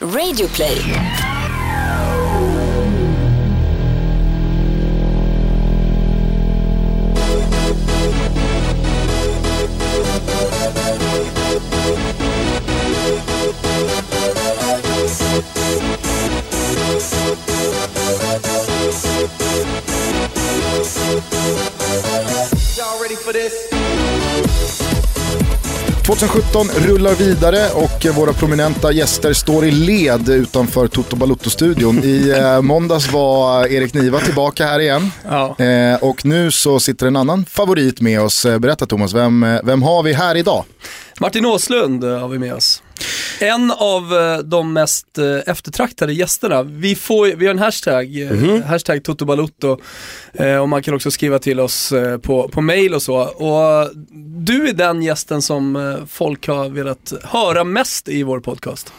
Radioplay. 2017 rullar vidare och våra prominenta gäster står i led utanför Toto Balutto-studion. I eh, måndags var Erik Niva tillbaka här igen. Ja. Eh, och nu så sitter en annan favorit med oss. Eh, Berätta Thomas, vem, vem har vi här idag? Martin Åslund har vi med oss. En av eh, de mest eh, eftertraktade gästerna. Vi, får, vi har en hashtag, eh, hashtag. Eh, och man kan också skriva till oss på, på mail och så. Och du är den gästen som folk har velat höra mest i vår podcast.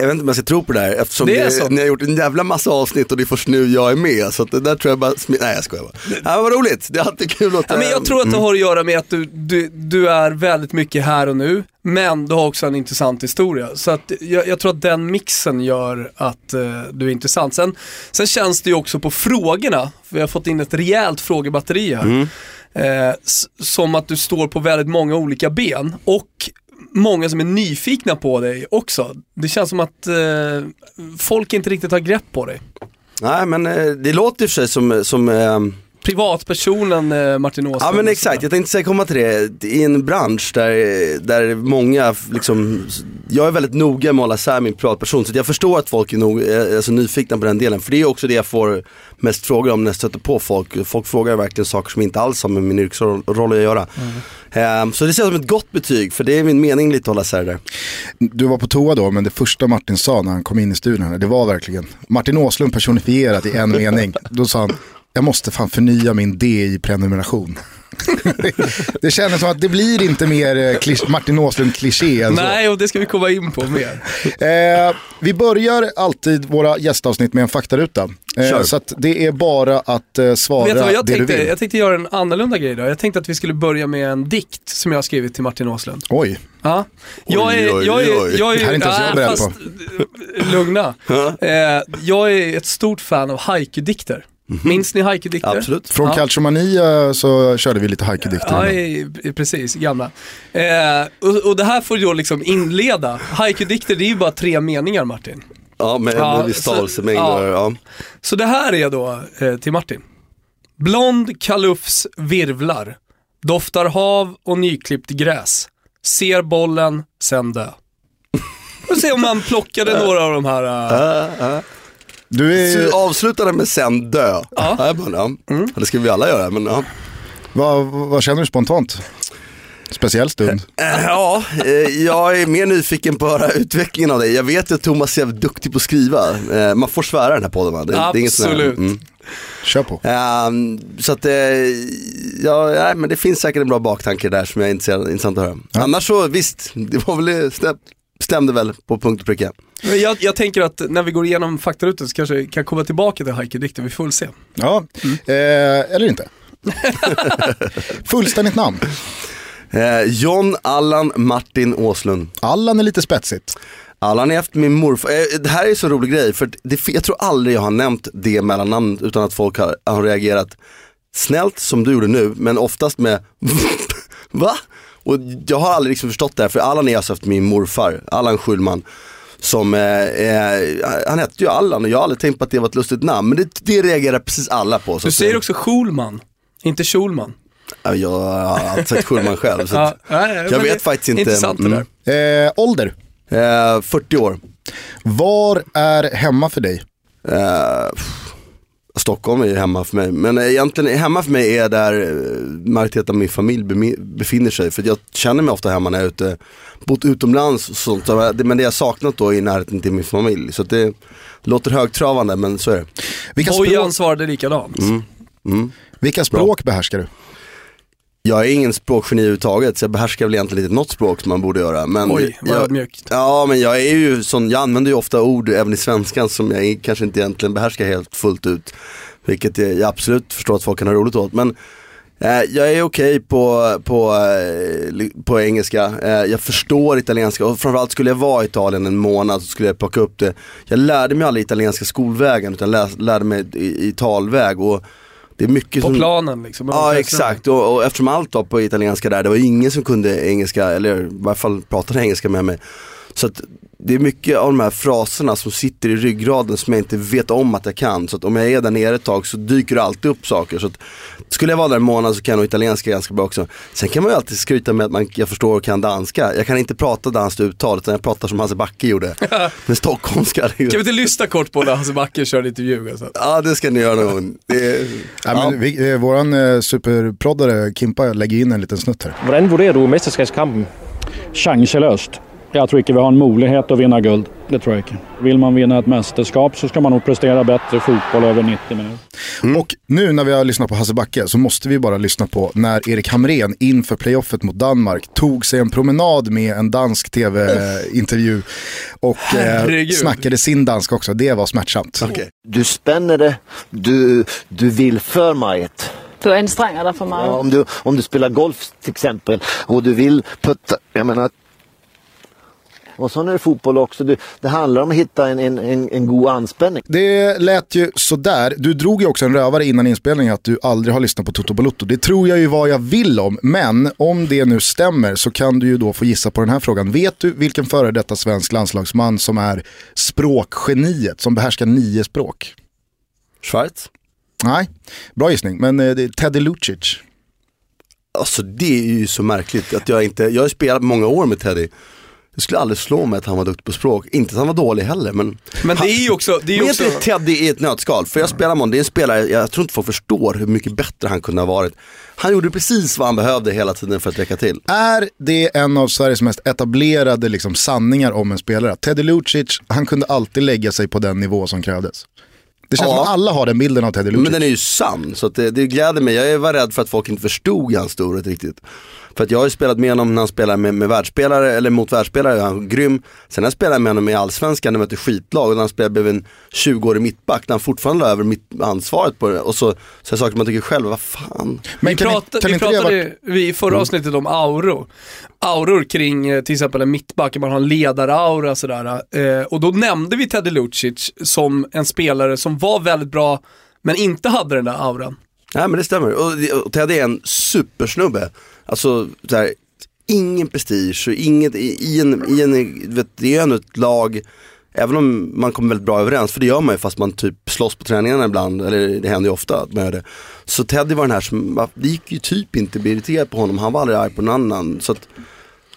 Jag vet inte om jag ska tro på det här eftersom Det är ni har gjort en jävla massa avsnitt och det är först nu jag är med. Så att det där tror jag bara, nej jag skojar bara. Ja, vad roligt, det är alltid kul att... Ja, men jag tror att det har att göra med att du, du, du är väldigt mycket här och nu, men du har också en intressant historia. Så att jag, jag tror att den mixen gör att eh, du är intressant. Sen, sen känns det ju också på frågorna, för vi har fått in ett rejält frågebatteri här, eh, s- som att du står på väldigt många olika ben och många som är nyfikna på dig också. Det känns som att eh, folk inte riktigt har grepp på dig. Nej men eh, det låter i och för sig som, som eh, Privatpersonen eh, Martin Åslund. Ja men exakt, jag tänkte säga komma till det. I en bransch där, där många liksom, jag är väldigt noga med att hålla isär min privatperson. Så jag förstår att folk är nog, är alltså, nyfikna på den delen. För det är också det jag får mest frågor om när jag stöter på folk. Folk frågar verkligen saker som inte alls har med min yrkesroll att göra. Ehm, så det ser jag som ett gott betyg, för det är min mening lite att hålla isär där. Du var på toa då, men det första Martin sa när han kom in i studion, det var verkligen Martin Åslund personifierat i en mening. Då sa han, jag måste fan förnya min DI-prenumeration. det kändes som att det blir inte mer eh, Martin Åslund-kliché än så. Nej, och det ska vi komma in på mer. Eh, vi börjar alltid våra gästavsnitt med en faktaruta. Eh, så att det är bara att eh, svara Vet du vad jag det du tänkte? vill. Jag tänkte göra en annorlunda grej då. Jag tänkte att vi skulle börja med en dikt som jag har skrivit till Martin Åslund. Oj, Ja. Jag Oj, är, oj, jag är, oj. jag är, Det här är inte ens jag nej, beredd fast, eh, Lugna. Eh, jag är ett stort fan av haiku-dikter. Minns ni haiku-dikter? Absolut. från Ja. Calciomania så körde vi lite haiku-dikter. Ja, precis, gamla. Eh, och, och det här får då liksom inleda. Haiku-dikter, det är ju bara tre meningar Martin. Ja med Ja, en viss så- stavelsemängd ja. ja. Så det här är då eh, till Martin. Blond kalufs virvlar, doftar hav och nyklippt gräs. Ser bollen, sen dö. Och se om man plockade några av de här. eh, Du är, Så avsluta det med sen dö. Ja. Ja. jag bara, ja. ja, det ska vi alla göra men ja. vad, vad känner du spontant? Speciell stund. Eh, Ja, eh, jag är mer nyfiken på att höra utvecklingen av det. Jag vet att Thomas är duktig på att skriva. Eh, Man får svära i den här podden va? Det, det är inget sån här- Absolut. mm. Kör på. Ehm, så att, ja, nej, men det finns säkert en bra baktanke där som jag är intresserad, intressant att höra. Annars så visst, det var väl, stäm, stämde väl på punkt och pricka. Jag, jag tänker att när vi går igenom faktarutan så kanske vi kan komma tillbaka till haiku-dikter, vi får väl se. Ja, eh, eller inte. Fullständigt namn. Eh, John Allan Martin Åslund. Allan är lite spetsigt. Allan är efter min morfar. Eh, det här är en så rolig grej för det, jag tror aldrig jag har nämnt det mellannamnet utan att folk har, har reagerat snällt som du gjorde nu men oftast med va? Och jag har aldrig liksom förstått det här för Allan är alltså efter min morfar, Allan Schulman. Som, eh, eh, han hette ju Allan och jag har aldrig tänkt på att det var ett lustigt namn men det, det reagerar precis alla på. Så Du säger också Schulman, inte Schulman. ja, Jag har alltid sagt Schulman själv så att, nej, jag men vet det- faktiskt inte. Intressant det Mm. där. Eh, ålder. eh, 40 år. Var är hemma för dig? Eh, Stockholm är ju hemma för mig, men egentligen hemma för mig är där eh, majoriteten av min familj befinner sig. För jag känner mig ofta hemma när jag är ute, bott utomlands och sånt. Men det jag saknat då är närheten till min familj. Så det låter högtravande men så är det. Vilka Bojan språk, svarade likadant. vilka språk behärskar du? Jag är ingen språkgeni överhuvudtaget så jag behärskar väl egentligen inte något språk som man borde göra. Men Oj, vad jag, ödmjukt. Ja men jag är ju sån, jag använder ju ofta ord även i svenskan som jag kanske inte egentligen behärskar helt fullt ut. Vilket jag, absolut förstår att folk kan ha roligt åt. Men Eh, jag är okej på, på, eh, på engelska, eh, jag förstår italienska och framförallt skulle jag vara i Italien en månad så skulle jag plocka upp det. Jag lärde mig aldrig italienska skolvägen utan lä, lärde mig i, i talväg och det är mycket På som... planen liksom. Ja exakt och, och eftersom allt var på italienska där, det var ingen som kunde engelska eller i varje fall pratade engelska med mig. Så att det är mycket av de här fraserna som sitter i ryggraden som jag inte vet om att jag kan. Så att om jag är där nere ett tag så dyker det alltid upp saker. Så att skulle jag vara där en månad så kan jag nog italienska ganska bra också. Sen kan man ju alltid skryta med att man, jag förstår och kan danska. Jag kan inte prata danskt uttal utan jag pratar som Hasse Backe gjorde. Med stockholmska. Kan vi inte lyssna kort på när Hasse Backe körde intervju? Alltså? Ja det ska ni göra någon är, Ja, men vi, eh, våran eh, superproddare Kimpa lägger in en liten snutt här. Hvordan vurderer du mesterskabskampen? Chanseløst. Jeg tror ikke vi har en mulighet å vinne guld. Det tror jeg ikke. Vil man vinne et mesterskap så skal man nog prestera bättre fotboll över 90 minuter. Och nu när vi har lyssnat på Hasse Backe så måste vi bara lyssna på när Erik Hamrén inför playoffet mot Danmark tog sig en promenad med en dansk tv-intervju och eh, snackade sin danska också. Det var smärtsamt. okej. Du spänner det, du, du vill för mycket. Du anstränger dig för Ja, meget. om, du, om du spelar golf till exempel och du vill putta, jag menar och så är det fotboll också. Du, det handlar om att hitta en, en, en, en god anspänning. Det lät ju sådär. Du drog ju också en rövare innan inspelningen att du aldrig har lyssnat på Toto Balotto. Det tror jag ju vad jag vill om. Men om det nu stämmer så kan du ju då få gissa på den här frågan. Vet du vilken före detta svensk landslagsman som är språkgeniet, som behärskar nio språk? Schweiz? Nej, bra gissning. Men eh, det är Teddy Lucic. Alltså det är ju så märkligt att jag inte, jag har spelat många år med Teddy. Det skulle aldrig slå mig att han var duktig på språk. Inte att han var dålig heller men Men det är ju också, det är ju också inte Teddy i ett nötskal, för jag spelar med honom, det är en spelare, jag tror inte folk förstår hur mycket bättre han kunde ha varit. Han gjorde precis vad han behövde hela tiden för att räcka till. Är det en av Sveriges mest etablerade liksom, sanningar om en spelare? Teddy Lucic, han kunde alltid lägga sig på den nivå som krävdes. Det känns Ja. som att alla har den bilden av Teddy Lucic. Men den är ju sann, så att det, det gläder mig. Jag var rädd för att folk inte förstod hans storhet riktigt. För att jag har ju spelat med honom när han spelar med, med världsspelare, eller mot världsspelare, han är grym. Sen har jag spelat med honom i allsvenskan när vi mötte skitlag och när han spelade blev en 20-årig mittback, när han fortfarande la över mitt ansvaret på det. Och så, så jag saker man tycker själv, vad fan. Men vi kan, pratade, kan vi inte pratade varit... vi i förra avsnittet om auror. Auror kring eh, till exempel en mittback, man har en ledaraura sådär. Eh, och då nämnde vi Teddy Lucic som en spelare som var väldigt bra, men inte hade den där auran. Nej men det stämmer. Och, det- och Ted är en supersnubbe. Alltså, så här, ingen prestige och inget i, i en, i en vet, det är ändå ett lag, även om man kommer väldigt bra överens, för det gör man ju fast man typ slåss på träningarna ibland, eller det händer ju ofta att man gör det. Så Teddy var den här som, det gick ju typ inte att bli irriterad på honom, han var aldrig arg på någon annan. Så att,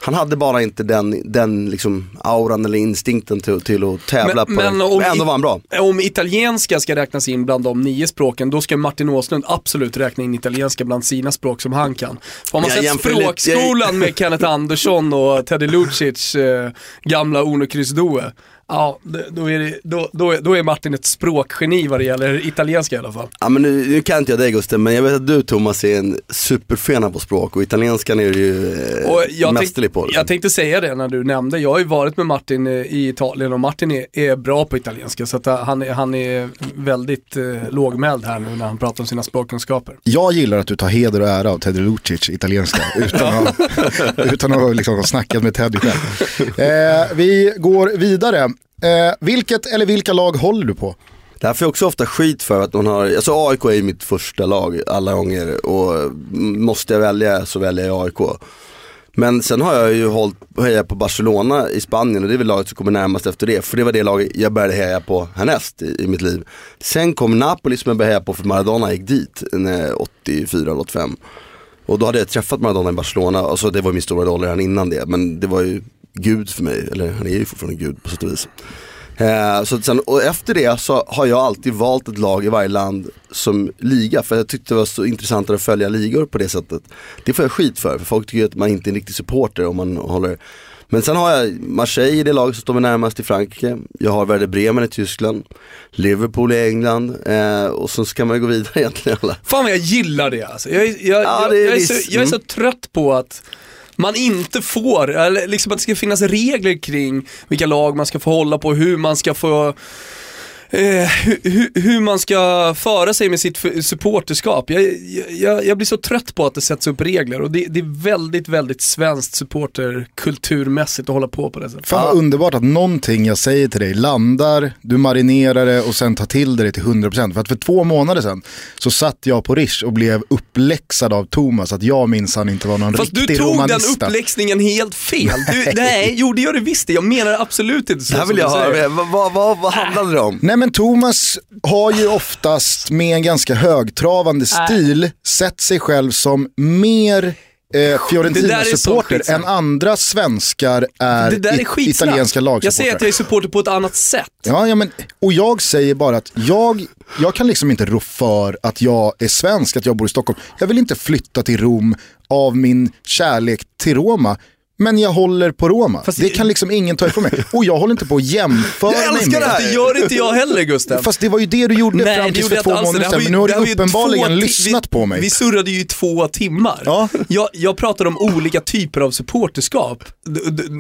han hade bara inte den, den liksom auran eller instinkten till, till att tävla på det. Men om ändå var han bra. Om italienska ska räknas in bland de nio språken, då ska Martin Åslund absolut räkna in italienska bland sina språk som han kan. Har man Jag sett jämför lite- språkskolan med Kenneth Andersson och Teddy Lucic eh, gamla Uno Kryss Due, ja, då är, det, då, då, är, då är Martin ett språkgeni vad det gäller italienska i alla fall. Ja men nu, nu kan inte jag dig Gusten, men jag vet att du Thomas är en superfena på språk och italienskan är du ju eh, Och jag, mästerlig på. Liksom. jag tänkte säga det när du nämnde, jag har ju varit med Martin eh, i Italien och Martin är, är bra på italienska så att eh, han, är- han är väldigt eh, lågmäld här nu när han pratar om sina språkkunskaper. Jag gillar att du tar heder och ära av Teddy Lucic italienska utan att, utan att liksom ha snackat med Teddy själv. Eh, vi går vidare. Eh, vilket eller vilka lag håller du på? Det här får jag också ofta skit för att man har, alltså AIK är ju mitt första lag alla gånger och måste jag välja så väljer jag AIK. Men sen har jag ju hållit hejat på Barcelona i Spanien och det är väl laget som kommer närmast efter det. För det var det laget jag började heja på härnäst i, i mitt liv. Sen kom Napoli som jag började heja på för Maradona gick dit, 84 eller 85. Och då hade jag träffat Maradona i Barcelona, alltså det var min stora roll redan innan det. Men det var ju Gud för mig, eller han är ju fortfarande Gud på sätt och vis. Eh, så sen, och efter det så har jag alltid valt ett lag i varje land som liga för jag tyckte det var så intressant att följa ligor på det sättet. Det får jag skit för, för folk tycker att man inte är en riktig supporter om man håller men sen har jag Marseille i det laget som står mig närmast i Frankrike. Jag har Werder Bremen i Tyskland. Liverpool i England. Eh, och så ska man gå vidare egentligen alla. Fan vad jag gillar det alltså. Jag, är- jag, Ja, jag, det är jag, är, visst. så, jag är så trött på att man inte får, eller liksom att det ska finnas regler kring vilka lag man ska få hålla på, hur man ska få eh, hur, man ska föra sig med sitt supporterskap. Jag, jag, jag blir så trött på att det sätts upp regler och det, det är väldigt, väldigt svenskt supporterkulturmässigt att hålla på på det sättet. Fan vad underbart att någonting jag säger till dig landar, du marinerar det och sen tar till dig det till 100%. För att för två månader sedan så satt jag på Rish och blev uppläxad av Thomas att jag minsann inte var någon Fast du riktig tog den romanista. uppläxningen helt fel. Du, nej, jo det gör du visst det. Jag menar absolut inte så Det här vill jag du höra, vad, vad, vad, vad handlade det om? Nej men Thomas har ju oftast med en ganska högtravande stil sett sig själv som mer eh, Fiorentina-supporter än andra svenskar är, Det där är it- skitsnack. italienska Jag lagsupportrar. säger att jag är supporter på ett annat sätt. Ja, ja, men, och jag säger bara att jag, jag kan liksom inte rå för att jag är svensk, att jag bor i Stockholm. Jag vill inte flytta till Rom av min kärlek till Roma. Men jag håller på Roma. Fast det det- kan liksom ingen ta ifrån mig. Och jag håller inte på att jämföra Jag mig älskar med det här. Det gör inte jag heller Gustav. Fast det var ju det du gjorde Nej, fram det gjorde för jag två månader Det sedan. Men nu har det du uppenbarligen lyssnat vi, på mig. Vi surrade ju i två timmar. Ja. Jag, jag pratade om olika typer av supporterskap.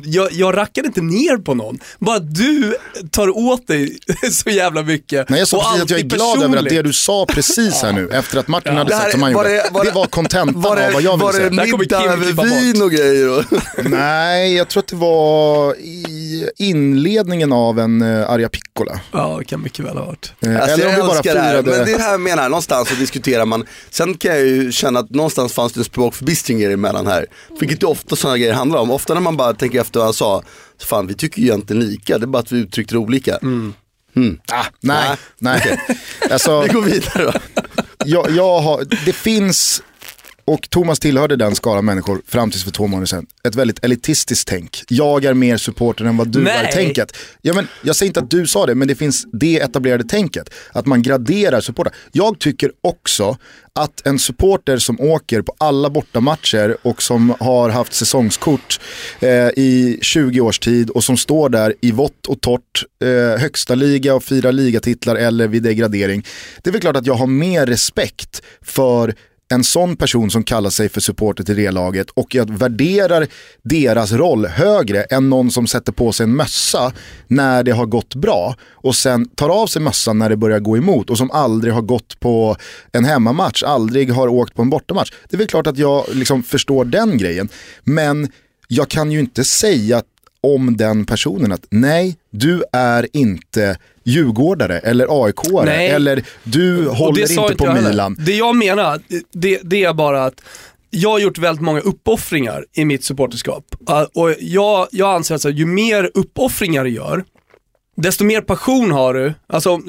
Jag, jag rackade inte ner på någon. Bara du tar åt dig så jävla mycket. Nej, jag sa precis att jag är glad över att det du sa precis här nu, efter att Martin hade Det här- sagt som han var gjorde, det- var det det- var kontentan Var av vad det, jag var ville det säga. Där kommer middag över vin och grejer? Nej, jag tror att det var i inledningen av en uh, Arja Piccola. Ja, det kan mycket väl ha varit. Eh, Alltså, Eller om jag vi bara älskar det här, firade... men det är det här jag menar, någonstans så diskuterar man. Sen kan jag ju känna att någonstans fanns det en språkförbistring emellan här. Vilket ju ofta sådana grejer handlar om. Ofta när man bara tänker efter vad han sa, så fan vi tycker ju egentligen lika, det är bara att vi uttryckte det olika. Ah, nej, nej. Alltså, Vi går vidare då. jag, jag har, det finns, och Thomas tillhörde den skara människor fram tills för två månader sedan, ett väldigt elitistiskt tänk. Jag är mer supporter än vad du Nej. är tänket. Ja, men, jag säger inte att du sa det, men det finns det etablerade tänket. Att man graderar supportrar. Jag tycker också att en supporter som åker på alla bortamatcher och som har haft säsongskort eh, i 20 års tid och som står där i vått och torrt, eh, högsta liga och firar ligatitlar eller vid degradering. Det är väl klart att jag har mer respekt för en sån person som kallar sig för supporter till det laget och jag värderar deras roll högre än någon som sätter på sig en mössa när det har gått bra och sen tar av sig mössan när det börjar gå emot och som aldrig har gått på en hemmamatch, aldrig har åkt på en bortamatch. Det är väl klart att jag liksom förstår den grejen, men jag kan ju inte säga om den personen att nej, du är inte djurgårdare eller aik Nej. eller du håller inte på heller. Milan. Det jag menar, det, det är bara att jag har gjort väldigt många uppoffringar i mitt supporterskap. Och jag, jag anser att ju mer uppoffringar du gör, desto mer passion har du. Alltså,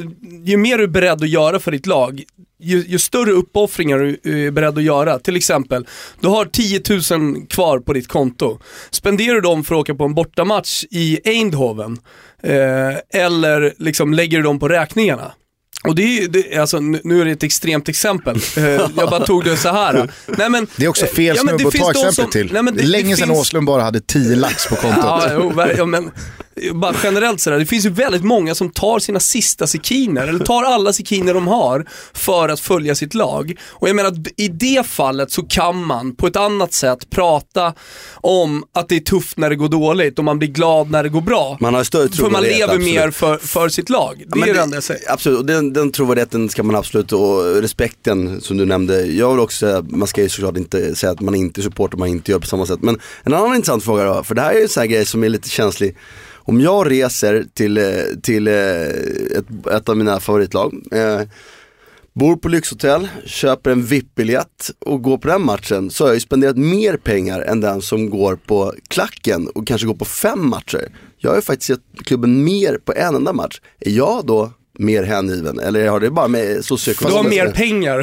ju mer du är beredd att göra för ditt lag, ju, ju större uppoffringar du är beredd att göra. Till exempel, du har 10 000 kvar på ditt konto. Spenderar du dem för att åka på en bortamatch i Eindhoven, eh, eller liksom lägger du dem på räkningarna? Och det är det, alltså, nu är det ett extremt exempel. Eh, jag bara tog det så här. Nej, men, Det är också eh, fel ja, snubbe att finns ta exempel som- till. Nej, men det är länge sedan finns- Åslund bara hade 10 lax på kontot. Ja, jo, ja, men bara generellt sådär, det finns ju väldigt många som tar sina sista sekiner, eller tar alla sekiner de har för att följa sitt lag. Och jag menar, i det fallet så kan man på ett annat sätt prata om att det är tufft när det går dåligt och man blir glad när det går bra. Man har större för man lever absolut. mer för, för sitt lag. Det Ja, är det enda jag säger. Absolut, och den, den trovärdigheten ska man absolut och respekten som du nämnde. Jag vill också säga, man ska ju såklart inte säga att man inte supportar, man inte gör på samma sätt. Men en annan intressant fråga då, för det här är ju en sån här grej som är lite känslig. Om jag reser till, eh, till eh, ett, ett av mina favoritlag, eh, bor på lyxhotell, köper en VIP-biljett och går på den matchen så har jag ju spenderat mer pengar än den som går på klacken och kanske går på fem matcher. Jag har ju faktiskt sett klubben mer på en enda match. Är jag då mer hängiven eller har det bara med Du har socioekonomiska? mer pengar,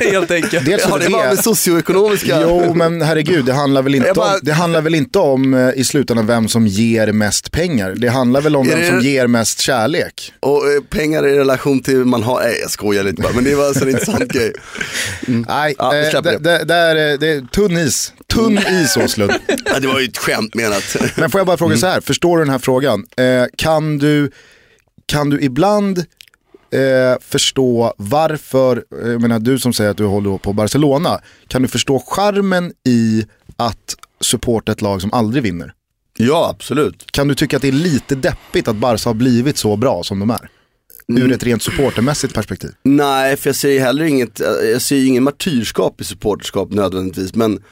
helt enkelt. Dels Har är det bara med det, socioekonomiska? jo men herregud, det handlar väl inte, bara- om, det handlar väl inte om eh, i slutändan vem som ger mest pengar. Det handlar väl om vem det- som ger mest kärlek. Och eh, pengar i relation till man har, nej jag skojar lite bara men det var alltså en intressant grej. Nej, Ja, eh, det, det. det, det, är, eh, det är tunn is. Tunn is Åslund. Ja, det var ju ett skämt menat. Men får jag bara fråga så här, förstår du den här frågan? Eh, kan, du, kan du ibland eh, förstå varför, eh, jag menar du som säger att du håller på Barcelona, kan du förstå charmen i att supporta ett lag som aldrig vinner? Ja absolut. Kan du tycka att det är lite deppigt att Barca har blivit så bra som de är? ur ett rent supportermässigt perspektiv. Nej, för jag ser ju heller inget, jag ser ju ingen martyrskap i supporterskap nödvändigtvis. Men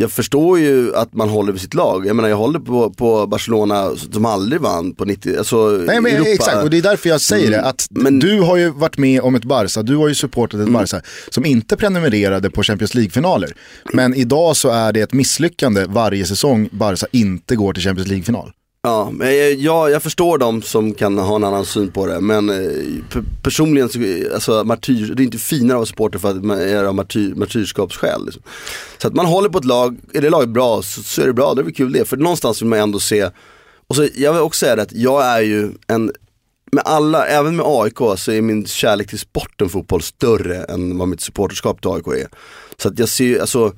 jag förstår ju att man håller vid sitt lag. Jag menar jag håller på, på Barcelona som aldrig vann på 90, alltså Nej men Europa. exakt, och det är därför jag säger det. Mm. Att Men- du har ju varit med om ett Barca, du har ju supportat ett Barca som inte prenumererade på Champions League-finaler. Men idag så är det ett misslyckande varje säsong Barca inte går till Champions League-final. Ja, men jag, jag, jag förstår de som kan ha en annan syn på det. Men eh, personligen, så, alltså martyr, det är inte finare att vara supporter för att man är av martyr, martyrskapsskäl. Liksom. Så att man håller på ett lag, är det laget bra så, så är det bra, det är väl kul det. För någonstans vill man ändå se, och så, jag vill också säga det att jag är ju en med alla, även med AIK så är min kärlek till sporten fotboll större än vad mitt supporterskap till AIK är. Så att jag ser ju, alltså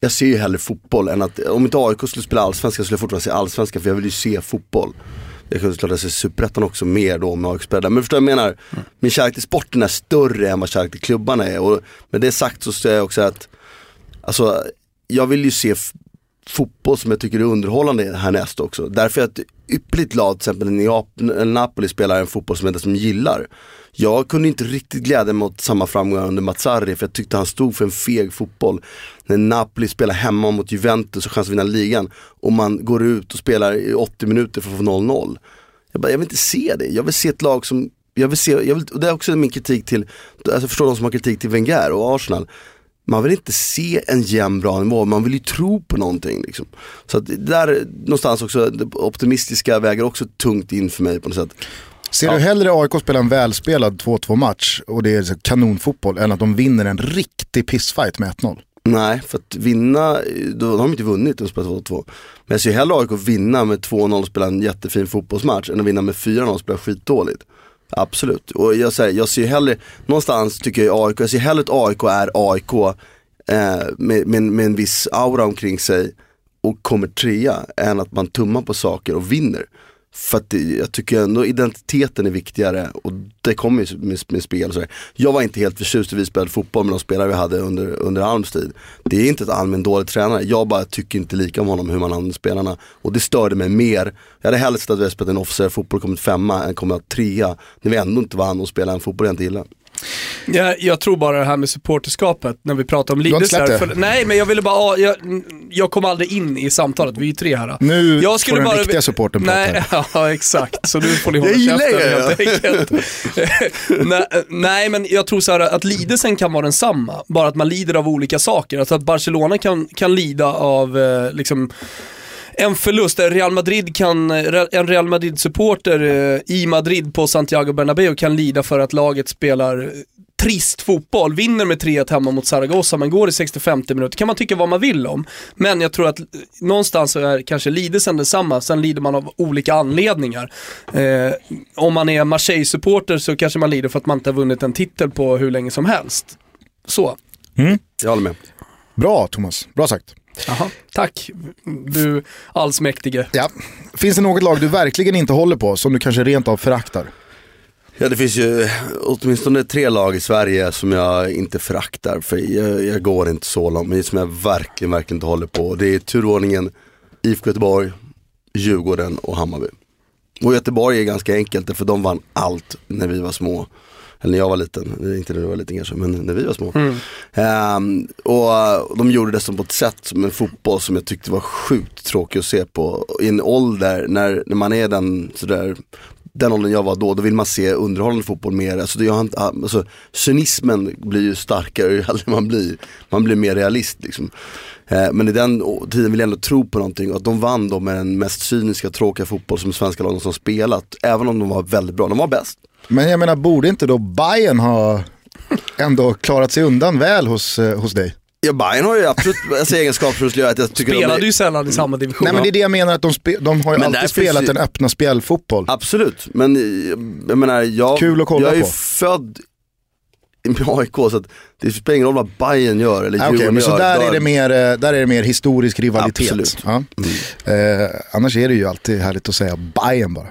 jag ser ju hellre fotboll än att, om inte AIK skulle spela allsvenskan skulle jag fortfarande se allsvenskan för jag vill ju se fotboll. Jag kan såklart se superettan också mer då med AIK spelar Men förstår du vad jag menar? Min kärlek till sporten är större än vad kärlek till klubbarna är. Och med det sagt så säger jag också att, alltså jag vill ju se fotboll som jag tycker är underhållande härnäst också. Därför att ypperligt lag, till exempel när Napoli spelar en fotboll som jag som gillar. Jag kunde inte riktigt glädja mig åt samma framgångar under Mazzarri för jag tyckte han stod för en feg fotboll. När Napoli spelar hemma mot Juventus och chans att vinna ligan och man går ut och spelar i 80 minuter för att få 0-0. Jag, bara, jag vill inte se det, jag vill se ett lag som, jag vill se, jag vill, och det är också min kritik till, alltså jag förstår de som har kritik till Wenger och Arsenal. Man vill inte se en jämn bra nivå, man vill ju tro på någonting. Liksom. Så att där någonstans också, det optimistiska väger också tungt in för mig på något sätt. Ser du hellre AIK spela en välspelad 2-2 match och det är kanonfotboll än att de vinner en riktig pissfight med 1-0? Nej, för att vinna, då har de inte vunnit och spelat 2-2. Men jag ser hellre AIK vinna med 2-0 och spela en jättefin fotbollsmatch än att vinna med 4-0 och spela skitdåligt. Absolut, och jag här, jag ser hellre, någonstans tycker jag AIK, jag ser hellre att AIK är AIK eh, med, med, med en viss aura omkring sig och kommer trea än att man tummar på saker och vinner. För att jag tycker ändå identiteten är viktigare och det kommer ju med, med spel och sådär. Jag var inte helt förtjust i vi spelade fotboll med de spelare vi hade under, under Alms tid. Det är inte att Alm är en dålig tränare, jag bara tycker inte lika om honom hur man använder spelarna. Och det störde mig mer. Jag hade hellre sett att vi hade spelat en officer fotboll kommit femma än kommit trea. När vi ändå inte vann och spelade en fotboll jag inte gillade. Jag, jag tror bara det här med supporterskapet, när vi pratar om? För, nej, men jag ville bara, jag, jag kom aldrig in i samtalet, vi är ju tre här. Nu jag får den riktiga supporten prata. Nej, ja exakt, så nu får ni hålla käften helt nej, nej, men jag tror så här att lidelsen kan vara densamma, bara att man lider av olika saker. Alltså att Barcelona kan, kan lida av eh, liksom en förlust, Real Madrid kan, en Real Madrid-supporter eh, i Madrid på Santiago Bernabéu kan lida för att laget spelar eh, trist fotboll, vinner med 3-1 hemma mot Zaragoza men går i 65 minuter, kan man tycka vad man vill om. Men jag tror att eh, någonstans så är kanske lidelsen detsamma, sen lider man av olika anledningar. Eh, om man är Marseille-supporter så kanske man lider för att man inte har vunnit en titel på hur länge som helst. Så. Jag håller med. Bra Thomas, bra sagt. Jaha. Tack, du allsmäktige. Ja. Finns det något lag du verkligen inte håller på som du kanske rent av föraktar? Ja det finns ju åtminstone tre lag i Sverige som jag inte föraktar för jag, jag går inte så långt men som jag verkligen, verkligen inte håller på. Det är turordningen IFK Göteborg, Djurgården och Hammarby. Och Göteborg är ganska enkelt för de vann allt när vi var små. Eller när jag var liten, inte när du var liten kanske, men när vi var små. Ehm, och uh, de gjorde det som på ett sätt, som en fotboll som jag tyckte var sjukt tråkig att se på. I en ålder när, när man är den sådär den åldern jag var då, då vill man se underhållande fotboll mer. Alltså, jag, inte- alltså, cynismen blir ju starkare ju äldre man blir. Man blir mer realist liksom. Eh, men i den tiden vill jag ändå tro på någonting och att de vann då med den mest cyniska, tråkiga fotboll som svenska lagen som spelat. Även om de var väldigt bra, de var bäst. Men jag menar, borde inte då Bayern ha ändå klarat sig undan väl hos, eh, hos dig? Ja, Bayern har ju absolut alltså, egenskaper som skulle göra att jag tycker de Spelade är... ju sällan i samma division. Nej men det är det jag menar, att de, spe, de har ju Men där alltid spelat ju- den öppna spjällfotboll. Absolut, men jag menar jag, Kul att kolla jag är ju på. född med AIK så att det spelar ingen roll vad Bayern gör eller Ah, Djurgården men så gör. där Då- är, det mer, eh, där är det mer historisk rivalitet. Absolut. Ja. Eh, annars är det ju alltid härligt att säga Bayern bara.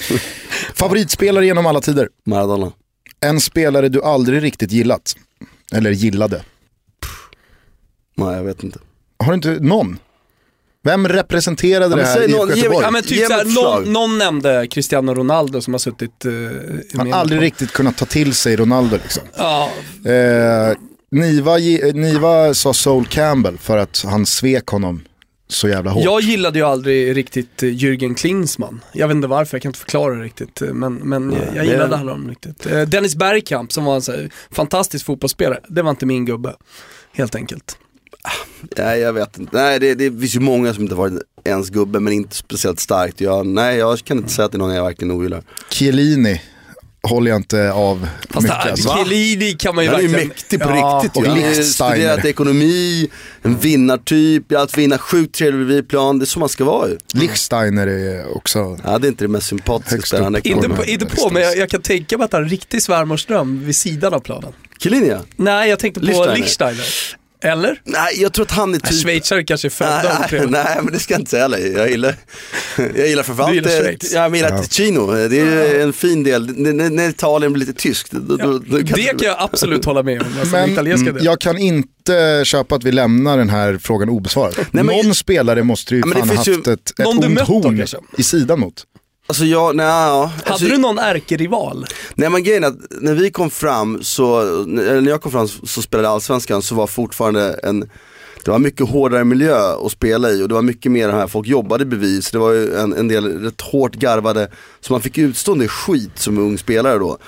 Favoritspelare genom alla tider? Maradona. En spelare du aldrig riktigt gillat? Eller gillade? Nej jag vet inte. Har du inte någon? Vem representerade men det här i någon- ge mig- Göteborg? Ja men typ såhär, någon, någon nämnde Cristiano Ronaldo som har suttit uh, Han har aldrig riktigt kunnat ta till sig Ronaldo liksom. Ja, Eh, Niva, Niva sa Sol Campbell för att han svek honom så jävla hårt. jag gillade ju aldrig riktigt eh, Jürgen Klinsmann. Jag vet inte varför, jag kan inte förklara det riktigt. eh, Men, men jag, jag det- gillade honom riktigt. Eh, Dennis Bergkamp som var en så här, fantastisk fotbollsspelare, det var inte min gubbe. Helt enkelt. Nej jag vet inte, nej det, det finns ju många som inte varit ens gubbe men inte speciellt starkt. Jag, nej jag kan inte säga att det är någon jag verkligen ogillar. Chiellini håller jag inte av Fast mycket. Alltså. Chiellini kan man ju Han är ju verkligen... mäktig på Ja, riktigt och ju. Han har Lichtsteiner. studerat ekonomi, en vinnartyp, allt vinna sjukt trevlig vid plan, det är så man ska vara ju. Lichtsteiner är också... Ja det är inte det mest sympatiska Högst upp. Inte på, inte på men jag, jag kan tänka mig att han har en riktig svärmorsdröm vid sidan av planen. Chiellini ja. Nej, jag tänkte på Lichtsteiner. Lichtsteiner. Eller? Nej jag tror att han är Nej, typ Schweizare kanske är födda Nej, nej, men det ska jag inte säga heller. Jag gillar, jag gillar framförallt, Du gillar Schweiz? jag gillar Ticino. Det är en fin del, N- när, Italien blir lite tyskt. Då, då, då kan Det kan jag absolut hålla med om, alltså Men jag kan inte köpa att vi lämnar den här frågan obesvarad. Nej, men- Någon spelare måste ju Ja, men det fan ha finns ju- haft ett, ett du ont horn i sidan mot. Alltså jag, nej, ja. Hade alltså, du någon ärkerival? Nej men grejen är att när vi kom fram så, när jag kom fram så spelade Allsvenskan så var fortfarande en det var mycket hårdare miljö att spela i och det var mycket mer här, folk jobbade bevis. Det var ju en, en del rätt hårt garvade, så man fick utstå en del skit som ung spelare då.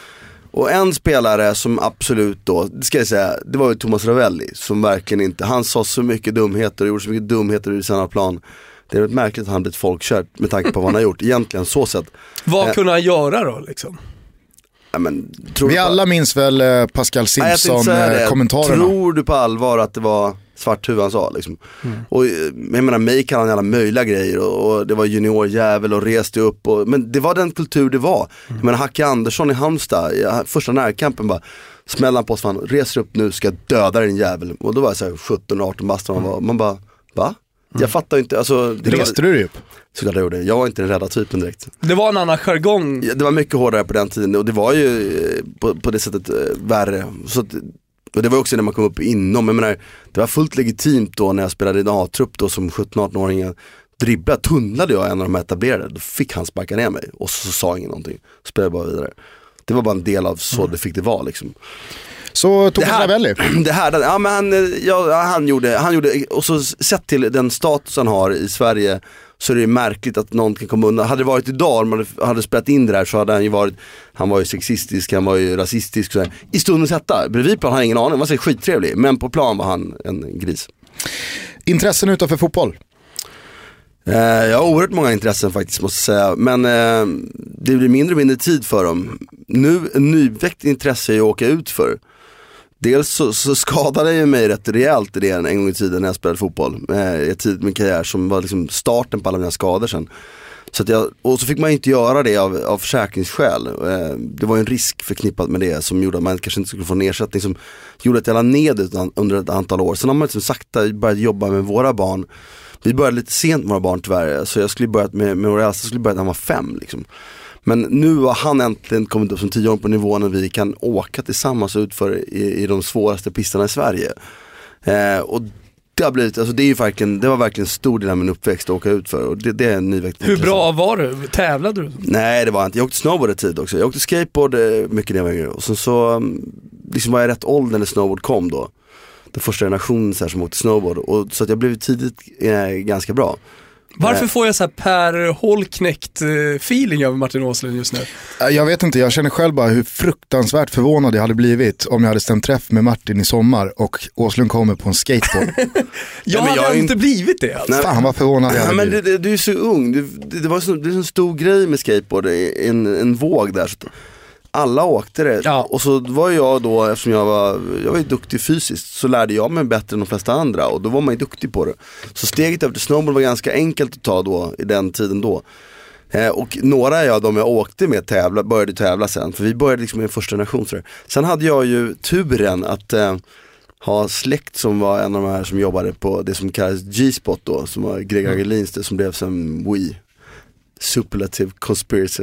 Och en spelare som absolut då, det ska jag säga, det var ju Thomas Ravelli som verkligen inte, han sa så mycket dumheter och gjorde så mycket dumheter i sina plan. Det är rätt märkligt att han blivit folkkär med tanke på vad han har gjort, egentligen så sett. Vad Eh. kunde han göra då liksom? Ja, men, tror Vi på- alla minns väl eh, Pascal. Simpson-kommentarerna. Tror du på allvar att det var svarthuvud han sa liksom? Och eh, jag menar mig kan han alla möjliga grejer och, och det var juniorjävel och reste upp och, men det var den kultur det var. Jag menar Hacke Andersson i Halmstad, i första närkampen bara smällde han på oss fan, reser upp nu ska jag döda din jävel. Och då var jag såhär 17-18 bast man var, man bara, va? Jag fattar ju inte, alltså det var, Reste du dig upp? såklart jag gjorde, jag var inte den rädda typen direkt. Det var en annan jargong. Ja, Det var mycket hårdare på den tiden och det var ju eh, på, på det sättet eh, värre. Så att, och det var också när man kom upp inom, jag menar, det var fullt legitimt då när jag spelade i en A-trupp då som 17-18-åring. Dribbla, tunnlade jag en av de etablerade, då fick han sparka ner mig och så, så sa ingen någonting. Spelade bara vidare. Det var bara en del av så det fick det vara liksom. Så Thomas Ravelli. det här, ja men han, eh, ja, han gjorde, han gjorde, och så sett till den status han har i Sverige så är det ju märkligt att någon kan komma undan. Hade det varit idag, om man hade- spelat in det där så hade han ju varit, han var ju sexistisk, han var ju rasistisk. Så här. I stundens hetta, bredvid plan har jag ingen aning, han var skittrevlig. Men på plan var han en gris. Intressen utanför fotboll. Eh, jag har oerhört många intressen faktiskt måste jag säga. Men eh, det blir mindre och mindre tid för dem. Nu, nyväckt intresse är ju att åka ut för. Dels så, så skadade jag mig rätt rejält i det en gång i tiden när jag spelade fotboll. Eh, I tid min karriär som var liksom starten på alla mina skador sen. Så att jag, och så fick man ju inte göra det av, av försäkringsskäl. Eh, det var ju en risk förknippat med det som gjorde att man kanske inte skulle få en ersättning som gjorde att jag la ned det utan- under ett antal år. Sen har man liksom sakta börjat jobba med våra barn. Vi började lite sent med våra barn tyvärr, så jag skulle börjat med, med vår äldsta skulle börjat när han var fem. Liksom. Men nu har han äntligen kommit upp som tio år på nivån när vi kan åka tillsammans utför i, i de svåraste pisterna i Sverige. Eh, och det har blivit, alltså det är ju verkligen, det var verkligen en stor del av min uppväxt att åka ut för och det, det är en nyväckt Hur bra var du? Tävlade du? Nej det var inte, jag åkte snowboard ett tid också. Jag åkte skateboard eh, mycket när jag var yngre och sen så mm, liksom var jag rätt ålder när snowboard kom då. Den första generationen så här, som åkte snowboard och, så att jag blev tidigt eh, ganska bra. Varför Nej. får jag så här Per Holknekt eh, feeling över Martin Åslund just nu? Eh, Jag vet inte, jag känner själv bara hur fruktansvärt förvånad jag hade blivit om jag hade stämt träff med Martin i sommar och Åslund kommer på en skateboard. Jag men hade jag inte blivit det alltså. Nej. Fan vad förvånad jag Ja, hade men blivit. du, du, du är så ung, du, det, det var så, det är en stor grej med skateboard, en, en våg där. Så alla åkte det Ja. och så var jag då, eftersom jag var, jag var duktig fysiskt, så lärde jag mig bättre än de flesta andra och då var man ju duktig på det. Så steget över till snowboard var ganska enkelt att ta då, i den tiden då. Eh, och några av dem jag åkte med tävla, började tävla sen, för vi började liksom en första generation. Så där. Sen hade jag ju turen att eh, ha släkt som var en av de här som jobbade på det som kallas G-spot då, som var Greg Agelins, det som blev sen Wii. Superlative conspiracy.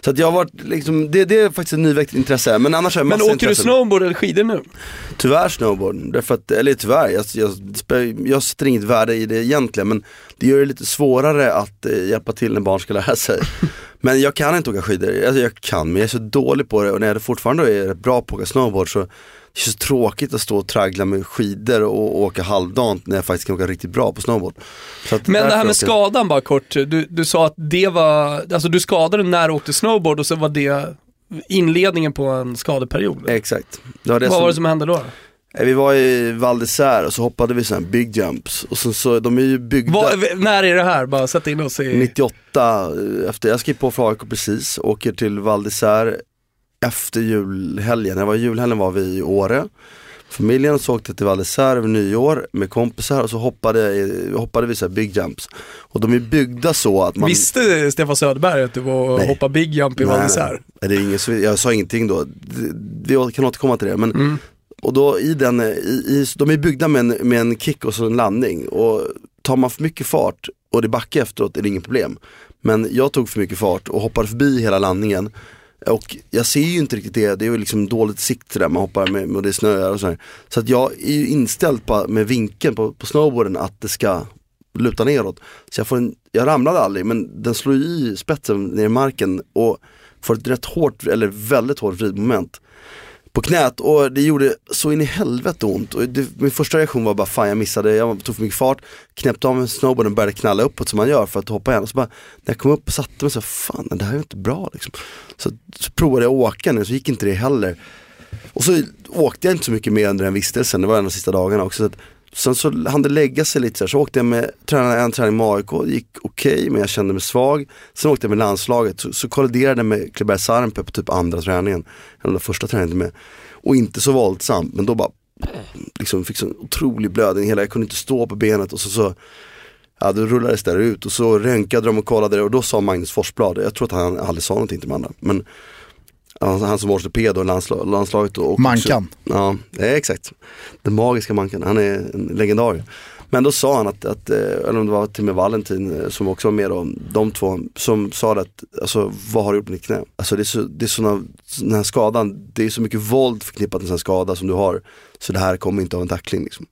Så att jag har varit liksom, det, det är faktiskt ett nyväckt intresse. Men annars har jag Men åker du intressen. snowboard eller skidor nu? Tyvärr snowboard, därför att, eller tyvärr, jag, jag, jag sätter inget värde i det egentligen men det gör det lite svårare att eh, hjälpa till när barn ska lära sig. men jag kan inte åka skidor, alltså, jag kan men jag är så dålig på det och när jag fortfarande är bra på att åka snowboard så det är så tråkigt att stå och traggla med skidor och åka halvdant när jag faktiskt kan åka riktigt bra på snowboard. Men det här med skadan bara kort, du, du sa att det var, alltså du skadade när du åkte snowboard och så var det inledningen på en skadeperiod. Exakt. Det var det Vad som, var det som hände då? Eh, Vi var i Val d'Isère och så hoppade vi sådana big jumps och sen så, de är ju byggda Vad, när är det här? Bara sätta in oss i... 98, eh, efter, jag skrev på för AIK precis, åker till Val d'Isère efter julhelgen. När var julhelgen var vi i Åre. Familjen så åkte till Val över nyår med kompisar och så hoppade, hoppade vi så big jumps. Och de är byggda så att man... Visste Stefan Söderberg att du var och hoppade big jump i Val d'Isère? Det är jag sa ingenting då. Vi kan återkomma till det. Men, Mm. Och då i den, i, i, de är byggda med en, med en kick och så en landning. Och tar man för mycket fart och det backar efteråt är det inget problem. Men jag tog för mycket fart och hoppade förbi hela landningen. Och jag ser ju inte riktigt det, det är ju liksom dåligt sikt där man hoppar med, och det snöar och sådär. Så att jag är ju inställd på, med vinkeln på, på snowboarden att det ska luta neråt. Så jag, får en, jag ramlade aldrig men den slår ju i spetsen ner i marken och får ett rätt hårt, eller väldigt hårt vridmoment på knät och det gjorde så in i helvete ont. Och det, min första reaktion var bara fan jag missade, jag tog för mycket fart, knäppte av mig snowboarden och började knalla uppåt som man gör för att hoppa igen. Och så bara, när jag kom upp och satte mig så fan det här är inte bra liksom. Så, så provade jag att åka nu så gick inte det heller. Och så åkte jag inte så mycket mer under den vistelsen, det var en av de sista dagarna också. Så att, sen så hann det lägga sig lite så, här, så åkte jag med, tränade en träning med AIK, gick okej men jag kände mig svag. Sen åkte jag med landslaget, så, så kolliderade jag med Kleberg Sarnpe på typ andra träningen, eller den första träningen med. Och inte så våldsamt, men då bara liksom fick sån otrolig blödning, hela, jag kunde inte stå på benet och så, så Ja då rullades det där ut och så röntgade de och kollade det och då sa Magnus Forsblad, jag tror att han aldrig sa någonting till de andra, men han, han som var ortoped och landslag, landslaget och, och Mankan. Ja, det är exakt. Den magiska Mankan, han är en legendar. Men då sa han att, att eh, eller om det var till och med Valentin eh, som också var med då, de två som sa att, alltså vad har du gjort med ditt knä? Alltså det är så, det är såna, den här skadan, det är så mycket våld förknippat med en skada som du har. Så det här kommer inte av en tackling liksom.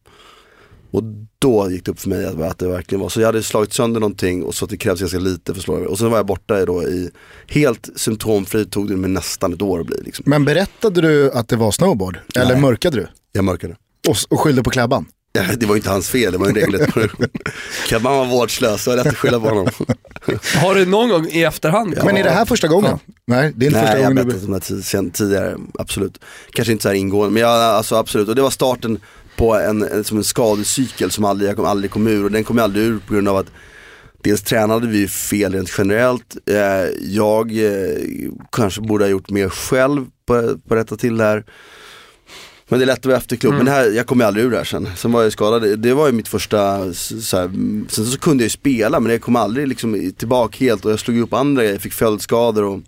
Och då gick det upp för mig att, att det verkligen var så. Jag hade slagit sönder någonting och så att det krävs ganska lite för att slå över. Och sen var jag borta i då i, helt symptomfri tog det med nästan ett år att bli liksom. Men berättade du att det var snowboard? Eller Nej. mörkade du? Jag mörkade. Och, och skyllde på Klabban? Ja, det var ju inte hans fel, det var en regelrätt Kan man vara vårdslös så är det lätt att skylla på honom. Har du någon gång i efterhand? Men är det här första gången? Nej, det är inte första Nej, jag har gången berättat om det tidigare, absolut. Kanske inte så här ingående, men jag, alltså absolut. Och det var starten på en, en, som en skadecykel som aldrig, jag kom, aldrig kom ur. Och den kom jag aldrig ur på grund av att dels tränade vi fel rent generellt. Eh, jag eh, kanske borde ha gjort mer själv på, på att rätta till det här. Men det är lätt att vara efterklok, men det här, jag kom ju aldrig ur det här sen. Sen var jag skadad, Det- var ju mitt första, så här, mm, sen så kunde jag ju spela men jag kom aldrig liksom tillbaka helt och jag slog upp andra grejer, fick följdskador och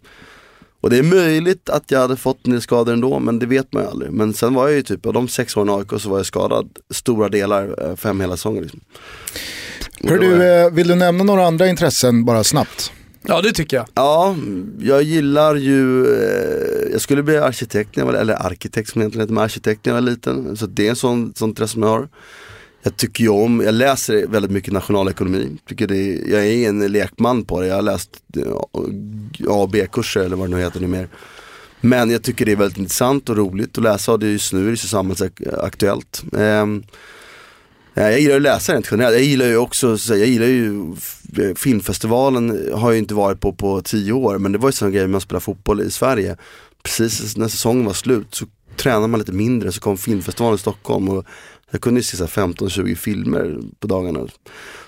och det är möjligt att jag hade fått en del skador ändå, men det vet man ju aldrig. Men sen var jag ju typ, av de sex åren i AIK så var jag skadad stora delar, eh, fem hela säsonger liksom. Hör du, jag- eh, vill du nämna några andra intressen bara snabbt? Ja, det tycker jag. Ja, jag gillar ju, eh, jag skulle bli arkitekt, när jag var, eller arkitekt som egentligen heter, men arkitekt när jag var liten. Så det är en sån, sånt intresse som jag har. Jag tycker ju om, jag läser väldigt mycket nationalekonomi. Tycker det, jag är en lekman på det, jag har läst eh, A och B-kurser eller vad det nu heter nu mer. Men jag tycker det är väldigt intressant och roligt att läsa och det är just nu är det så samhällsaktuellt. Ehm, eh, jag gillar att läsa rent generellt. Jag gillar ju också, jag gillar ju eh, filmfestivalen har jag inte varit på på tio år men det var ju sån grej med att spela fotboll i Sverige. Precis när säsongen var slut så tränade man lite mindre så kom filmfestivalen i Stockholm och jag kunde ju se så här 15-20 filmer på dagarna.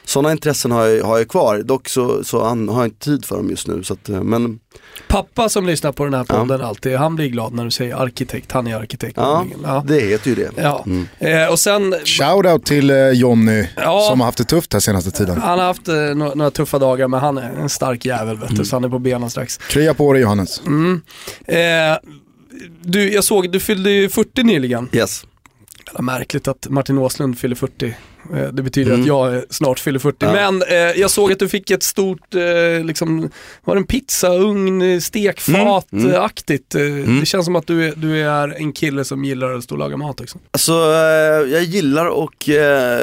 Sådana intressen har jag, har jag kvar, dock så, så an, har jag inte tid för dem just nu. Så att, eh, men Pappa som lyssnar på den här podden alltid, han blir glad när du säger arkitekt, han är arkitekt. ja, ja. det heter ju det. Ja. Mm. Eh, och sen, Shoutout till eh, Jonny Ja. som har haft det tufft här senaste tiden. han har haft eh, några, några tuffa dagar men han är en stark jävel vet du, så han är på benen strax. Krya på dig Johannes. Mm. Eh, du, jag såg, du fyllde ju 40 nyligen. Yes. Jävla märkligt att Martin Åslund fyller 40 det betyder Mm. att jag eh, snart fyller 40. Ja. Men eh, jag såg att du fick ett stort, eh, liksom, var det en pizzaugn, eh, stekfat-aktigt. Eh, Mm. Det känns som att du är, du är en kille som gillar att stå och laga mat också. Alltså eh, jag gillar och eh,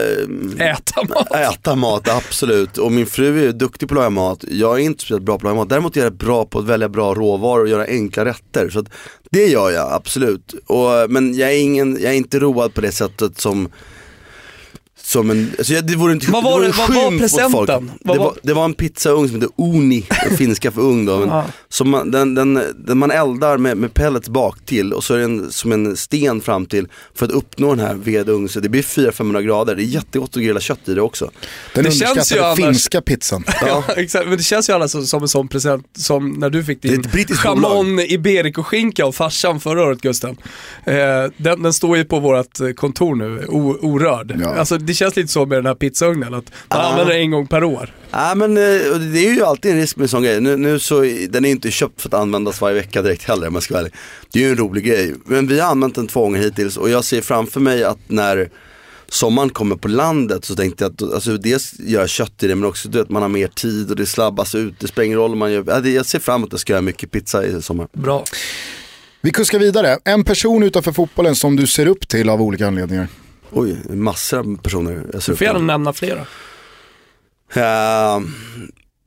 Äta mat. Äta mat, absolut. Och min fru är duktig på att laga mat. Jag är inte speciellt bra på att laga mat. Däremot är jag bra på att välja bra råvaror och göra enkla rätter. Så att det gör jag absolut. Och, men jag är, ingen, jag är inte road på det sättet som som en, alltså det vore inte Vad var vore det- en vad var presenten? Vad Det var- det var en pizzaugn som heter Uni, finska för ugn då. Men, Ja. som man, den, den, den man eldar med, med pellets bak till och så är det en, som en sten fram till för att uppnå den här vedugnen. Så det blir 400-500 grader. Det är jättegott att grilla kött i det också. Den Det känns ju annars- finska pizzan. Ja, exakt. Men det känns ju alla som, som en sån present som när du fick Det är din Chamon Iberico-skinka av farsan förra året Gusten. Eh, den, den står ju på vårt kontor nu, o, orörd. Ja. Alltså det känns lite så med den här pizzaugnen, att man Ah. använder den en gång per år. Ja men eh, det är ju alltid en risk med en sån grej. Nu, nu så, den är inte köpt för att användas varje vecka direkt heller om jag ska vara ärlig. Det är ju en rolig grej. Men vi har använt den två gånger hittills och jag ser framför mig att när sommaren kommer på landet så tänkte jag att, alltså dels göra kött i det men också du vet, man har mer tid och det slabbas ut. Det spelar ingen roll om man gör, jag ser fram emot att jag ska göra mycket pizza i sommar. Bra. Vi kuskar vidare. En person utanför fotbollen som du ser upp till av olika anledningar. Oj, massor av personer jag Du får gärna nämna flera. Ja,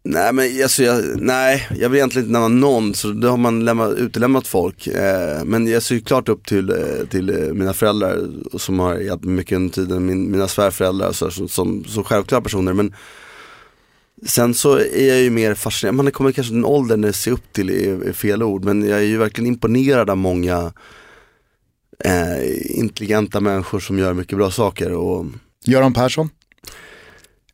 nej men alltså jag, nej, jag vill egentligen inte nämna någon så då har man lämnat, utelämnat folk. Eh, men jag ser ju klart upp till, eh, till eh, mina föräldrar som har hjälpt mig mycket under tiden, min, mina svärföräldrar så, som, som, som självklara personer. Men sen så är jag ju mer fascinerad, man kommer kanske till en ålder när jag ser upp till är, är fel ord, men jag är ju verkligen imponerad av många eh, intelligenta människor som gör mycket bra saker. Och, Göran Persson.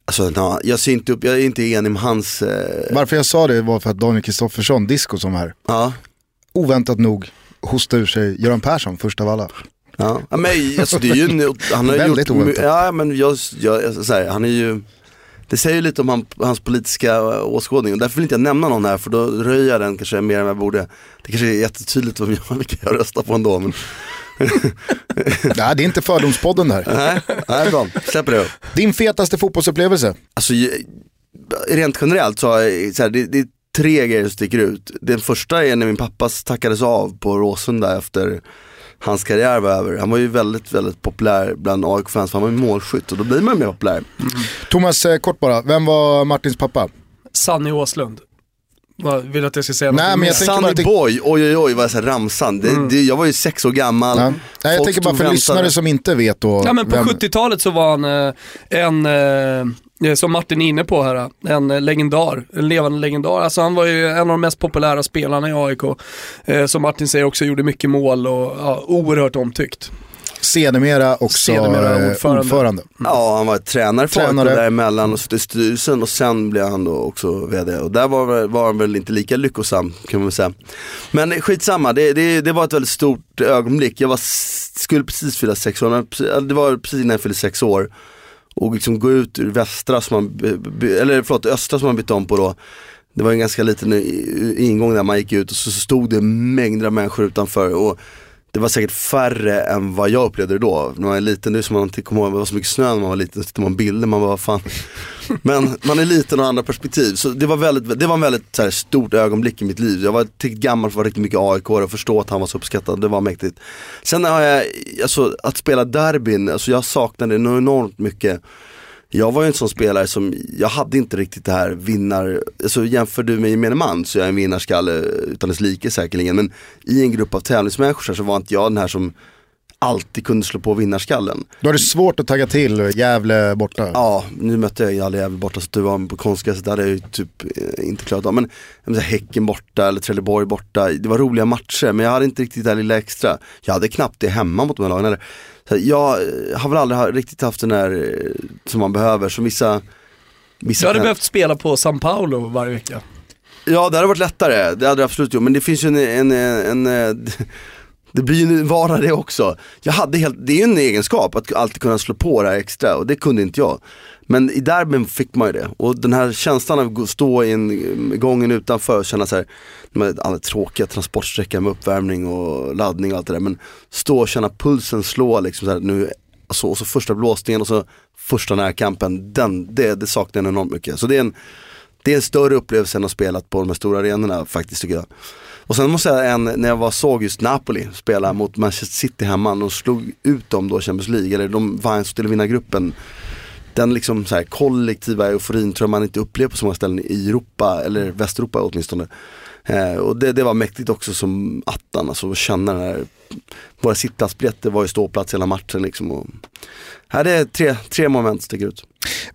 Alltså, na, jag ser inte upp, jag är inte enig med hans eh, Varför jag sa det var för att Daniel Kristoffersson, Disco som här, Ja, oväntat nog hostade ur sig Göran Persson först av alla. ja. men alltså det är ju, han har Väldigt gjort, oväntat. ja men jag, jag, här, han är ju, det säger ju lite om han, hans politiska eh, åskådning och därför vill inte jag nämna någon här för då röjer jag den kanske mer än jag borde. Det kanske är jättetydligt vem jag, vilka jag röstar på ändå men Nej, det är inte Fördomspodden där. nej, nej bra, släpper det. Din fetaste fotbollsupplevelse? Alltså rent generellt så, så här, det, det är tre grejer som sticker ut. Den första är när min pappa tackades av på Råsunda efter hans karriär var över. Han var ju väldigt, väldigt populär bland AIK-fans han var ju målskytt och då blir man ju mer populär. Thomas, eh, kort bara, vem var Martins pappa? Sanny Åslund. Vill du att jag ska säga Nej, något men jag tänker bara Sunny att det- Boy, oj oj oj vad jag säger ramsan. Det, det, jag var ju sex år gammal. Ja. Nej, jag tänker bara för lyssnare som inte vet då. Ja men på vem- 70-talet så var han eh, en, eh, som Martin är inne på här, en eh, legendar, en levande legendar. Alltså han var ju en av de mest populära spelarna i AIK. Eh, som Martin säger också gjorde mycket mål och ja, oerhört omtyckt. Sedermera också Sedermera eh, ordförande. ordförande. Ja, han var tränare för Tränare. däremellan och satt i styrelsen och sen blev han då också vd. Och där var, var han väl inte lika lyckosam kan man väl säga. Men skitsamma, det, det, det var ett väldigt stort ögonblick. Jag var, skulle precis fylla sex år, det var precis innan jag fyllde sex år. Och liksom gå ut ur västra, som man, eller förlåt östra som man bytte om på då. Det var en ganska liten ingång där man gick ut och så stod det mängder av människor utanför. Och det var säkert färre än vad jag upplevde det då. När man är liten, det är som man inte kommer ihåg, det var så mycket snö när man var liten, så tittar man bilder, man bara fan. Men man är liten och har andra perspektiv. Så det var, väldigt, det var en väldigt så här, stort ögonblick i mitt liv. Jag var tillräckligt gammal för att vara riktigt mycket AIK och förstå att han var så uppskattad, det var mäktigt. Sen har jag, alltså att spela derbyn, alltså jag saknade det enormt mycket. Jag var ju en sån spelare som, jag hade inte riktigt det här vinnar, alltså jämför du med gemene man så är jag en vinnarskalle utan dess like säkerligen. Men i en grupp av tävlingsmänniskor så var inte jag den här som alltid kunde slå på vinnarskallen. Då är det svårt att tagga till Gävle borta. Ja, nu mötte jag ju aldrig Gävle borta så det var på konstgräset, det hade jag ju typ eh, inte klarat av. Men menar, Häcken borta eller Trelleborg borta, det var roliga matcher men jag hade inte riktigt det där lilla extra. Jag hade knappt det hemma mot de här lagen heller. Så jag eh, har väl aldrig riktigt haft den där eh, som man behöver, som vissa Vissa Du hade behövt spela på São Paulo varje vecka. Ja det hade varit lättare, det hade det absolut gjort. Men det finns ju en, en, en, en det blir ju en vara det också. Jag hade helt, det är ju en egenskap att alltid kunna slå på det här extra och det kunde inte jag. Men i derbyn fick man ju det. Och den här känslan av att stå i en, eh, gången utanför och känna så här, med alla tråkiga transportsträckor med uppvärmning och laddning och allt det där. Men stå och känna pulsen slå liksom så här, nu alltså, och så första blåsningen och så första närkampen, den, det, det saknar jag enormt mycket. Så det är, en, det är en större upplevelse än att spela på de här stora arenorna faktiskt tycker jag. Och sen måste jag säga en, när jag var såg just Napoli spela mot Manchester City hemma, de slog ut dem då i Champions League, eller de vann, skulle vinna gruppen. Den liksom så här kollektiva euforin tror jag man inte upplever på så många ställen i Europa, eller Västeuropa åtminstone. Eh, och det, det var mäktigt också som attan, alltså att känna den här, våra sittplatsbiljetter var ju ståplats hela matchen liksom. Och, här det är tre, tre moment sticker ut.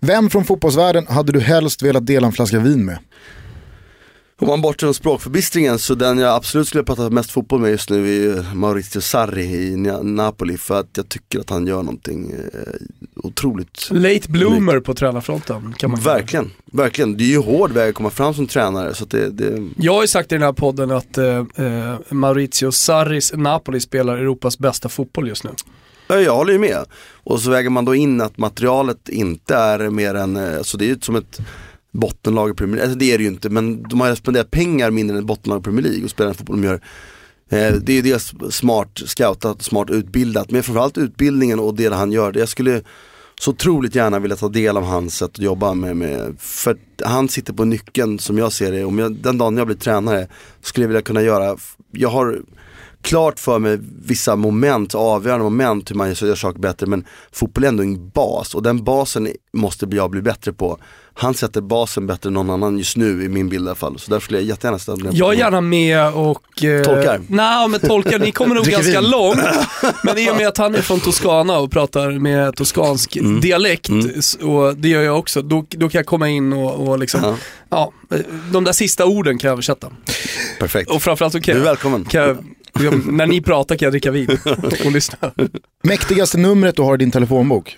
Vem från fotbollsvärlden hade du helst velat dela en flaska vin med? Om man bortser från språkförbistringen så den jag absolut skulle prata mest fotboll med just nu är Maurizio Sarri i Na- Napoli för att jag tycker att han gör någonting eh, otroligt. Late bloomer på tränarfronten kan man kalla det. Verkligen, verkligen. Det är ju hård väg att komma fram som tränare så att det, det Jag har ju sagt i den här podden att eh, eh, Maurizio Sarris Napoli spelar Europas bästa fotboll just nu. Ja, jag håller ju med. Och så väger man då in att materialet inte är mer än, eh, alltså det är ju som ett bottenlag i Premier League, alltså det är det ju inte men de har spenderat pengar mindre än ett bottenlag i Premier League och spelar den fotboll de gör. Eh, det är ju dels smart scoutat, smart utbildat, men framförallt utbildningen och det han gör. Jag skulle så otroligt gärna vilja ta del av hans sätt att jobba med, med för han sitter på nyckeln som jag ser det. Om jag, den dagen jag blir tränare skulle jag vilja kunna göra, jag har klart för mig vissa moment, avgörande moment hur man gör saker bättre men fotboll är ändå en bas och den basen måste jag bli bättre på. Han sätter basen bättre än någon annan just nu i min bild i alla fall. Så därför skulle jag jättegärna ställa den Jag är gärna med och... Eh, Tolkar. Nej, men tolkar, ni kommer nog ganska vin. långt. Men i och med att han är från Toscana och pratar med toskansk Mm. dialekt, s- och det gör jag också, då, då kan jag komma in och, och liksom, Ja. ja. eh, de där sista orden kan jag översätta. Perfekt. Och framförallt så kan Du är välkommen. kan jag, liksom, när ni pratar kan jag dricka vin och lyssna. Mäktigaste numret du har i din telefonbok?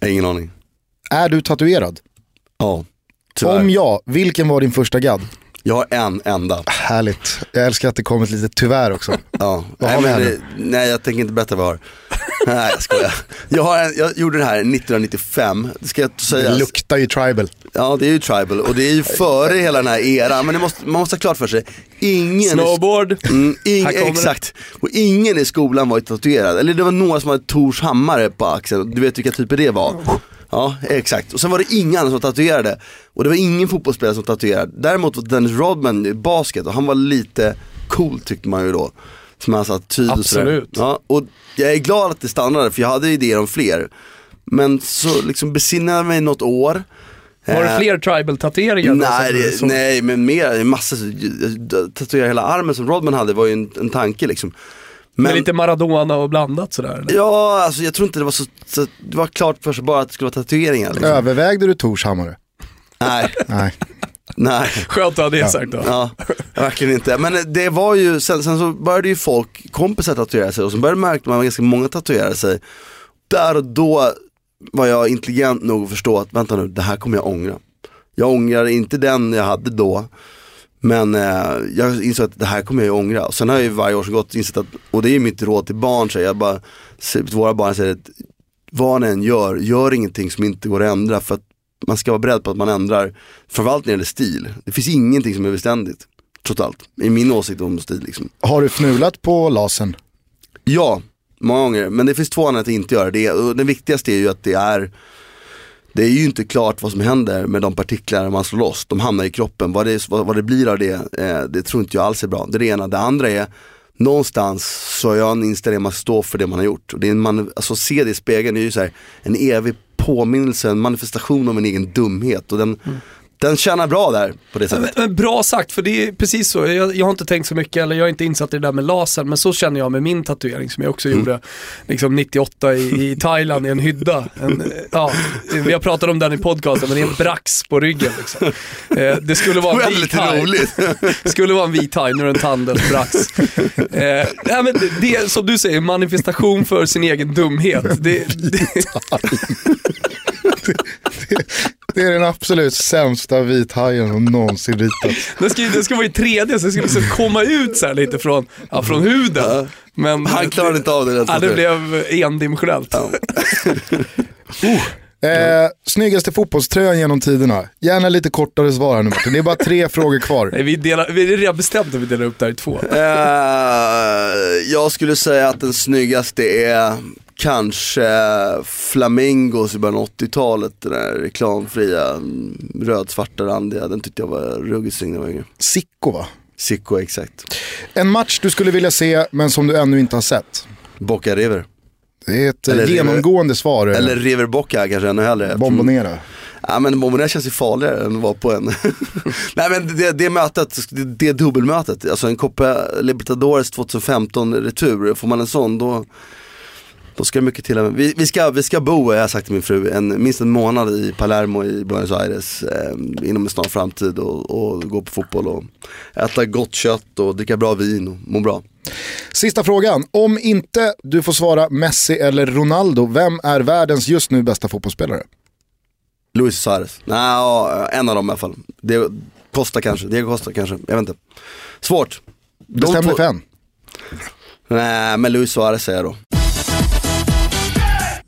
Jag Ingen aning. Är du tatuerad? Ja, tyvärr. Om ja, vilken var din första gadd? Jag har en enda. Härligt. Jag älskar att det kommer ett litet tyvärr också. Ja. Vad nej, men, det- nej jag tänker inte berätta vad jag har. nej jag skojar. Jag, har en, jag gjorde det här 1995, det ska jag Det säga. luktar ju tribal. Ja det är ju tribal och det är ju före hela den här eran. Men det måste, man måste ha klart för sig, ingen Snowboard. Mm, ing, det. exakt. Och ingen i skolan var ju tatuerad. Eller det var några som hade Tors hammare på axeln. Du vet vilka typer det var. Ja, exakt. Och sen var det ingen annan som tatuerade. Och det var ingen fotbollsspelare som tatuerade. Däremot var Dennis Rodman i basket och han var lite cool tyckte man ju då. Som attityd och sådär. Absolut. Ja, och jag är glad att det stannade för jag hade idéer om fler. Men så liksom besinnade jag mig något år. Var det Eh, fler tribal-tatueringar? Nej, det, nej men mer, massa, tatuera hela armen som Rodman hade var ju en, en tanke liksom. Med lite Maradona och blandat sådär? eller? Ja, alltså jag tror inte det var så, så det var klart för sig bara att det skulle vara tatueringar liksom. Övervägde du Tors hammare? Nej, Nej. Nej. Skönt att ha det sagt då. Ja, verkligen inte. Men det var ju, sen, sen så började ju folk, kompisar tatuera sig och så började märka man att ganska många tatuerade sig. Där och då var jag intelligent nog att förstå att vänta nu, det här kommer jag ångra. Jag ångrar inte den jag hade då. Men eh, jag insåg att det här kommer jag ju ångra. Och sen har jag ju varje år som gått insett att, och det är mitt råd till barn, så jag bara, våra barn säger att vad ni än gör, gör ingenting som inte går att ändra. För att man ska vara beredd på att man ändrar, det gäller stil. Det finns ingenting som är beständigt, trots allt. I min åsikt om stil liksom. Har du fnulat på lasern? Ja, många gånger. Men det finns två anledningar att inte göra det. Och den viktigaste är ju att det är det är ju inte klart vad som händer med de partiklar man slår loss. De hamnar i kroppen. Vad det, vad, vad det blir av det, eh, det tror inte jag alls är bra. Det är det ena. Det andra är, någonstans så har jag en inställning att stå för det man har gjort. Och det är man, alltså se det i spegeln, det är ju så här, en evig påminnelse, en manifestation av en egen dumhet. Och den, den tjänar bra där på det Men, sättet. men bra sagt, för det är precis så. Jag, jag har inte tänkt så mycket, eller jag är inte insatt i det där med laser, men så känner jag med min tatuering som jag också Mm. gjorde liksom 98 i, i Thailand i en hydda. En, ja, vi har pratat om den i podcasten, men det är en brax på ryggen. Liksom. Eh, det skulle vara Det en vit roligt. skulle vara en vit thai, nu är det en tandlös brax. Eh, nej, men det, det är som du säger, manifestation för sin egen dumhet. Det, det, Det är den absolut sämsta vithajen som någonsin ritats. det, ska, det ska vara i 3D, så det ska liksom komma ut så här lite från, ja, från huden. Men Han klarade inte av det. Ja, det blev endimensionellt. Oh. Eh, snyggaste fotbollströjan genom tiderna. Gärna lite kortare svar här nu Martin. Det är bara tre frågor kvar. Nej, vi, delar, vi är redan bestämt att vi delar upp det här i två. Eh, jag skulle säga att den snyggaste är kanske Flamingos i början av 80-talet. Den där reklamfria mm, rödsvarta randiga. Den tyckte jag var ruggigt snygg när jag var yngre. Sicko va? Sicko exakt. En match du skulle vilja se men som du ännu inte har sett. Boca River. Det är ett Eller genomgående svar. eh, Eller River Boca kanske ännu hellre. Bombonera. Ja men Bombonera känns ju farligare än att vara på en. Nej men det, det mötet, det, det dubbelmötet, alltså en Copa Libertadores 2015 retur, får man en sån då, då ska mycket till. Vi, vi, ska, vi ska bo, jag har sagt till min fru, en, minst en månad i Palermo i Buenos Aires eh, inom en snar framtid och, och gå på fotboll och äta gott kött och dricka bra vin och må bra. Sista frågan. Om inte du får svara Messi eller Ronaldo, vem är världens just nu bästa fotbollsspelare? Luis Suarez, nej en av dem i alla fall. Det, Costa kanske, Diego Costa kanske, jag vet inte. Svårt. Bestäm dig för en. Nej men Luis Suarez säger jag då.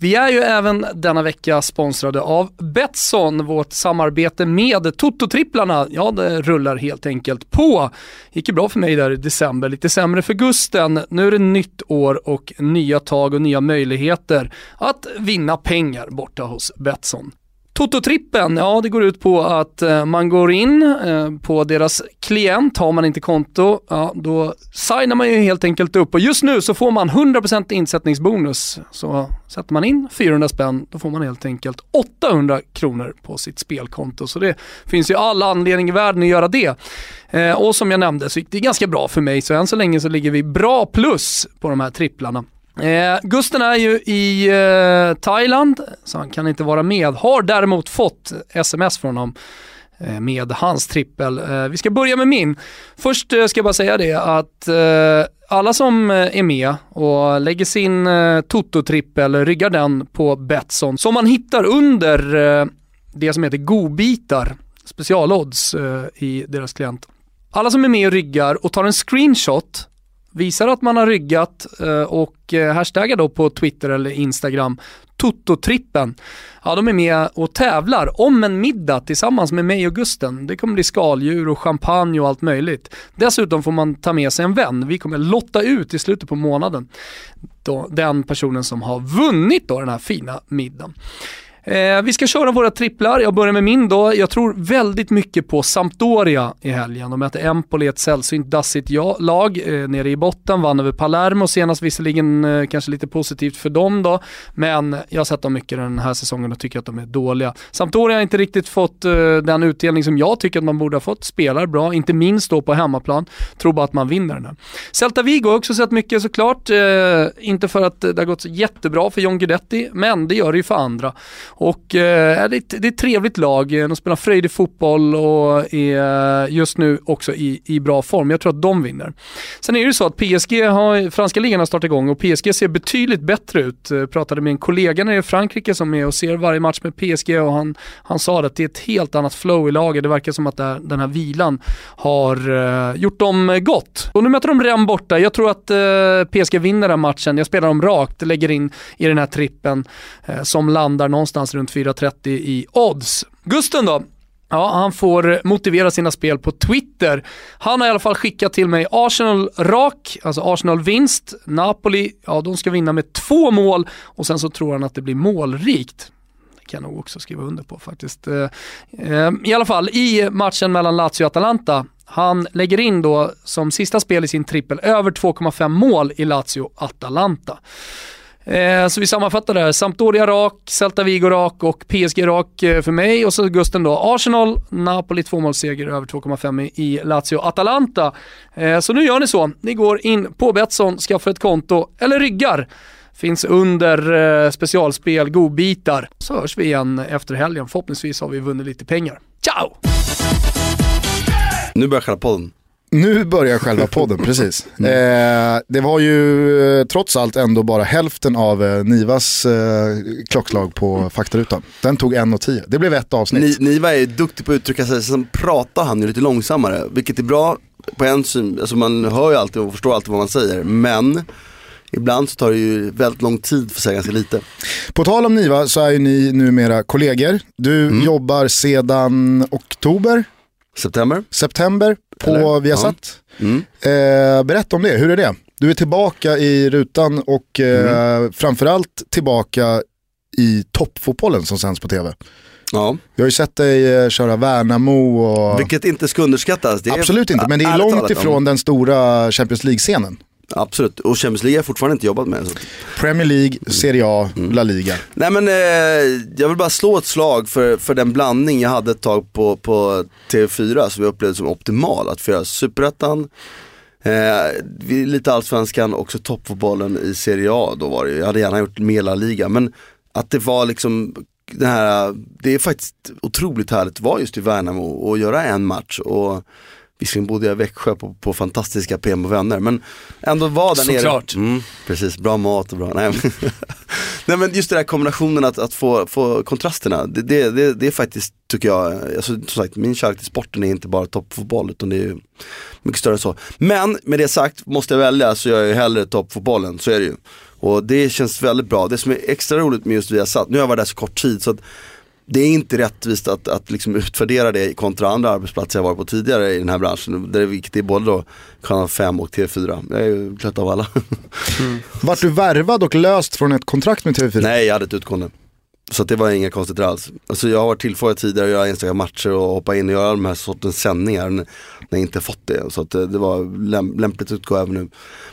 Vi är ju även denna vecka sponsrade av Betsson. Vårt samarbete med Toto-tripplarna, ja det rullar helt enkelt på. Gick ju bra för mig där i december, lite sämre för Gusten. Nu är det nytt år och nya tag och nya möjligheter att vinna pengar borta hos Betsson. Toto-trippen, ja det går ut på att eh, man går in eh, på deras klient, har man inte konto, ja då signar man ju helt enkelt upp och just nu så får man 100% insättningsbonus. Så sätter man in 400 spänn, då får man helt enkelt 800 kronor på sitt spelkonto. Så det finns ju all anledning i världen att göra det. Eh, och som jag nämnde så gick det ganska bra för mig, så än så länge så ligger vi bra plus på de här tripplarna. Eh, Gusten är ju i eh, Thailand, så han kan inte vara med. Har däremot fått sms från honom eh, med hans trippel. Eh, vi ska börja med min. Först eh, ska jag bara säga det att eh, alla som eh, är med och lägger sin eh, Toto-trippel, ryggar den på Betsson, som man hittar under eh, det som heter godbitar, specialodds eh, i deras klient. Alla som är med och ryggar och tar en screenshot visar att man har ryggat eh, och eh, hashtaggar då på Twitter eller Instagram Toto-trippen. Ja, de är med och tävlar om en middag tillsammans med mig och Gusten. Det kommer bli skaldjur och champagne och allt möjligt. Dessutom får man ta med sig en vän. Vi kommer lotta ut i slutet på månaden då, den personen som har vunnit då den här fina middagen. Eh, vi ska köra våra tripplar. Jag börjar med min då. Jag tror väldigt mycket på Sampdoria i helgen. De möter Empoli, ett sällsynt dassigt ja- lag eh, nere i botten. Vann över Palermo senast, visserligen eh, kanske lite positivt för dem då. Men jag har sett dem mycket den här säsongen och tycker att de är dåliga. Sampdoria har inte riktigt fått eh, den utdelning som jag tycker att man borde ha fått. Spelar bra, inte minst då på hemmaplan. Tror bara att man vinner den här. Celta Vigo har jag också sett mycket såklart. Eh, inte för att det har gått jättebra för John Guidetti, men det gör det ju för andra. Och eh, det, är ett, det är ett trevligt lag, de spelar frejdig fotboll och är eh, just nu också i, i bra form. Jag tror att de vinner. Sen är det ju så att PSG har, franska ligan har startat igång och PSG ser betydligt bättre ut. Jag pratade med en kollega nere i Frankrike som är och ser varje match med PSG och han, han sa att det är ett helt annat flow i laget. Det verkar som att här- den här vilan har eh, gjort dem eh, gott. Och nu möter de Rennes borta. Jag tror att eh, PSG vinner den matchen. Jag spelar dem rakt, lägger in i den här trippen eh, som landar någonstans runt 4.30 i odds. Gusten då? Ja, han får motivera sina spel på Twitter. Han har i alla fall skickat till mig Arsenal rak, alltså Arsenal vinst. Napoli, ja de ska vinna med två mål och sen så tror han att det blir målrikt. Det kan jag nog också skriva under på faktiskt. Eh, eh, I alla fall, i matchen mellan Lazio och Atalanta, han lägger in då som sista spel i sin trippel över 2,5 mål i Lazio-Atalanta. Eh, så vi sammanfattar det här. Sampdoria rak, Celta Vigo rak och PSG rak eh, för mig. Och så Gusten då. Arsenal, Napoli tvåmålsseger över 2,5 i i Lazio-Atalanta. Eh, så nu gör ni så. Ni går in på Betsson, skaffar ett konto eller ryggar. Finns under eh, specialspel, godbitar. Så hörs vi igen efter helgen. Förhoppningsvis har vi vunnit lite pengar. Ciao! Nu börjar själva podden. Nu börjar själva podden, precis. Eh, det var ju eh, trots allt ändå bara hälften av eh, Nivas eh, klockslag på faktarutan. Den tog en och tio. Det blev ett avsnitt. Ni, Niva är duktig på att uttrycka sig, sen pratar han ju lite långsammare, vilket är bra på en syn, alltså man hör ju alltid och förstår alltid vad man säger, men ibland så tar det ju väldigt lång tid för att säga ganska lite. På tal om Niva så är ju ni numera kollegor. Du Mm. jobbar sedan oktober, September? september på Eller? Viasat. Mm. Eh, berätta om det, hur är det? Du är tillbaka i rutan och eh, Mm. framförallt tillbaka i toppfotbollen som sänds på tv. Ja, Vi har ju sett dig eh, köra Värnamo och... vilket inte ska underskattas. Absolut inte, men det är långt ifrån den stora Champions League-scenen. Absolut, och Champions League har jag fortfarande inte jobbat med. Så. Premier League, Serie A, Mm. La Liga. Nej men eh, jag vill bara slå ett slag för, för den blandning jag hade ett tag på, på TV4 som jag upplevde som optimal. Att få göra Superettan, eh, lite Allsvenskan, också toppfotbollen i Serie A då var det. Jag hade gärna gjort mer La Liga men att det var liksom det här, det är faktiskt otroligt härligt att vara just i Värnamo och göra en match. Och Visserligen bodde jag i Växjö på, på fantastiska PM och vänner men ändå var där nere. Såklart. Mm, precis, bra mat och bra, nej men, nej, men just den här kombinationen att, att få, få kontrasterna, det, det, det, det är faktiskt, tycker jag, alltså, som sagt min kärlek till sporten är inte bara toppfotboll utan det är mycket större än så. Men med det sagt, måste jag välja så gör jag ju hellre toppfotbollen, så är det ju. Och det känns väldigt bra. Det som är extra roligt med just Viasat, nu har jag varit där så kort tid så att det är inte rättvist att, att liksom utvärdera det kontra andra arbetsplatser jag varit på tidigare i den här branschen. Där det är viktigt både då kanal 5 och TV4. Jag är ju trött av alla. Vart du värvad och löst från ett kontrakt med TV4? Nej, jag hade ett utgående. Så det var inga konstigheter alls. Alltså jag har varit tillfrågad tidigare att göra enstaka matcher och hoppa in och göra de här sortens sändningar när jag inte fått det. Så eh, det var läm- lämpligt att utgå även nu.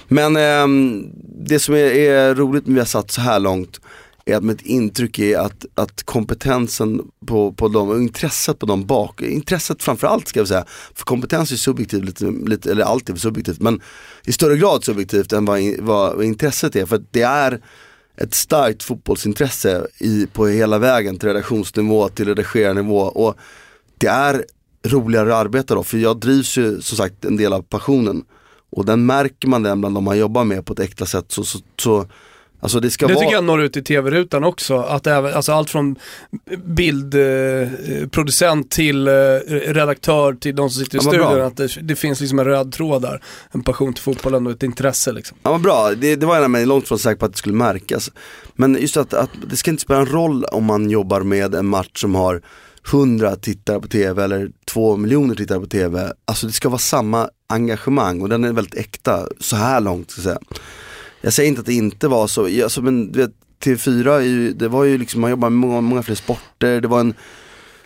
Men ehm, det som är, är roligt med vi har satt så här långt är att mitt intryck är att, att kompetensen på, på dem och intresset på dem bak, intresset framförallt ska jag säga, för kompetens är subjektivt, lite, lite, eller alltid subjektivt, men i större grad subjektivt än vad, in- vad intresset är. För att det är ett starkt fotbollsintresse i, på hela vägen till redaktionsnivå, till redigerarnivå och det är roligare att arbeta då, för jag drivs ju som sagt en del av passionen och den märker man den bland de man jobbar med på ett äkta sätt så, så, så Alltså det Det vara... tycker jag når ut i tv-rutan också, att även, alltså allt från bildproducent eh, till eh, redaktör till de som sitter i Ja, bra. studion, att det, det finns liksom en röd tråd där. En passion till fotbollen och ett intresse liksom. Ja vad bra, det, det var jag långt från säker på att det skulle märkas. Men just att, att det ska inte spela en roll om man jobbar med en match som har 100 tittare på tv eller 2 miljoner tittare på tv. Alltså det ska vara samma engagemang och den är väldigt äkta så här långt. Ska jag, säga jag säger inte att det inte var så, alltså, men du vet, TV4, ju, det var ju liksom, man jobbar med många, många fler sporter, det var en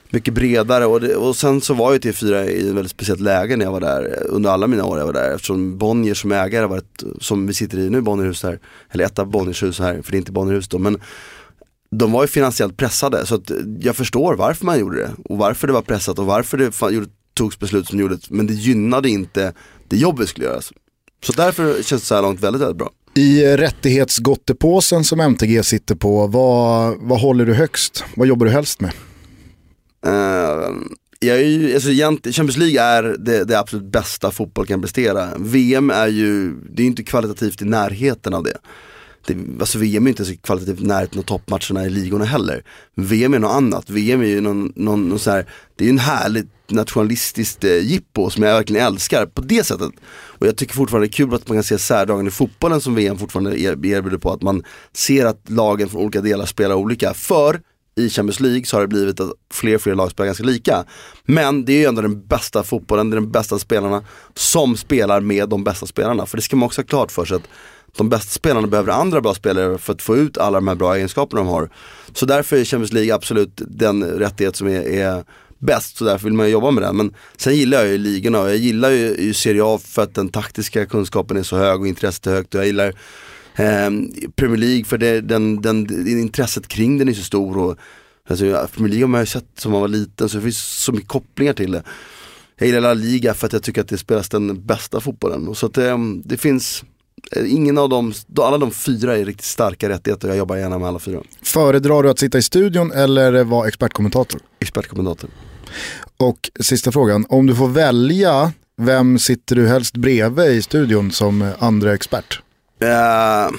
mycket bredare och, det, och sen så var ju TV4 i ett väldigt speciellt läge när jag var där under alla mina år jag var där eftersom Bonnier som ägare var ett, som vi sitter i nu, Bonnierhus här, eller ett av Bonniers hus här, för det är inte Bonnierhus då, men de var ju finansiellt pressade så att jag förstår varför man gjorde det och varför det var pressat och varför det fan, gjorde, togs beslut som gjordes, men det gynnade inte det jobbet skulle göras. Så därför känns det så här långt väldigt, väldigt bra. I rättighetsgottepåsen som MTG sitter på, vad, vad håller du högst? Vad jobbar du helst med? Uh, jag är ju, alltså Champions League är det, det absolut bästa fotboll kan prestera. VM är ju, det är inte kvalitativt i närheten av det. det alltså VM är inte så kvalitativt i närheten av toppmatcherna i ligorna heller. VM är något annat, VM är ju någon, någon, någon så här, det är ju en härligt nationalistiskt eh, jippo som jag verkligen älskar på det sättet. Och jag tycker fortfarande det är kul att man kan se särdragen i fotbollen som VM fortfarande erbjuder på. Att man ser att lagen från olika delar spelar olika. För i Champions League så har det blivit att fler och fler lag spelar ganska lika. Men det är ju ändå den bästa fotbollen, det är de bästa spelarna som spelar med de bästa spelarna. För det ska man också ha klart för sig att de bästa spelarna behöver andra bra spelare för att få ut alla de här bra egenskaperna de har. Så därför är Champions League absolut den rättighet som är, är bäst, så därför vill man jobba med den. Men sen gillar jag ju ligorna och jag gillar ju, ju Serie A för att den taktiska kunskapen är så hög och intresset är högt och jag gillar eh, Premier League för det, den, den, intresset kring den är så stor och alltså, Premier League har man ju sett som man var liten så det finns så mycket kopplingar till det. Jag gillar La Liga för att jag tycker att det spelas den bästa fotbollen och så att det, det finns eh, Ingen av dem, alla de fyra är riktigt starka rättigheter och jag jobbar gärna med alla fyra. Föredrar du att sitta i studion eller vara expertkommentator? Expertkommentator. Och sista frågan, om du får välja, vem sitter du helst bredvid i studion som andra expert? Eh,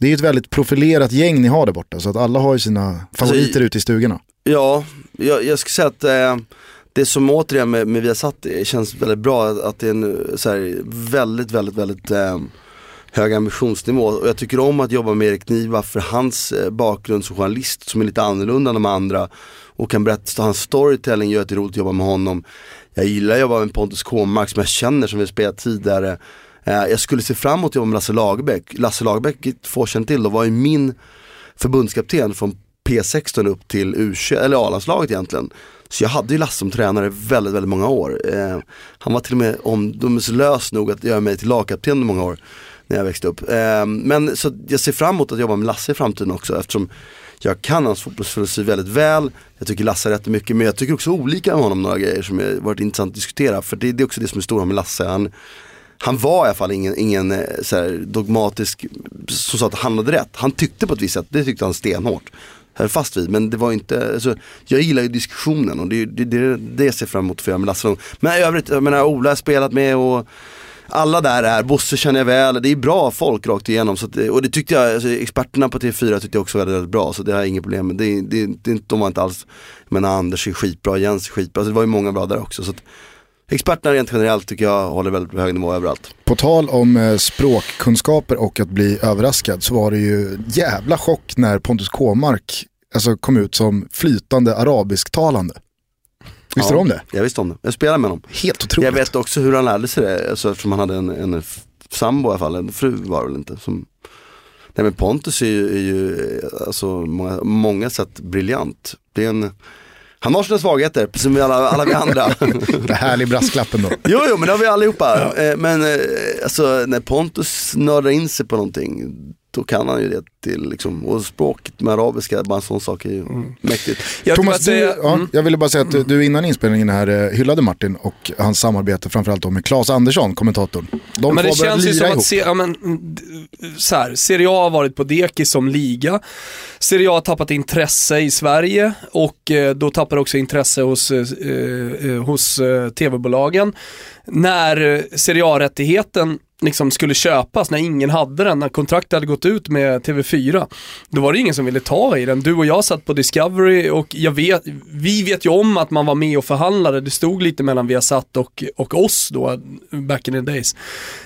Det är ju ett väldigt profilerat gäng ni har där borta, så att alla har ju sina favoriter ute i stugorna. Ja, jag, jag skulle säga att eh, det som återigen med, med Viasat känns väldigt bra att det är en så här, väldigt, väldigt, väldigt eh, hög ambitionsnivå. Och jag tycker om att jobba med Erik Niva för hans eh, bakgrund som journalist som är lite annorlunda än de andra. Och kan berätta, hans storytelling gör att det är roligt att jobba med honom. Jag gillar att jobba med Pontus Kåmark som jag känner som vi spelat tidigare. Eh, jag skulle se fram emot att jobba med Lasse Lagerbäck. Lasse Lagerbäck, få känna till då, var ju min förbundskapten från P16 upp till U21, eller A-landslaget egentligen. Så jag hade ju Lasse som tränare väldigt, väldigt många år. Eh, han var till och med omdömeslös nog att göra mig till lagkapten under många år när jag växte upp. Eh, men så jag ser fram emot att jobba med Lasse i framtiden också eftersom jag kan hans fotbollsfilosofi väldigt väl. Jag tycker Lasse rätt mycket men jag tycker också olika med honom några grejer som har varit intressant att diskutera. För det, det är också det som är stora med Lasse. Han, han var i alla fall ingen, ingen eh, så här, dogmatisk som sa att han hade rätt. Han tyckte på ett visst sätt, det tyckte han stenhårt. Höll fast vid, men det var inte, alltså, jag gillar ju diskussionen och det är det, det, det jag ser fram emot att få göra med Lasse. Men i övrigt, jag menar Ola har spelat med och alla där är, Bosse känner jag väl, det är bra folk rakt igenom. Så att, och det tyckte jag, alltså, experterna på TV4 tyckte jag också var väldigt, väldigt bra. Så det har jag inget problem med. Det, det, det, de var inte alls, jag menar Anders är skitbra, Jens är skitbra. Så det var ju många bra där också. Så att, experterna rent generellt tycker jag håller väldigt hög nivå överallt. På tal om eh, språkkunskaper och att bli överraskad så var det ju jävla chock när Pontus Kåmark alltså, kom ut som flytande arabisktalande. Visste ja, du om det? Jag visste om det. Jag spelade med honom. Helt otroligt. Jag vet också hur han lärde sig det, alltså, eftersom han hade en, en sambo i alla fall, en fru var det väl inte. Som... Nej men Pontus är ju, är ju alltså, många, många sätt briljant. Det är en han har sina svagheter, som alla, alla vi andra. det härlig brasklappen då. jo, jo, men det har vi allihopa. Ja. Eh, men eh, alltså, när Pontus nördar in sig på någonting, då kan han ju det till, liksom, och språket med arabiska, bara en sån sak är ju mm. mäktigt. Jag Thomas, du, ja, mm. jag ville bara säga att du innan inspelningen här eh, hyllade Martin och hans samarbete framförallt då med Claes Andersson, kommentatorn. De men det känns ju som ihop. att, se, ja, men, så här, Serie A har varit på dekis som liga. Serie A har tappat intresse i Sverige och eh, då tappar också intresse hos, eh, eh hos eh, tv-bolagen. När Serie A-rättigheten liksom skulle köpas när ingen hade den, när kontraktet hade gått ut med TV4. Då var det ingen som ville ta i den. Du och jag satt på Discovery och jag vet, vi vet ju om att man var med och förhandlade. Det stod lite mellan Viasat och, och oss då, back in the days.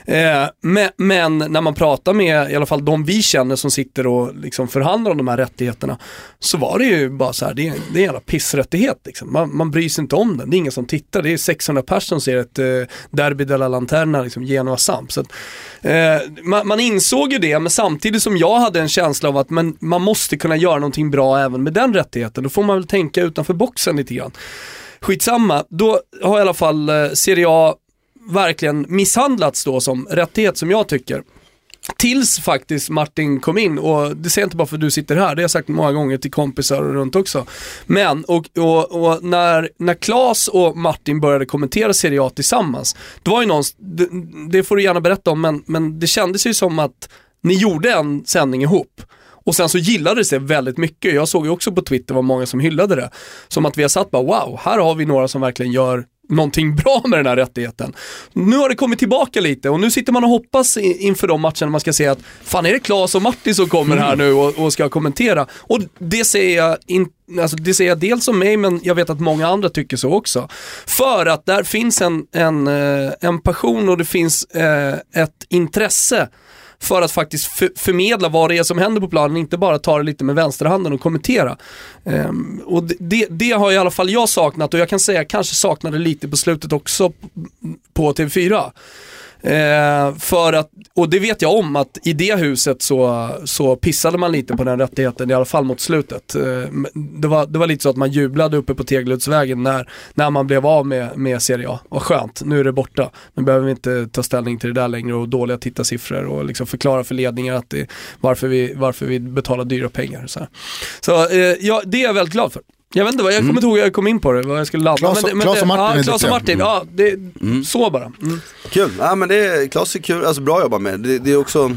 Eh, men, men, när man pratar med i alla fall de vi känner som sitter och liksom förhandlar om de här rättigheterna så var det ju bara så här, det är, det är en jävla pissrättighet. Liksom. Man, man bryr sig inte om den, det är ingen som tittar. Det är 600 personer som ser ett eh, Derby de la Lanterna, liksom, Genoa Eh, man, man, insåg ju det, men samtidigt som jag hade en känsla av att men, man måste kunna göra någonting bra även med den rättigheten. Då får man väl tänka utanför boxen lite grann. Skitsamma, då har i alla fall eh, Serie A verkligen misshandlats då som rättighet som jag tycker. Tills faktiskt Martin kom in och det säger jag inte bara för att du sitter här, det har jag sagt många gånger till kompisar och runt också. Men, och, och, och när, när Klas och Martin började kommentera Serie A tillsammans, det var ju någon, det, det får du gärna berätta om, men, men det kändes ju som att ni gjorde en sändning ihop. Och sen så gillades det väldigt mycket. Jag såg ju också på Twitter var många som hyllade det. Som att vi har satt bara wow, här har vi några som verkligen gör någonting bra med den här rättigheten. Nu har det kommit tillbaka lite och nu sitter man och hoppas inför de matcherna man ska se att fan är det Klas och Martin som kommer här nu och, och ska kommentera. Och det säger jag inte Alltså det säger jag dels om mig, men jag vet att många andra tycker så också. För att där finns en, en, eh, en passion och det finns eh, ett intresse för att faktiskt förmedla vad det är som händer på planen, inte bara ta det lite med vänsterhanden och kommentera. Um, och det, det, har i alla fall jag saknat och jag kan säga jag kanske saknade lite på slutet också på TV4. Eh, för att, och det vet jag om att i det huset så, så pissade man lite på den rättigheten, i alla fall mot slutet. Eh, det, var, det var lite så att man jublade uppe på Tegeludsvägen när, när man blev av med, med Serie A. Vad skönt, nu är det borta. Nu behöver vi inte ta ställning till det där längre och dåliga tittarsiffror och liksom förklara för ledningen att det, varför, vi, varför vi betalar dyra pengar. Så, så eh, ja, det är jag väldigt glad för. Jag vet inte vad, jag kommer mm. inte ihåg jag kom in på det, vad jag skulle landa. Klas, men, men, Klas och Martin. Ja, Klas och Martin, ja, det, mm. så bara. Mm. Kul, ja men det är, Klas är kul, alltså bra att jobba med. Det, det är också,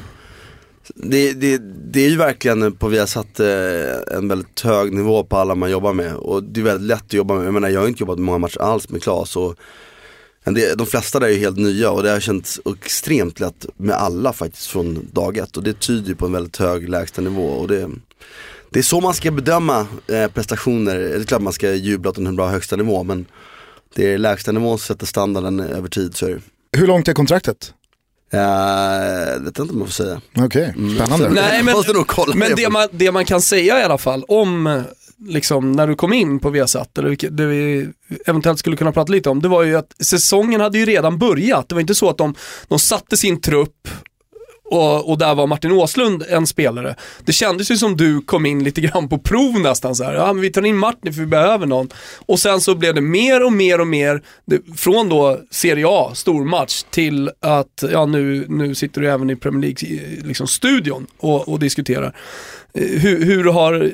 det, det, det är ju verkligen på Viasat eh, en väldigt hög nivå på alla man jobbar med. Och det är väldigt lätt att jobba med, jag menar jag har inte jobbat många matcher alls med Klas. Och, de flesta där är helt nya och det har känts extremt lätt med alla faktiskt från dag ett. Och det tyder på en väldigt hög lägstanivå. Och det, det är så man ska bedöma eh, prestationer. Det är klart man ska jubla åt en bra högsta nivå men det är lägsta nivån som sätter standarden över tid. Så är det. Hur långt är kontraktet? Eh, Jag vet inte om jag får säga. Okej, spännande. Nej, men, Måste nog kolla men det man, det man kan säga i alla fall om eh, liksom, när du kom in på Viasat, eller vilket- det vi eventuellt skulle kunna prata lite om, det var ju att säsongen hade ju redan börjat. Det var inte så att de, de satte sin trupp och, och där var Martin Åslund en spelare. Det kändes ju som du kom in lite grann på prov nästan så här. Ja, men vi tar in Martin för vi behöver någon. Och sen så blev det mer och mer och mer, det, från då Serie A, stormatch, till att ja, nu, nu sitter du även i Premier League liksom, studion och, och diskuterar. Eh, hur, hur har,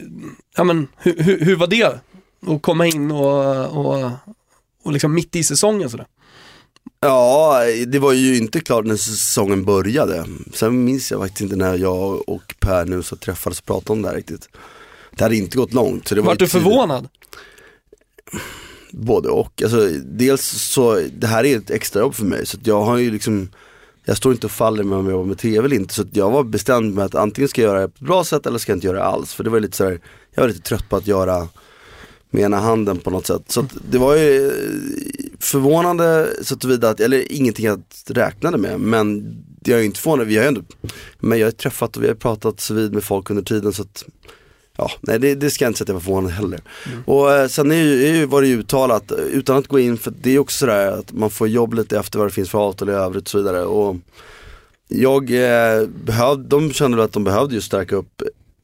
ja men hur, hur, hur var det? Att komma in och, och, och liksom mitt i säsongen sådär. Ja, det var ju inte klart när säsongen började. Sen minns jag faktiskt inte när jag och Per nu så träffades och pratade om det här riktigt. Det hade inte gått långt. Så det var Vart du tidigt. förvånad? Både och. Alltså, dels så, det här är ett extrajobb för mig så jag har ju liksom jag står inte och faller med om jag jobbar med tv eller inte. Så jag var bestämd med att antingen ska jag göra det på ett bra sätt eller ska jag inte göra det alls. För det var lite så här, jag var lite trött på att göra med ena handen på något sätt. Så det var ju eh, förvånande så tillvida att, eller ingenting jag räknade med. Men jag är inte förvånad, vi har ju ändå, men jag har träffat och vi har pratat så vid med folk under tiden så att Ja, nej det, det ska jag inte säga att jag var förvånad heller. Och eh, sen är ju, är ju, var det ju uttalat, utan att gå in, för det är också sådär att man får jobb lite efter vad det finns för avtal i övrigt och så vidare. Och jag eh, behövde, de kände att de behövde ju stärka upp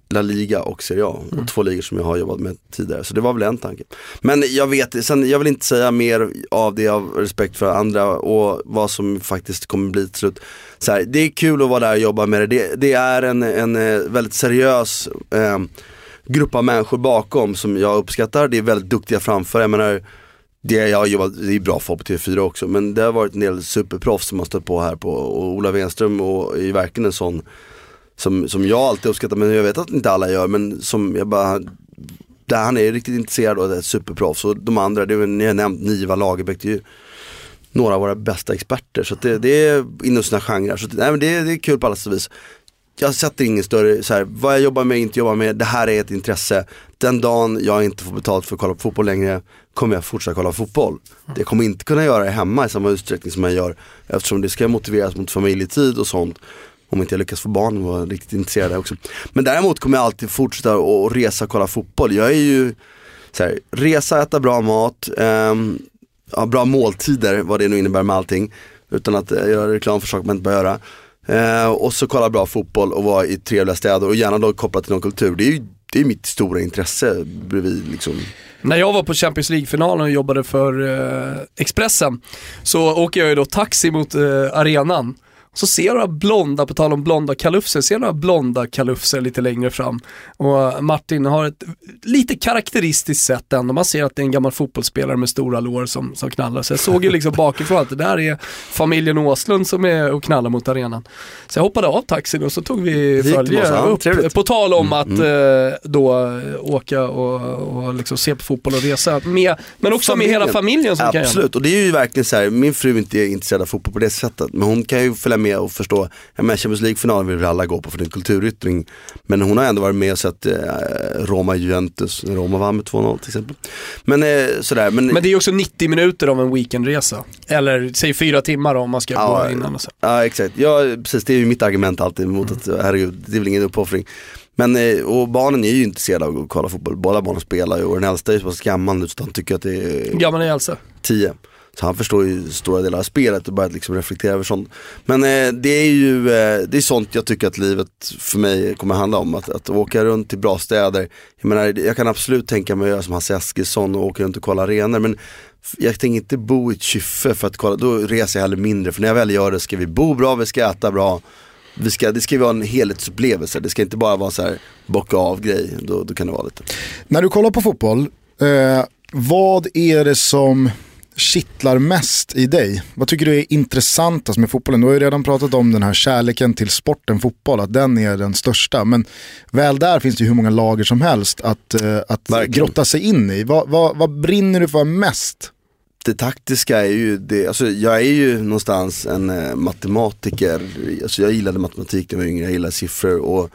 La Liga och Serie A. Och två ligor som jag har jobbat med tidigare. Så det var väl en tanke. Men jag vet, sen, jag vill inte säga mer av det av respekt för andra och vad som faktiskt kommer bli till slut. Så här, det är kul att vara där och jobba med det. Det, det är en, en eh, väldigt seriös eh, grupp av människor bakom som jag uppskattar. Det är väldigt duktiga framför. Jag menar, det jag har jobbat, det är bra folk på TV4 också, men det har varit en del superproffs som har stött på här på, och Ola Wenström och är verkligen en sån som, som jag alltid uppskattar, men jag vet att inte alla gör, men som jag bara där han är riktigt intresserad och är ett superproffs och de andra, det är, ni har nämnt Niva Lagerbäck, det är ju några av våra bästa experter. Så att det, det är inom sina genrer, så att, nej, men det, det är kul på alla sätt och vis. Jag sätter ingen större, så här, vad jag jobbar med, inte jobbar med, det här är ett intresse. Den dagen jag inte får betalt för att kolla på fotboll längre kommer jag fortsätta kolla på fotboll. Det kommer inte kunna göra det hemma i samma utsträckning som jag gör eftersom det ska motiveras mot familjetid och sånt. Om inte jag lyckas få barn var vara riktigt intresserad också. Men däremot kommer jag alltid fortsätta att resa och kolla fotboll. Jag är ju så här, resa, äta bra mat, ehm, ja, bra måltider, vad det nu innebär med allting. Utan att eh, göra reklam för saker man inte bör göra. Eh, och så kolla bra fotboll och vara i trevliga städer och gärna då kopplat till någon kultur. Det är ju det är mitt stora intresse bredvid liksom. När jag var på Champions League-finalen och jobbade för eh, Expressen så åker jag ju då taxi mot eh, arenan. Så ser jag några blonda, på tal om blonda kalufser, ser jag några blonda kalufser lite längre fram. Och Martin har ett lite karaktäristiskt sätt ändå. Man ser att det är en gammal fotbollsspelare med stora lår som, som knallar. Så jag såg ju liksom bakifrån att det där är familjen Åslund som är och knallar mot arenan. Så jag hoppade av taxin och så tog vi ja, upp. trevligt. På tal om att eh, då åka och, och liksom se på fotboll och resa med, men också med hela familjen som kan göra det. Absolut, och det är ju verkligen så här, min fru är inte intresserad av fotboll på det sättet. Men hon kan ju följa med och förstå, ja men Champions League-finalen vill vi alla gå på för det är en kulturyttring. Men hon har ändå varit med och sett eh, Roma-Juventus, Roma vann med 2-0 till exempel. Men eh, sådär, men, Men det är också 90 minuter av en weekendresa. Eller säg fyra timmar om man ska Ja, gå innan och så. Ja exakt, ja, precis det är ju mitt argument alltid mot att herregud, det är väl ingen uppoffring. Men eh, och barnen är ju intresserade av att kolla fotboll, båda barnen spelar ju och den äldsta är ju så pass gammal nu så han tycker att det är Hur gammal är Elsa? 10. Så han förstår ju stora delar av spelet och börjat liksom reflektera över sånt. Men eh, det är ju eh, det är sånt jag tycker att livet för mig kommer handla om. Att, att åka runt till bra städer. Jag menar, jag kan absolut tänka mig att göra som Hasse Eskilsson och åka runt och kolla arenor. Men jag tänker inte bo i ett kyffe för att kolla, då reser jag hellre mindre. För när jag väl gör det ska vi bo bra, vi ska äta bra. Vi ska, det ska ju vara en helhetsupplevelse, det ska inte bara vara så här bocka av grej, då, då kan det vara lite. När du kollar på fotboll, eh, vad är det som kittlar mest i dig? Vad tycker du är intressantast med fotbollen? Du har ju redan pratat om den här kärleken till sporten fotboll, att den är den största. Men väl där finns det ju hur många lager som helst att, eh, att Verkligen. grotta sig in i. Vad, vad, vad brinner du för mest? det taktiska är ju det, alltså jag är ju någonstans en eh, matematiker, alltså jag gillade matematik när jag var yngre, jag gillade siffror och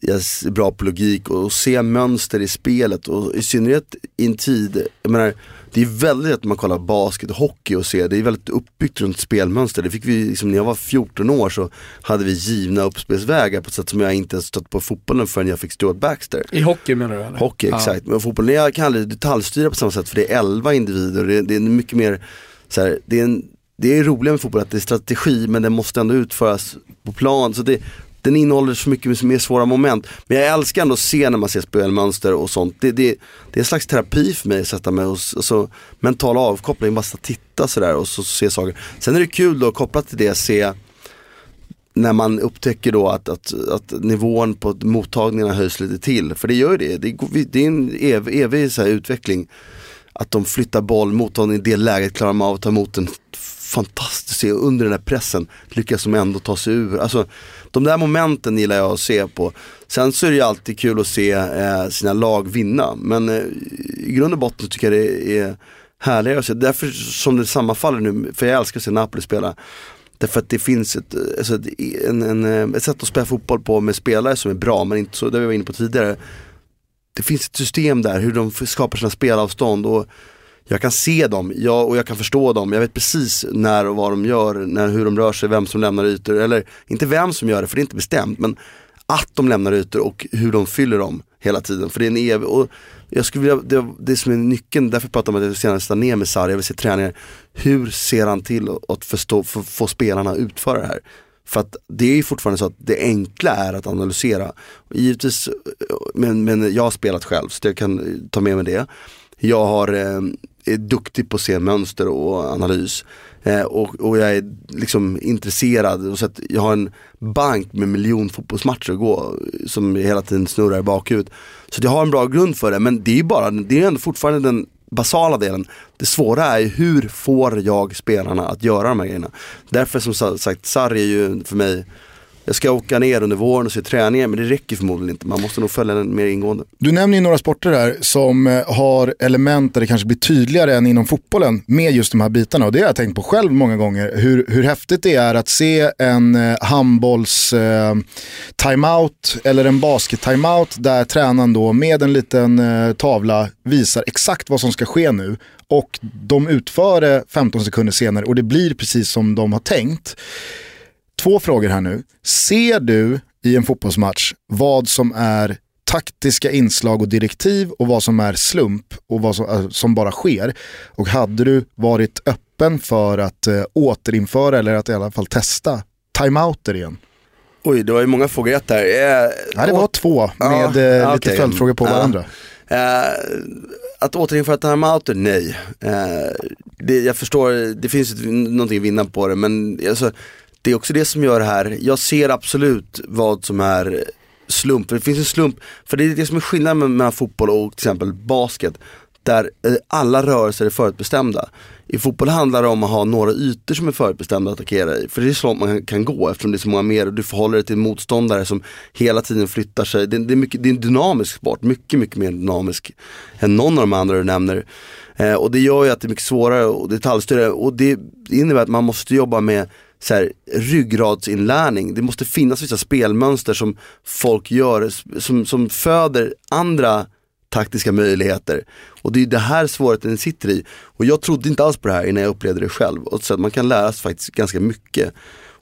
jag är bra på logik och, och se mönster i spelet och i synnerhet i en tid, jag menar det är väldigt att man kollar basket och hockey och ser, det är väldigt uppbyggt runt spelmönster. Det fick vi, liksom, när jag var 14 år så hade vi givna uppspelsvägar på ett sätt som jag inte stött på fotbollen förrän jag fick Stuart Baxter. I hockey menar du eller? Hockey, exakt. Men fotbollen, jag kan aldrig detaljstyra på samma sätt för det är 11 individer. Det, det är mycket mer, så här, det är en det är roligt med fotboll att det är strategi men det måste ändå utföras på plan. Så det, den innehåller så mycket mer svåra moment. Men jag älskar ändå att se när man ser spelmönster och sånt. Det, det, det är en slags terapi för mig att sätta mig och, alltså, så mental avkoppling, bara titta sådär och så, se saker. Sen är det kul då kopplat till det se när man upptäcker då att, att, att nivån på mottagningarna höjs lite till. För det gör det, det, det är en evig, evig så utveckling. Att de flyttar boll, mottagningen i det läget klarar man av att ta emot den fantastiskt att se under den här pressen lyckas de ändå ta sig ur. Alltså, de där momenten gillar jag att se på. Sen så är det ju alltid kul att se eh, sina lag vinna. Men eh, i grund och botten tycker jag det är härligare att se. Därför som det sammanfaller nu, för jag älskar att se Napoli spela. Därför att det finns ett, alltså, en, en, eh, ett sätt att spela fotboll på med spelare som är bra, men inte så, det vi var inne på tidigare. Det finns ett system där, hur de skapar sina spelavstånd. Och jag kan se dem jag, och jag kan förstå dem. Jag vet precis när och vad de gör, när, hur de rör sig, vem som lämnar ytor. Eller inte vem som gör det, för det är inte bestämt. Men att de lämnar ytor och hur de fyller dem hela tiden. För det är en evig, och jag skulle vilja, det, det som är nyckeln, därför pratar man om att jag ner med Sarri, jag vill se träningar. Hur ser han till att förstå, för, få spelarna att utföra det här? För att det är fortfarande så att det enkla är att analysera. Givetvis, eh, men, men jag har spelat själv så jag kan ta med mig det. Jag har eh, är duktig på att se mönster och analys. Eh, och, och, jag är liksom intresserad. Så att jag har en bank med miljon fotbollsmatcher att gå som hela tiden snurrar i bakhuvudet. Så jag har en bra grund för det men det är bara, det är ändå fortfarande den basala delen. Det svåra är hur får jag spelarna att göra de här grejerna. Därför som sagt, Sarri är ju för mig jag ska åka ner under våren och se träningar men det räcker förmodligen inte. Man måste nog följa den mer ingående. Du nämner ju några sporter här som eh, har element där det kanske blir tydligare än inom fotbollen med just de här bitarna. Och det har jag tänkt på själv många gånger. Hur, hur häftigt det är att se en eh, handbolls eh, timeout eller en basket timeout där tränaren då med en liten eh, tavla visar exakt vad som ska ske nu och de utför det 15 sekunder senare och det blir precis som de har tänkt två frågor här nu. Ser du i en fotbollsmatch vad som är taktiska inslag och direktiv och vad som är slump och vad som, äh, som bara sker? Och hade du varit öppen för att äh, återinföra eller att i alla fall testa timeouter igen? Oj, det var ju många frågor rätt där. Eh, Nej, det var två med ja, eh, lite okay. följdfrågor på varandra. Eh, att återinföra timeouter, nej. Eh, det, jag förstår, det finns någonting att vinna på det men alltså, det är också det som gör det här, jag ser absolut vad som är slump. För det finns en slump, för det är det som är skillnaden mellan fotboll och till exempel basket. Där eh, alla rörelser är förutbestämda. I fotboll handlar det om att ha några ytor som är förutbestämda att attackera i. För det är så långt man kan gå eftersom det är så många mer och du förhåller dig till en motståndare som hela tiden flyttar sig. Det, det, är, mycket, det är en dynamisk sport, mycket, mycket mer dynamisk än någon av de andra du nämner. Eh, och det gör ju att det är mycket svårare och detaljstyrare och det innebär att man måste jobba med så här, ryggradsinlärning. Det måste finnas vissa spelmönster som folk gör, som, som föder andra taktiska möjligheter. Och det är det här svårigheten sitter i. Och jag trodde inte alls på det här innan jag upplevde det själv. Och så att man kan lära sig faktiskt ganska mycket.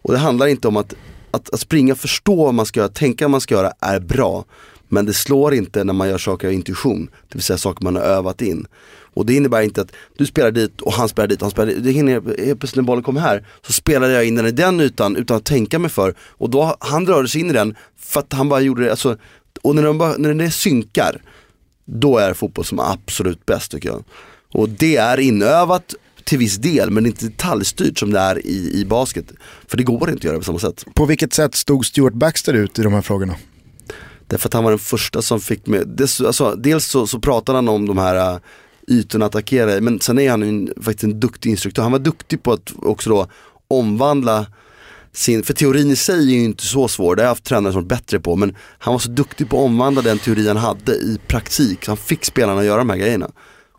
Och det handlar inte om att, att, att springa och förstå vad man ska göra, tänka vad man ska göra är bra. Men det slår inte när man gör saker av intuition, det vill säga saker man har övat in. Och det innebär inte att du spelar dit och han spelar dit och han spelar dit. Det hinner, helt plötsligt när bollen kommer här så spelade jag in den i den ytan utan att tänka mig för. Och då, han rörde sig in i den för att han bara gjorde det, alltså, och när, de bara, när det synkar, då är fotboll som absolut bäst tycker jag. Och det är inövat till viss del men inte detaljstyrt som det är i, i basket. För det går inte att göra på samma sätt. På vilket sätt stod Stuart Baxter ut i de här frågorna? Därför att han var den första som fick med, dels, alltså, dels så, så pratade han om de här äh, ytorna att attackera i, men sen är han en, faktiskt en duktig instruktör. Han var duktig på att också då omvandla sin, för teorin i sig är ju inte så svår, det har jag haft tränare som varit bättre på, men han var så duktig på att omvandla den teori han hade i praktik, så han fick spelarna att göra de här grejerna.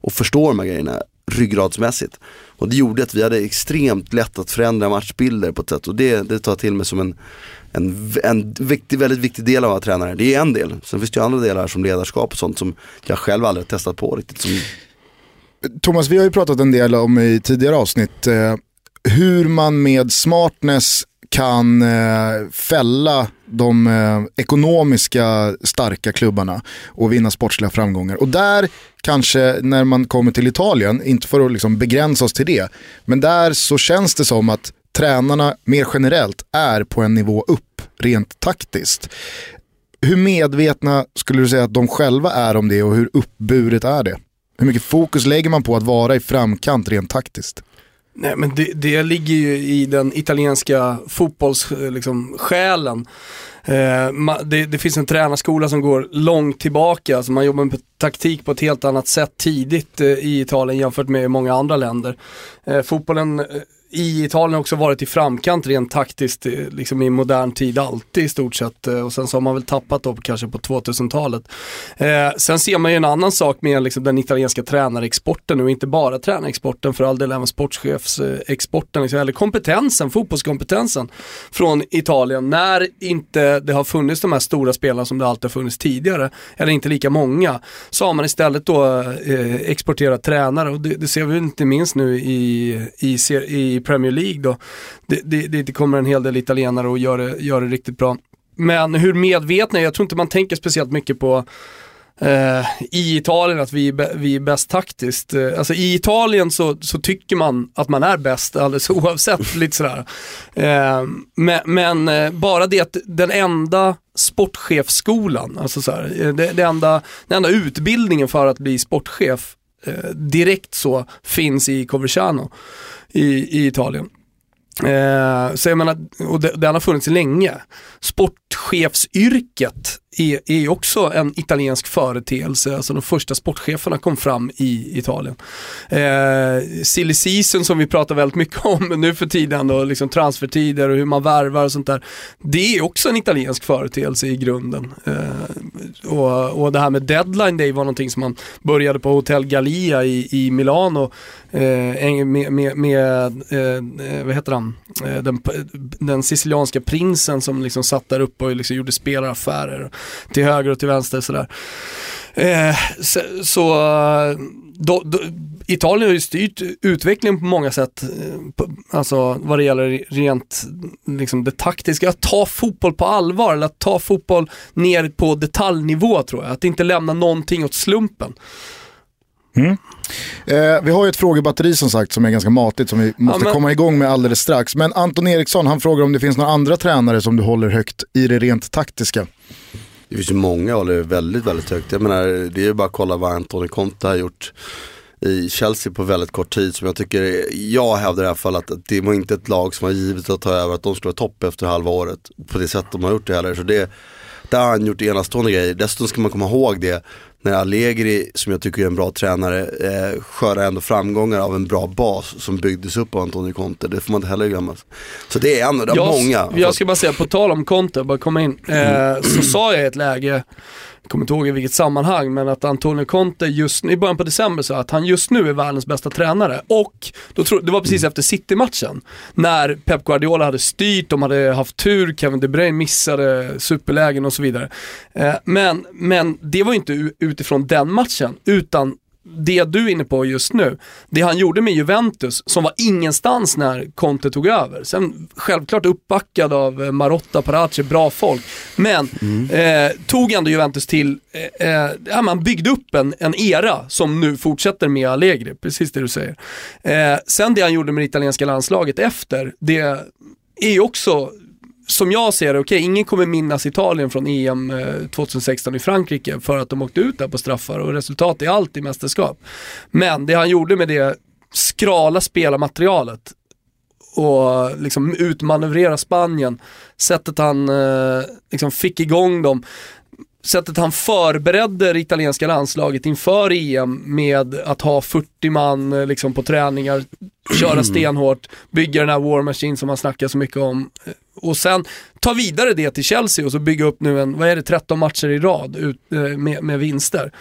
Och förstå de här grejerna. ryggradsmässigt. Och det gjorde att vi hade extremt lätt att förändra matchbilder på ett sätt och det, det tar jag till mig som en, en, en viktig, väldigt viktig del av att vara tränare. Det är en del, sen finns det ju andra delar som ledarskap och sånt som jag själv aldrig har testat på riktigt. Som... Thomas, vi har ju pratat en del om i tidigare avsnitt eh, hur man med smartness kan eh, fälla de eh, ekonomiska starka klubbarna och vinna sportsliga framgångar. Och där kanske när man kommer till Italien, inte för att liksom begränsa oss till det, men där så känns det som att tränarna mer generellt är på en nivå upp rent taktiskt. Hur medvetna skulle du säga att de själva är om det och hur uppburet är det? Hur mycket fokus lägger man på att vara i framkant rent taktiskt? Nej men det, det ligger ju i den italienska fotbollssjälen. Eh, liksom, själen. eh, det, det, finns en tränarskola som går långt tillbaka, alltså man jobbar med taktik på ett helt annat sätt tidigt eh, i Italien jämfört med många andra länder. Eh, fotbollen eh, i Italien också varit i framkant rent taktiskt eh, liksom i modern tid alltid i stort sett eh, och sen så har man väl tappat då kanske på 2000-talet. Eh, sen ser man ju en annan sak med liksom den italienska tränarexporten och inte bara tränarexporten för all del även sportchefsexporten, liksom, eller kompetensen, fotbollskompetensen från Italien när inte det har funnits de här stora spelarna som det alltid har funnits tidigare, eller inte lika många, så har man istället då eh, exporterat tränare och det, det, ser vi inte minst nu i, i, i Premier League då. Det, det, det kommer en hel del italienare och gör det, gör det riktigt bra. Men hur medvetna, jag tror inte man tänker speciellt mycket på eh, i Italien att vi, vi är bäst taktiskt. Eh, alltså i Italien så, så tycker man att man är bäst alldeles oavsett. lite sådär. Eh, men, men bara det att den enda sportchefsskolan, alltså så här, eh, det, det enda, den enda utbildningen för att bli sportchef direkt så finns i Coverciano i, i Italien. Eh, så jag menar, och det, den har funnits länge. Sportchefsyrket är, är också en italiensk företeelse. Alltså de första sportcheferna kom fram i Italien. Eh, silly season som vi pratar väldigt mycket om nu för tiden och liksom transfertider och hur man värvar och sånt där. Det är också en italiensk företeelse i grunden. Eh, och, och det här med deadline day var någonting som man började på Hotel Gallia i, i Milano eh, med, med, med eh, vad heter han, eh, den, den sicilianska prinsen som liksom satt där uppe och liksom gjorde spelaraffärer till höger och till vänster sådär. Eh, så, så då, då, Italien har ju styrt utvecklingen på många sätt, eh, alltså vad det gäller rent liksom det taktiska, att ta fotboll på allvar eller att ta fotboll ner på detaljnivå tror jag, att inte lämna någonting åt slumpen. Mm. Eh, vi har ju ett frågebatteri som sagt som är ganska matigt som vi måste ja, men... komma igång med alldeles strax. Men Anton Eriksson han frågar om det finns några andra tränare som du håller högt i det rent taktiska. Det finns ju många jag håller väldigt, väldigt högt. Jag menar, det är ju bara att kolla vad Antonio Conte har gjort i Chelsea på väldigt kort tid som jag tycker, jag hävdar i alla fall att det var inte ett lag som var givet att ta över att de skulle vara topp efter halva året på det sätt de har gjort det heller. Så det, där har han gjort enastående grejer. Dessutom ska man komma ihåg det när Allegri, som jag tycker är en bra tränare, eh, skördar ändå framgångar av en bra bas som byggdes upp av Antonio Conte. Det får man inte heller glömma. Så det är av många. Jag ska bara säga, på tal om Conte, bara komma in, eh, så sa jag i ett läge jag kommer inte ihåg i vilket sammanhang, men att Antonio Conte just i början på december sa att han just nu är världens bästa tränare. Och då tro, det var precis efter City-matchen, när Pep Guardiola hade styrt, de hade haft tur, Kevin De Bruyne missade superlägen och så vidare. Eh, men, men det var inte utifrån den matchen, utan det du är inne på just nu, det han gjorde med Juventus som var ingenstans när Conte tog över. Sen självklart uppbackad av eh, Marotta, Parace, bra folk. Men mm. eh, tog ändå Juventus till, eh, eh, ja, man byggde upp en, en era som nu fortsätter med Allegri, precis det du säger. Eh, sen det han gjorde med det italienska landslaget efter, det är också som jag ser det, okej, okay, ingen kommer minnas Italien från EM 2016 eh, i Frankrike för att de åkte ut där på straffar och resultat är alltid mästerskap. Men det han gjorde med det skrala spelarmaterialet och liksom utmanövrera Spanien, sättet han eh, liksom fick igång dem, sättet han förberedde det italienska landslaget inför EM med att ha 40 man eh, liksom, på träningar, köra stenhårt, bygga den här War Machine som man snackar så mycket om och sen ta vidare det till Chelsea och så bygga upp nu en, vad är det, 13 matcher i rad ut, eh, med, med vinster.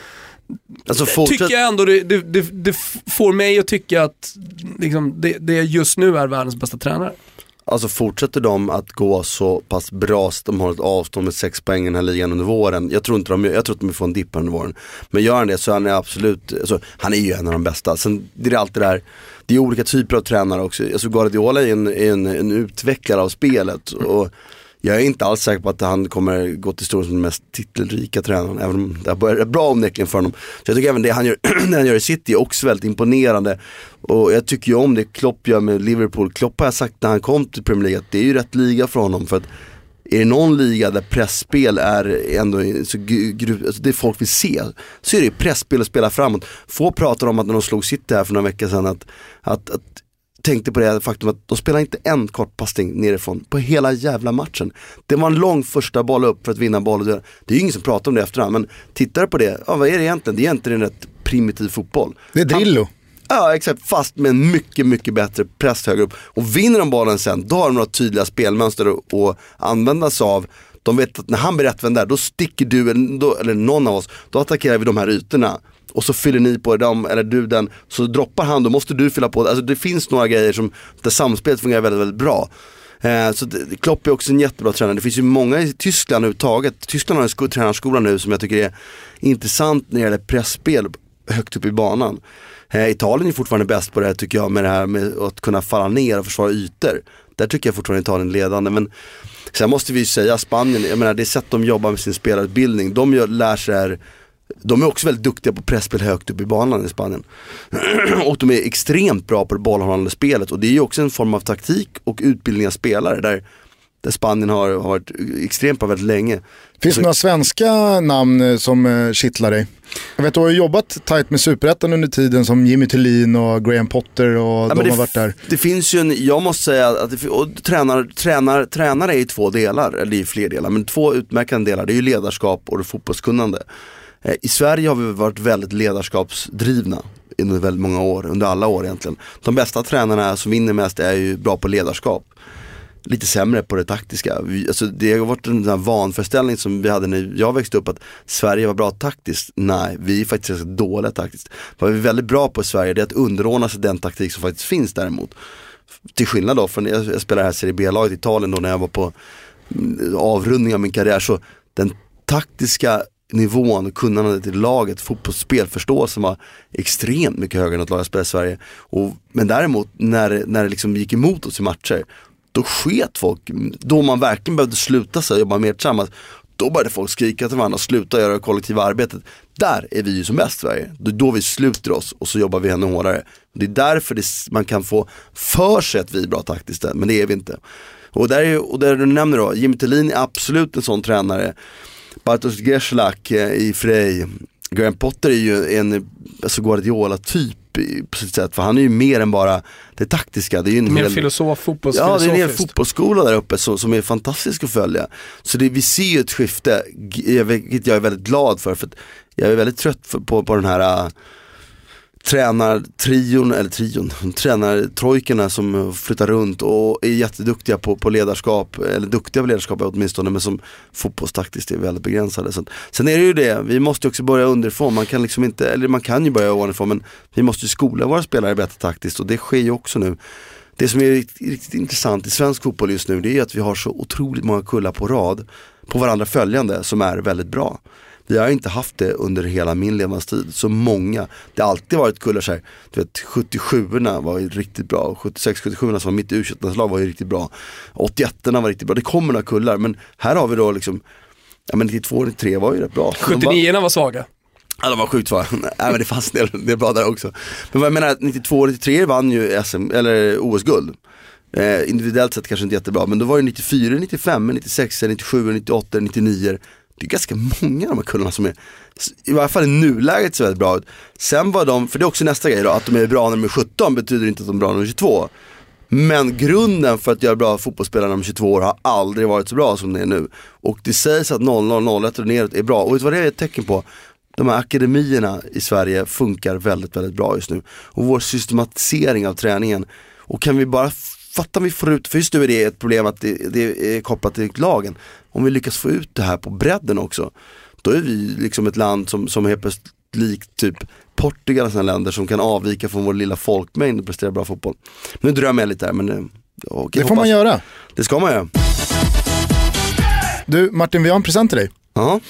Alltså fortsätt, tycker jag ändå det, det, det, det får mig att tycka att liksom, det, det just nu är världens bästa tränare. alltså fortsätter de att gå så pass bra så de har ett avstånd med sex poäng i den här ligan under våren. Jag tror inte de, jag tror att de får en dipp under våren. Men gör han det så han är absolut, alltså, han är ju en av de bästa. Sen det är alltid det här, det är olika typer av tränare också. Alltså Guardiola är en, en, en utvecklare av spelet. Och jag är inte alls säker på att han kommer gå till historien som den mest titelrika tränaren. Även om det har börjat bra onekligen för honom. Så jag tycker även det han gör, det han gör i City är också väldigt imponerande. Och jag tycker ju om det Klopp gör med Liverpool. Klopp har jag sagt när han kom till Premier League att det är ju rätt liga för honom. För att är det någon liga där pressspel är ändå så alltså det folk vill se, så är det pressspel och spela framåt. Få pratar om att när de slog City här för några veckor sedan att, att, att tänkte på det faktum att de spelar inte en kortpassning nerifrån på hela jävla matchen. Det var en lång första boll upp för att vinna boll. Det är ju ingen som pratar om det efterhand, men tittar du på det, ja vad är det egentligen? Det är egentligen en rätt primitiv fotboll. Det är Drillo. Ja exakt, fast med en mycket, mycket bättre press högre upp. Och vinner de bollen sen, då har de några tydliga spelmönster att att använda sig av. De vet att när han blir rättvänd där, då sticker du, eller, då, eller någon av oss, då attackerar vi de här ytorna. Och så fyller ni på dem, eller du den, så droppar han, då måste du fylla på. Alltså det finns några grejer som, där samspelet fungerar väldigt, väldigt bra. Eh, så Klopp är också en jättebra tränare. Det finns ju många i Tyskland överhuvudtaget. Tyskland har en tränarskola nu som jag tycker är intressant när det gäller pressspel högt upp i banan. Eh, Italien är fortfarande bäst på det här tycker jag med det här med att kunna falla ner och försvara ytor. Där tycker jag fortfarande Italien är ledande. Men sen måste vi ju säga Spanien, jag menar det sätt de jobbar med sin spelarutbildning. De gör, lär sig här de är också väldigt duktiga på presspel högt upp i banan i Spanien. och de är extremt bra på det bollhållande spelet och det är ju också en form av taktik och utbildning av spelare där, där Spanien har, har varit extremt bra väldigt länge. Finns det några svenska namn eh, som eh, kittlar dig? Jag vet du har ju jobbat tajt med Superettan under tiden som Jimmy Tillin och Graham Potter och Ja, de har varit där. det finns ju en, jag måste säga att det, och tränar, tränar, tränare är i två delar, eller är fler delar, men två utmärkande delar. Det är ju ledarskap och fotbollskunnande. Eh, I Sverige har vi varit väldigt ledarskapsdrivna under väldigt många år, under alla år egentligen. De bästa tränarna som vinner mest är ju bra på ledarskap. Lite sämre på det taktiska. Vi, alltså det har varit en sån här vanföreställning som vi hade när jag växte upp att Sverige var bra taktiskt. Nej, vi är faktiskt ganska dåliga taktiskt. Vad vi är väldigt bra på i Sverige det är att underordna sig den taktik som faktiskt finns däremot. Till skillnad då från, jag, jag spelade här Serie B-laget i Italien då när jag var på mm, avrundning av min karriär så den taktiska nivån, kunnandet i laget, fotbollsspelförståelsen var extremt mycket högre än att jag spelade i Sverige. Och, men däremot när, när det liksom gick emot oss i matcher, då sket folk, då man verkligen behövde sluta sig och jobba mer tillsammans, då började folk skrika till varandra, sluta göra det kollektiva arbetet. Där är vi ju som bäst i Sverige. Det är då vi sluter oss och så jobbar vi ännu hårdare. Det är därför det, man kan få för sig att vi är bra taktiskt, men det är vi inte. Och där, är, och där du nämner då, Jimmy Tillin är absolut en sån tränare. Bartosz Grzelak eh, i Frej. Graham Potter är ju en alltså Guardiola-typ på sitt sätt. För han är ju mer än bara det taktiska. Det är ju en Mer hel... filosof, Ja, det är en hel fotbollsskola där uppe som, som är fantastisk att följa. Så det, vi ser ju ett skifte, vilket jag är väldigt glad för. för jag är väldigt trött på, på den här tränartrion, eller trion, tränartrojkerna som flyttar runt och är jätteduktiga på, på ledarskap, eller duktiga på ledarskap åtminstone, men som fotbollstaktiskt är väldigt begränsade. Så, sen är det ju det, vi måste ju också börja underifrån, man kan liksom inte, eller man kan ju börja ovanifrån, men vi måste ju skola våra spelare bättre taktiskt och det sker ju också nu. Det som är riktigt, riktigt intressant i svensk fotboll just nu det är att vi har så otroligt många kullar på rad på varandra följande som är väldigt bra. Vi har inte haft det under hela min levnadstid, så många. Det har alltid varit kullar så här, du vet 77orna var ju riktigt bra, 76-77orna som var mitt u lag var ju riktigt bra. 81orna var riktigt bra, det kommer några kullar men här har vi då liksom, ja men 92-93 var ju rätt bra. De var- 79 var svaga. Ja, de var sjukt svaga. Nej men det fanns en del, det är bra där också. Men vad jag menar, 92 och 93 vann ju SM, eller OS-guld. Eh, individuellt sett kanske inte jättebra, men då var det 94, 95, 96, 97, 98, 99. Det är ganska många av de här kullarna som är, i varje fall i nuläget ser väldigt bra ut. Sen var de, för det är också nästa grej då, att de är bra när de är 17 betyder inte att de är bra när de är 22. Men grunden för att göra bra fotbollsspelare när de är 22 år har aldrig varit så bra som det är nu. Och det sägs att 00, 01 och neråt är bra. Och vet du vad det är ett tecken på? De här akademierna i Sverige funkar väldigt, väldigt bra just nu. Och vår systematisering av träningen. Och kan vi bara fatta om vi får ut, för just nu är det ett problem att det, det är kopplat till lagen. Om vi lyckas få ut det här på bredden också. Då är vi liksom ett land som, som helt plötsligt likt typ Portugal och sådana länder som kan avvika från vår lilla folkmängd och prestera bra fotboll. Nu drömmer jag lite här men eh, okej, Det får man hoppas- göra. Det ska man göra. Du Martin, vi har en present till dig. Ja.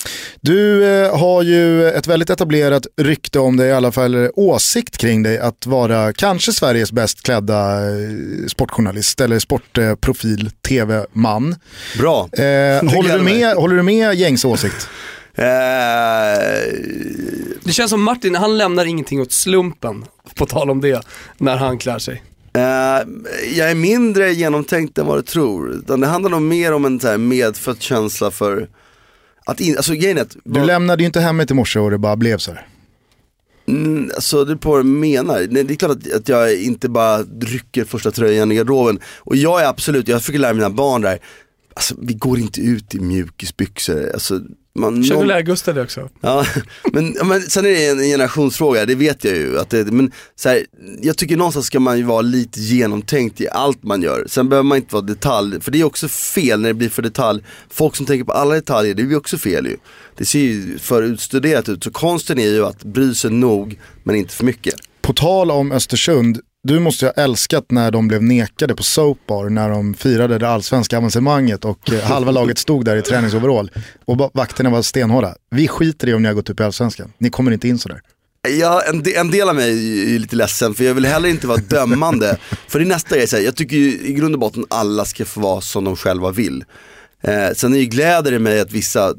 Du eh, har ju ett väldigt etablerat rykte om dig, i alla fall eh, åsikt kring dig, att vara kanske Sveriges bäst klädda eh, sportjournalist eller sportprofil, tv-man. Bra. Eh, håller, du med, håller du med gängs åsikt? Eh, Det känns som Martin, han lämnar ingenting åt slumpen, på tal om det, när han klär sig. Eh, jag är mindre genomtänkt än vad du tror. Det handlar nog mer om en så här medfödd känsla för att in, alltså att, Du lämnade ju inte hemmet i morse och det bara blev så här. mm, alltså det är på vad du menar. Det är klart att, att jag inte bara rycker första tröjan i garderoben. Och jag är absolut, jag försöker lära mina barn där, alltså vi går inte ut i mjukisbyxor. Alltså, man, Försöker någon- lära Gustav det också. Ja, men, men sen är det en generationsfråga, det vet jag ju. Att det, men så här, jag tycker någonstans ska man ju vara lite genomtänkt i allt man gör. Sen behöver man inte vara detalj, för det är också fel när det blir för detalj. Folk som tänker på alla detaljer, det är ju också fel ju. Det ser ju för utstuderat ut, så konsten är ju att bry sig nog, men inte för mycket. På tal om Östersund, du måste ju ha älskat när de blev nekade på Soap Bar när de firade det allsvenska avancemanget och eh, halva laget stod där i träningsoverall och vakterna var stenhårda. Vi skiter i om ni har gått upp i allsvenskan, ni kommer inte in sådär. Ja, en, de- en del av mig är lite ledsen för jag vill heller inte vara dömande. för det är nästa grej, så här, jag tycker ju i grund och botten alla ska få vara som de själva vill. Eh, sen är ju gläder det mig att vissa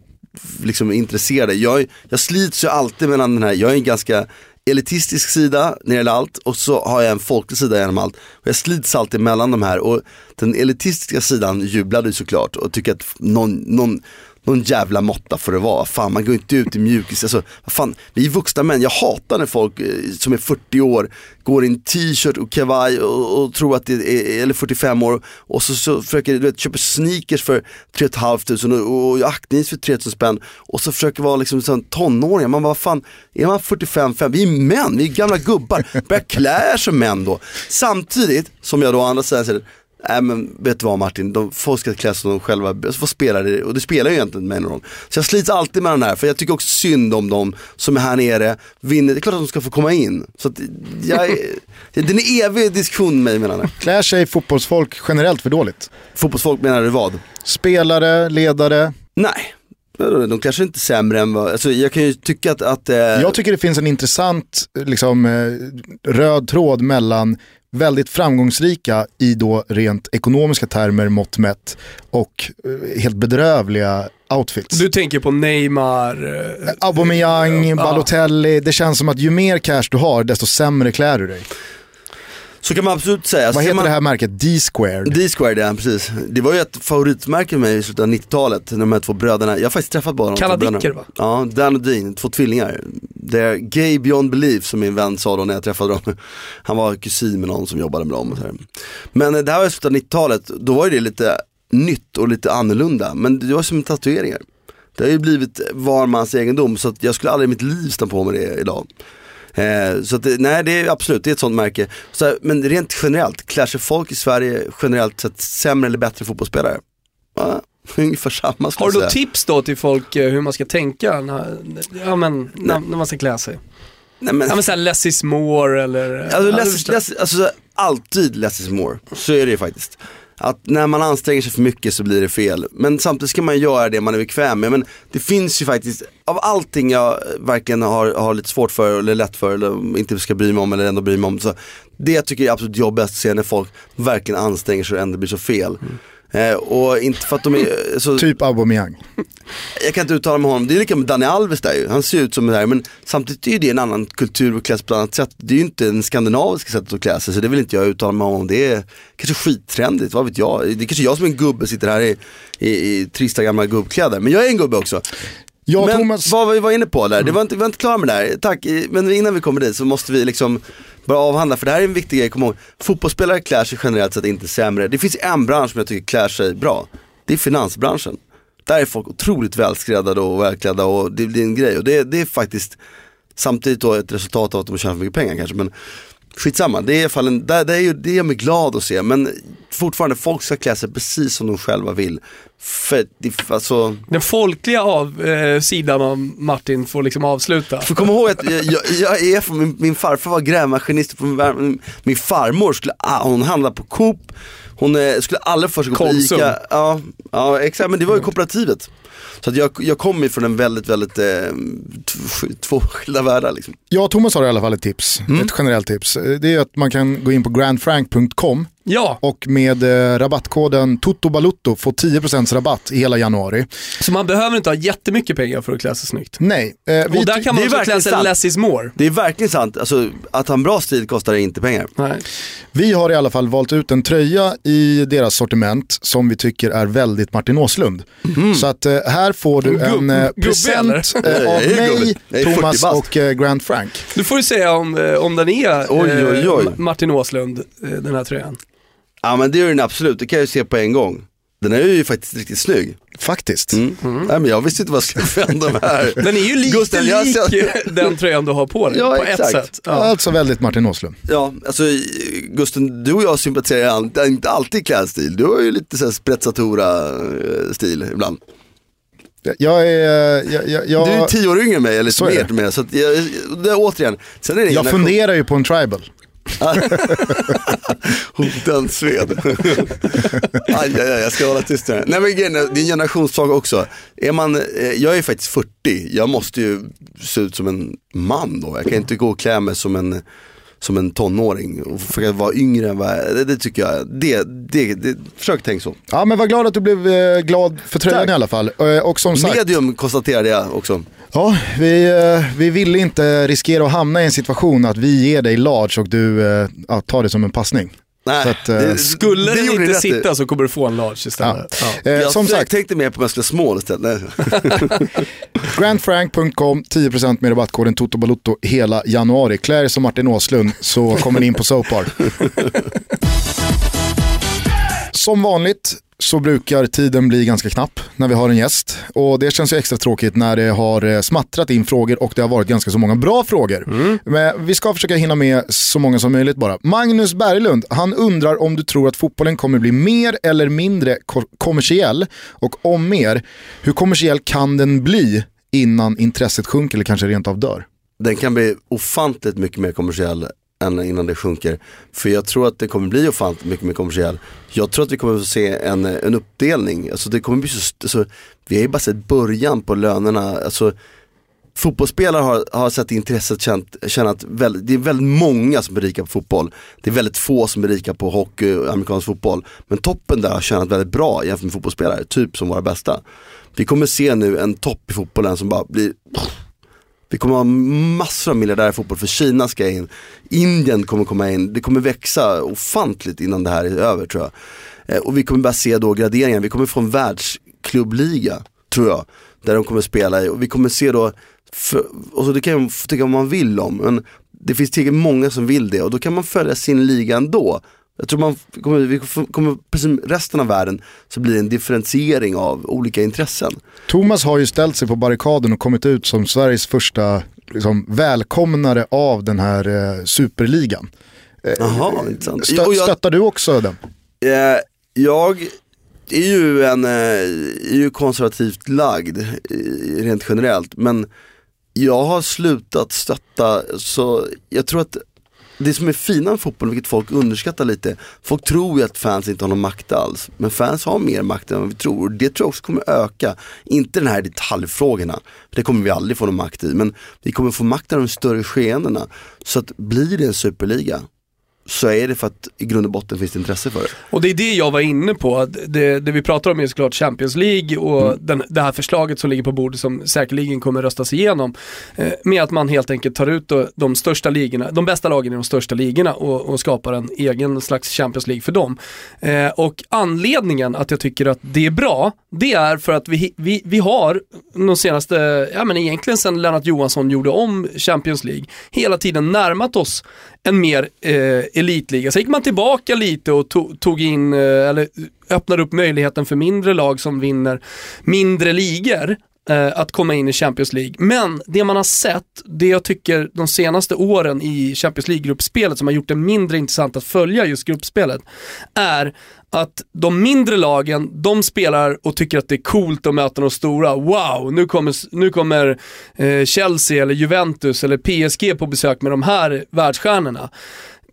liksom är intresserade. Jag, jag slits ju alltid mellan den här, jag är en ganska elitistisk sida när det gäller allt och så har jag en folklig sida genom allt. Och jag slits alltid mellan de här och den elitistiska sidan jublade såklart och tycker att någon, någon någon jävla måtta får det vara. Fan man går inte ut i mjukis. Alltså, fan, vi är vuxna män, jag hatar när folk eh, som är 40 år går i en t-shirt och kavaj och, och tror att det är, eller 45 år och så, så försöker, du vet, köper sneakers för 3 500 och, och aktningss för 3000 spänn och så försöker vara liksom sån tonåringar. Man bara, vad fan, är man 45, 5, vi är män, vi är gamla gubbar, börja klä er som män då. Samtidigt som jag då å andra sidan säger Nej men vet du vad Martin, de, folk ska klä sig som de själva, alltså, vad spelar det, och det spelar ju egentligen mig någon roll. Så jag slits alltid med den här, för jag tycker också synd om dem som är här nere, vinner, det är klart att de ska få komma in. Så att jag, det är en evig diskussion med mig mellan det. Klär sig fotbollsfolk generellt för dåligt? Fotbollsfolk menar du vad? Spelare, ledare. Nej, de kanske inte är sämre än vad, alltså jag kan ju tycka att, att eh, Jag tycker det finns en intressant liksom, eh, röd tråd mellan väldigt framgångsrika i då rent ekonomiska termer mått mätt och eh, helt bedrövliga outfits. Du tänker på Neymar, eh, Aubameyang. Balotelli, det känns som att ju mer cash du har desto sämre klär du dig. Så kan man absolut säga. Vad Ser heter man, det här märket? D-squared. D-squared ja, precis. Det var ju ett favoritmärke för mig i slutet av 90-talet, de här två bröderna. Jag har faktiskt träffat båda de bröderna. va? Ja, Dan och Dean, två tvillingar. They're gay beyond belief som min vän sa då när jag träffade dem. Han var kusin med någon som jobbade med dem och så här. Men eh, det här var i slutet av 90-talet, då var ju det lite nytt och lite annorlunda. Men det var som tatueringar. Det har ju blivit var mans egendom så att jag skulle aldrig i mitt liv stå på mig det idag. Eh, så att, nej det är absolut, det är ett sånt märke. Så, men rent generellt, klär sig folk i Sverige generellt sett sämre eller bättre fotbollsspelare? Ja, ungefär samma Har du då tips då till folk eh, hur man ska tänka när, ja, men, när, när man ska klä sig? Nej, men, Ja men såhär less is more eller? Alltså, less, less, alltså så- alltid less is more, så är det ju faktiskt. Att när man anstränger sig för mycket så blir det fel. Men samtidigt ska man göra det man är bekväm med. Men det finns ju faktiskt, av allting jag verkligen har, har lite svårt för eller lätt för eller inte ska bry mig om eller ändå bry mig om. Så det jag tycker är absolut jobbigast att se när folk verkligen anstränger sig och ändå blir så fel. Eh, och inte för att de är så, Typ Aubameyang. jag kan inte uttala mig om honom, det är lika med Dani Alves där ju, han ser ut som det här men samtidigt är det en annan kultur och kläs på ett annat sätt. Det är ju inte en skandinavisk sätt att klä sig så det vill inte jag uttala mig om. Det är kanske skittrendigt, vad vet jag. Det är kanske jag som är en gubbe sitter här i, i, i trista gamla gubbkläder, men jag är en gubbe också. Jag men Thomas, vad vi var inne på där, det var inte, vi var inte klara med det här, tack. Men innan vi kommer dit så måste vi liksom bara avhandla, för det här är en viktig grej, kom ihåg. Fotbollsspelare klär sig generellt sett inte sämre. Det finns en bransch som jag tycker klär sig bra, det är finansbranschen. Där är folk otroligt välskräddade och välklädda och det blir en grej. Och det, det är faktiskt samtidigt då ett resultat av att de tjänar för mycket pengar kanske. Men skitsamma, det är i alla fall en, det, det är ju, det är mig glad att se. Men fortfarande, folk ska klä sig precis som de själva vill. För alltså, Den folkliga av, eh, sidan av Martin får liksom avsluta. Får komma ihåg att jag, jag, jag är min, min farfar var grävmaskinist, min, min farmor skulle, hon handlade på Coop, hon eh, skulle aldrig för sig gå på. Ica. Ja, ja exakt, men det var ju kooperativet. Så att jag, jag kommer ju från en väldigt, väldigt, eh, två skilda världar liksom. Jag och Thomas har i alla fall ett tips, ett generellt tips. Det är att man kan gå in på grandfrank.com Ja, och med eh, rabattkoden TOTOBALUTTO få 10% rabatt i hela januari. så man behöver inte ha jättemycket pengar för att klä sig snyggt. Nej, eh, vi Och där kan det man är också klä verkligen sig sant. less is more. Det är verkligen sant, alltså, att ha en bra stil kostar inte pengar. Nej. Vi har i alla fall valt ut en tröja i deras sortiment som vi tycker är väldigt Martin Åslund. Så att eh, här får du en eh, present eh, av mig, gubbe. Jag är 40 Thomas och eh, Grant Frank. Du får ju säga om, eh, om den är Oj, oj, oj. Martin Åslund, den här tröjan. Ja men det är den absolut, det kan jag ju se på en gång. Den är ju faktiskt riktigt snygg. Faktiskt. Mm. Nej men jag visste inte vad jag skulle förvänta mig här. Den är ju lite Gusten, jag lik ser- den tröjan du har på dig, Ja, på ett exakt. sätt. Ja. Alltså väldigt Martin Åslund. Ja, alltså Gusten, du och jag sympatiserar inte alltid i klädstil. Du har ju lite såhär sprezzatura-stil ibland. Jag är... Jag, jag, jag, Du är tio år yngre än mig, eller Så mer det. till mig. Så att jag, det, återigen, sen är det jag funderar ju på en tribal. Hoten sved. aj, aj, aj, jag ska hålla tyst här. Nej men grejen är, det är en generationsfråga också. Är man, eh, jag är faktiskt 40, jag måste ju se ut som en man då. Jag kan inte gå och klä mig som en, som en tonåring och försöka vara yngre än vad. Det, det tycker jag, det, det, det, försök tänka så. Ja men var glad att du blev eh, glad för tröjan Tack. i alla fall. Eh, Och som sagt, Medium konstaterade jag också. ja, vi, eh, vi ville inte riskera att hamna i en situation att vi ger dig large och du ja, tar det som en passning. Nej, Så att, eh, det- Skulle det den inte rätt i. sitta så kommer du få en large istället. Ja. Eh, Jag som sagt, tänkte mer på om jag skulle small istället. Grandfrank.com, 10% med rabattkoden TOTOBALUTTO hela januari. Klär er som Martin Åslund så kommer ni in på Sopar. Som vanligt så brukar tiden bli ganska knapp när vi har en gäst. Och det känns ju extra tråkigt när det har eh, smattrat in frågor och det har varit ganska så många bra frågor. Men vi ska försöka hinna med så många som möjligt bara. Magnus Berglund, han undrar om du tror att fotbollen kommer bli mer eller mindre ko- kommersiell och om mer, hur kommersiell kan den bli innan intresset sjunker eller kanske rent av dör? den kan bli ofantligt mycket mer kommersiell än innan det sjunker. För jag tror att det kommer bli ofantligt mycket mer kommersiell. Jag tror att vi kommer att se en, en uppdelning. Alltså det kommer bli så, alltså, vi har ju bara sett början på lönerna. Alltså, fotbollsspelare har, har sett intresset känt, känna att väldigt, det är väldigt många som är rika på fotboll. Det är väldigt få som är rika på hockey och amerikansk fotboll. Men toppen där har tjänat väldigt bra jämfört med fotbollsspelare, typ som våra bästa. Vi kommer se nu en topp i fotbollen som bara blir vi kommer ha massor av miljardärer i fotboll för Kina ska in, Indien kommer komma in, det kommer växa ofantligt innan det här är över tror jag. Eh, och vi kommer bara se då graderingen, vi kommer få en världsklubliga tror jag. Där de kommer spela i och vi kommer se då, för, och så det kan man tycka vad man vill om, men det finns tillräckligt många som vill det och då kan man följa sin liga ändå. Jag tror man kommer, vi kommer, precis som resten av världen, så blir det en differentiering av olika intressen. Thomas har ju ställt sig på barrikaden och kommit ut som Sveriges första liksom, välkomnare av den här eh, superligan. Jaha, intressant. Stö- jag- Stöttar du också den? Eh, jag är ju, en, eh, är ju konservativt lagd eh, rent generellt men jag har slutat stötta så jag tror att det som är fina med fotboll, vilket folk underskattar lite, folk tror ju att fans inte har någon makt alls. Men fans har mer makt än vad vi tror. Det tror jag också kommer öka. Inte den här detaljfrågorna, för det kommer vi aldrig få någon makt i. Men vi kommer få makt av de större skeendena. Så att blir det en superliga, så är det för att i grund och botten finns det intresse för det. Och det är det jag var inne på. Det, det vi pratar om är såklart Champions League och Mm. den, det här förslaget som ligger på bordet som säkerligen kommer röstas igenom. Eh, med att man helt enkelt tar ut då de största ligorna, de bästa lagen i de största ligorna och, och skapar en egen slags Champions League för dem. Eh, och anledningen att jag tycker att det är bra, det är för att vi, vi, vi har de senaste, ja men egentligen sedan Lennart Johansson gjorde om Champions League, hela tiden närmat oss en mer eh, elitliga. Sen gick man tillbaka lite och to- tog in, eh, eller öppnade upp möjligheten för mindre lag som vinner mindre ligor eh, att komma in i Champions League. Men det man har sett, det jag tycker de senaste åren i Champions League-gruppspelet som har gjort det mindre intressant att följa just gruppspelet, är att de mindre lagen, de spelar och tycker att det är coolt att möta de stora. Wow, nu kommer, nu kommer eh, Chelsea eller Juventus eller PSG på besök med de här världsstjärnorna.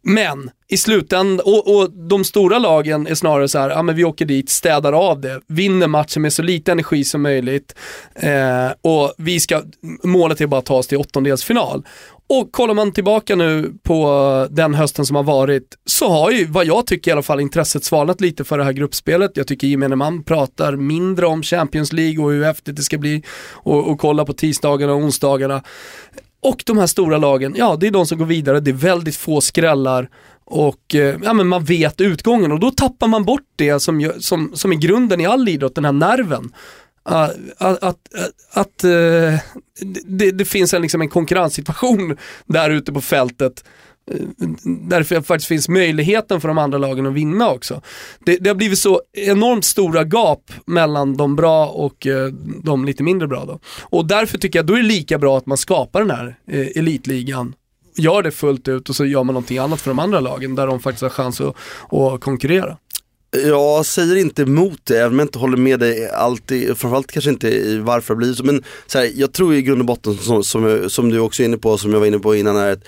Men i slutändan, och, och, de stora lagen är snarare så här, ja men vi åker dit, städar av det, vinner matchen med så lite energi som möjligt eh, och vi ska, målet är bara att ta oss till åttondelsfinal. Och kollar man tillbaka nu på den hösten som har varit så har ju, vad jag tycker i alla fall, intresset svalnat lite för det här gruppspelet. Jag tycker gemene man pratar mindre om Champions League och hur häftigt det ska bli och, och kolla på tisdagarna och onsdagarna. Och de här stora lagen, ja det är de som går vidare, det är väldigt få skrällar. Och eh, ja, men man vet utgången. Och då tappar man bort det som, som, som är grunden i all idrott, den här nerven. Uh, att, eh, att, att uh, det, det, finns en, liksom en konkurrenssituation där ute på fältet. Eh, där det faktiskt finns möjligheten för de andra lagen att vinna också. Det, det, har blivit så enormt stora gap mellan de bra och eh, de lite mindre bra då. Och därför tycker jag då är det lika bra att man skapar den här eh, elitligan gör det fullt ut och så gör man någonting annat för de andra lagen där de faktiskt har chans att, att konkurrera. Jag säger inte emot det, även om jag inte håller med dig alltid, framförallt kanske inte i varför det blir så. Men så här, jag tror i grund och botten, som, som, som, du också är inne på, som jag var inne på innan, är att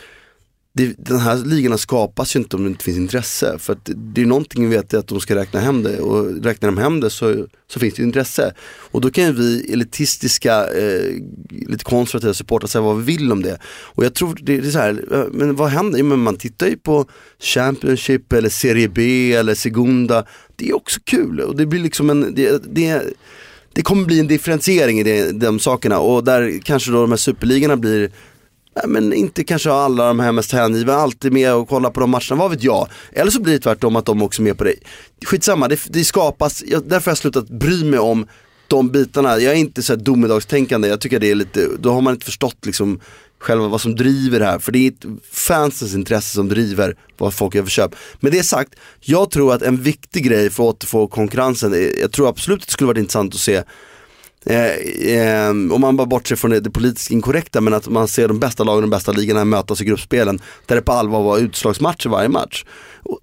det, den här ligorna skapas ju inte om det inte finns intresse. För att det är någonting vi vet att de ska räkna hem det och räknar de hem det så, så finns det intresse. Och då kan ju vi elitistiska, eh, lite konservativa supportrar säga vad vi vill om det. Och jag tror det, det är så här, eh, men vad händer? men man tittar ju på Championship eller Serie B eller Segunda. Det är också kul och det blir liksom en, det, det, det kommer bli en differentiering i det, de sakerna och där kanske då de här superligorna blir men inte kanske alla de här mest hängivna alltid med och kollar på de matcherna, vad vet jag. Eller så blir det tvärtom att de också är med på det. Skitsamma, det, det skapas, jag, därför har jag slutat bry mig om de bitarna. Jag är inte så här domedagstänkande, jag tycker det är lite, då har man inte förstått liksom själva vad som driver det här. För det är fansens intresse som driver vad folk gör för köp. Med det sagt, jag tror att en viktig grej för att återfå konkurrensen, jag tror absolut att det skulle varit intressant att se Eh, eh, om man bara bortser från det, det politiskt inkorrekta, men att man ser de bästa lagen och de bästa ligorna mötas i gruppspelen, där det på allvar var utslagsmatcher varje match.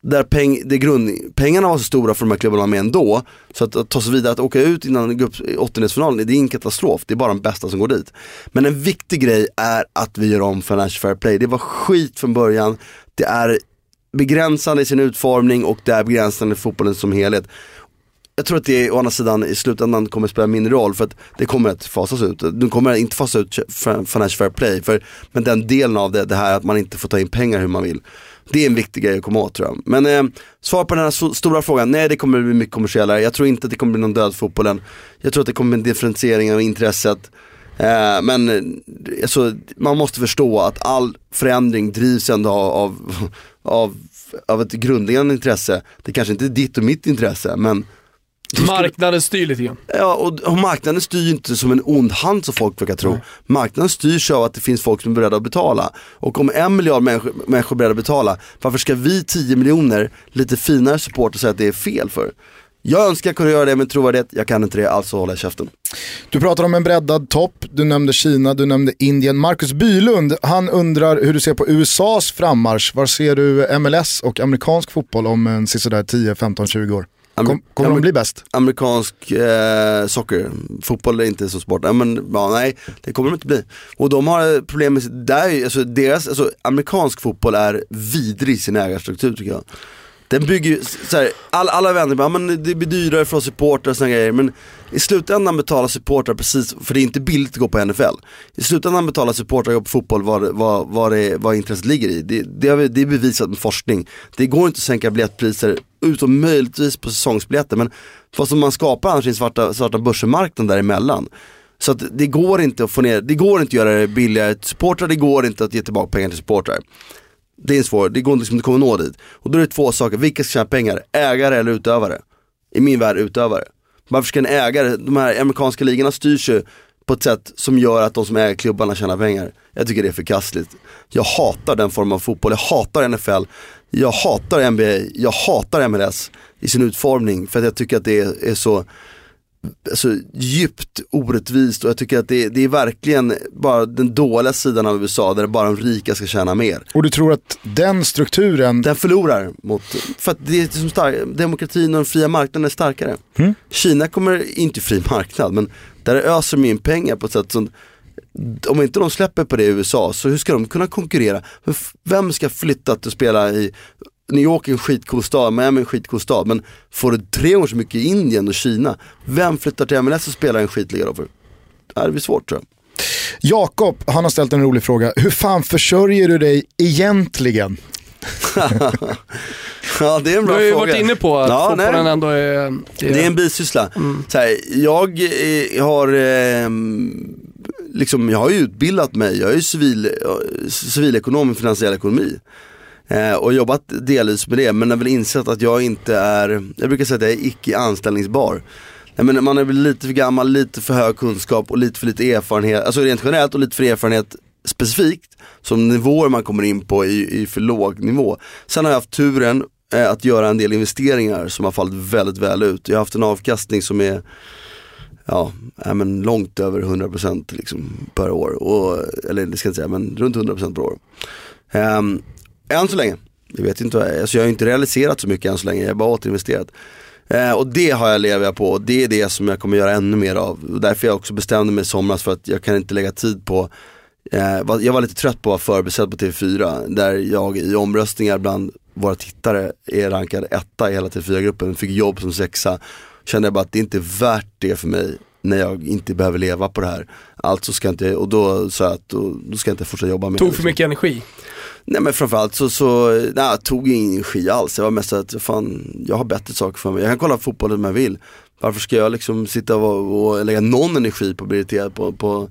Där peng, det grund, pengarna var så stora för de här klubbarna med ändå, så att, att ta sig vidare, att åka ut innan grupp, åttondelsfinalen, det är ingen katastrof, det är bara de bästa som går dit. Men en viktig grej är att vi gör om Financial Fair Play, det var skit från början, det är begränsande i sin utformning och det är begränsande i fotbollen som helhet jag tror att det å andra sidan i slutändan kommer spela mindre roll för att det kommer att fasas ut. De kommer inte fasa ut Financial Fair Play, för, men den delen av det, det här att man inte får ta in pengar hur man vill. Det är en viktig grej att komma åt tror jag. Men eh, svar på den här so stora frågan, nej det kommer bli mycket kommersiellare. Jag tror inte att det kommer bli någon död fotbollen. Jag tror att det kommer bli en differentiering av intresset. Eh, men alltså, man måste förstå att all förändring drivs ändå av, av, av ett grundläggande intresse. Det kanske inte är ditt och mitt intresse, men Marknaden styr lite grann. Ja, och, och marknaden styr inte som en ond hand som folk brukar tro. Nej. Marknaden styrs av att det finns folk som är beredda att betala. Och om en miljard människor, människor är beredda att betala, varför ska vi 10 miljoner lite finare supporter säga att det är fel för? Jag önskar kunna göra det med trovärdighet, jag kan inte det, alltså håller jag käften. Du pratar om en breddad topp, du nämnde Kina, du nämnde Indien. Marcus Bylund, han undrar hur du ser på USAs frammarsch. Var ser du MLS och amerikansk fotboll om en sådär 10, 15, 20 år? Kom, kommer de bli bäst? Amerikansk eh, socker, fotboll är inte så sport. Ja, men, ja, nej, det kommer de inte bli. Och de har problem med, där, alltså, deras, alltså, amerikansk fotboll är vidrig i sin ägarstruktur tycker jag. Den bygger ju, såhär, all, alla vänner bara, men det blir dyrare för oss supportrar och sådana grejer. Men i slutändan betalar supportrar precis, för det är inte billigt att gå på NFL. I slutändan betalar supportrar på fotboll vad, vad, vad, det, vad intresset ligger i. Det, det, är, det är bevisat med forskning. Det går inte att sänka biljettpriser, utom möjligtvis på säsongsbiljetter. Men vad som man skapar annars i den svarta, svarta börsenmarknaden däremellan. Så att det går inte att få ner, det går inte att göra det billigare till supportrar, det går inte att ge tillbaka pengar till supportrar. Det är svårt, det går liksom inte att nå dit. Och då är det två saker, vilka ska tjäna pengar? Ägare eller utövare? I min värld utövare. Varför ska en ägare, de här amerikanska ligorna styrs ju på ett sätt som gör att de som äger klubbarna tjänar pengar. Jag tycker det är förkastligt. Jag hatar den formen av fotboll, jag hatar NFL, jag hatar NBA, jag hatar MLS i sin utformning för att jag tycker att det är, är så alltså, djupt orättvist och jag tycker att det, det är verkligen bara den dåliga sidan av USA där bara de rika ska tjäna mer. Och du tror att den strukturen, Den förlorar mot, för att det är som stark, demokratin och den fria marknaden är starkare. Kina kommer inte fri marknad men där öser de in pengar på ett sätt som om inte de släpper på det i USA så hur ska de kunna konkurrera? Vem ska flytta till att spela i New York är en skitcool stad, Miami är en skitcool stad men får du tre gånger så mycket i Indien och Kina, vem flyttar till MLS och spelar en skitliga då för? Det blir svårt tror jag. Jakob, han har ställt en rolig fråga. Hur fan försörjer du dig egentligen? Ja det är en Du bra har ju fråga. varit inne på att Ja, fotbollen nej. ändå är... Det är en bisyssla. Så här, jag eh, har eh, liksom, jag har ju utbildat mig, jag är ju civil, eh, civilekonom i finansiell ekonomi. Eh, och jobbat delvis med det, men har väl insett att jag inte är, jag brukar säga att jag är icke anställningsbar. Jag menar, man är väl lite för gammal, lite för hög kunskap och lite för lite erfarenhet, alltså rent generellt och lite för erfarenhet specifikt. Som nivåer man kommer in på i, i för låg nivå. Sen har jag haft turen eh, att göra en del investeringar som har fallit väldigt väl ut. Jag har haft en avkastning som är ja, äh, men långt över 100% liksom per år. Och, eller det ska jag inte säga, men runt 100% per år. Um, än så länge, jag vet inte, alltså jag har inte realiserat så mycket än så länge, jag har bara återinvesterat. Eh, och det har jag lever jag på och det är det som jag kommer göra ännu mer av. Och därför jag också bestämde mig i somras för att jag kan inte lägga tid på eh, jag var lite trött på att vara förbesatt på TV4 där jag i omröstningar bland våra tittare är rankad etta i hela TV4-gruppen, fick jobb som sexa. Kände jag bara att det inte är värt det för mig när jag inte behöver leva på det här. Alltså ska jag inte, och då sa jag att då, då ska jag inte fortsätta jobba med Tog det, för liksom. mycket energi. Nej men framförallt så, så nej, jag tog ingen energi alls. jag var mest att fan, jag har bättre saker för mig. Jag kan kolla fotboll om jag vill. Varför ska jag liksom sitta och, och lägga någon energi på att bli irriterad på, på,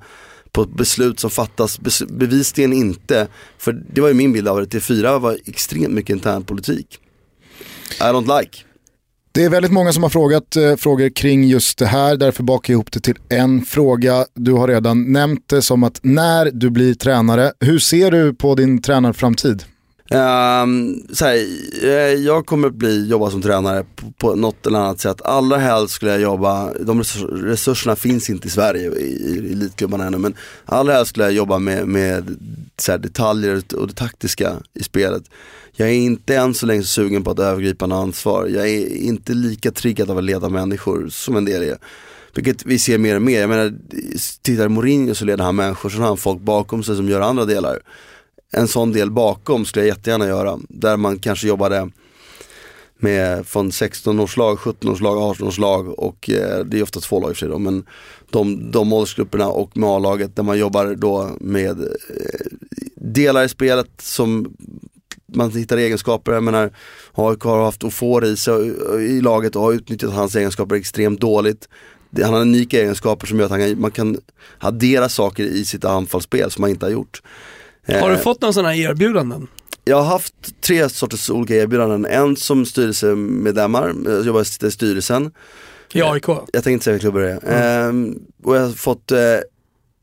på ett beslut som fattas, bes, bevisligen inte. För det var ju min bild av det, T4 var extremt mycket intern politik. I don't like. Det är väldigt många som har frågat eh, frågor kring just det här, därför bakar jag ihop det till en fråga. Du har redan nämnt det som att när du blir tränare, hur ser du på din tränarframtid? Um, så här, eh, jag kommer att bli, jobba som tränare på, på något eller annat sätt. Allra helst skulle jag jobba, de resurserna finns inte i Sverige i, i elitklubbarna ännu, men allra helst skulle jag jobba med, med så här, detaljer och det taktiska i spelet. Jag är inte än så länge så sugen på att övergripande ansvar. Jag är inte lika triggad av att leda människor som en del är. Vilket vi ser mer och mer. Jag menar, tittar Mourinho så leder han människor, så har han folk bakom sig som gör andra delar en sån del bakom skulle jag jättegärna göra. Där man kanske jobbade med från 16-årslag, 17-årslag, 18-årslag och eh, det är ofta två lag i och för sig då, men de, de åldersgrupperna och med A-laget där man jobbar då med eh, delar i spelet som man hittar egenskaper, jag menar AIK har haft Ofor i sig i laget och har utnyttjat hans egenskaper extremt dåligt. Han har unika egenskaper som gör att han kan, man kan addera saker i sitt anfallsspel som man inte har gjort. Har du Eh, fått några sådana här erbjudanden? jag har haft tre sorters olika erbjudanden. En som styrelsemedlemmar, jag jobbar i styrelsen. I AIK? Jag tänkte inte säga vilka klubbar det är. Ehm, och jag har fått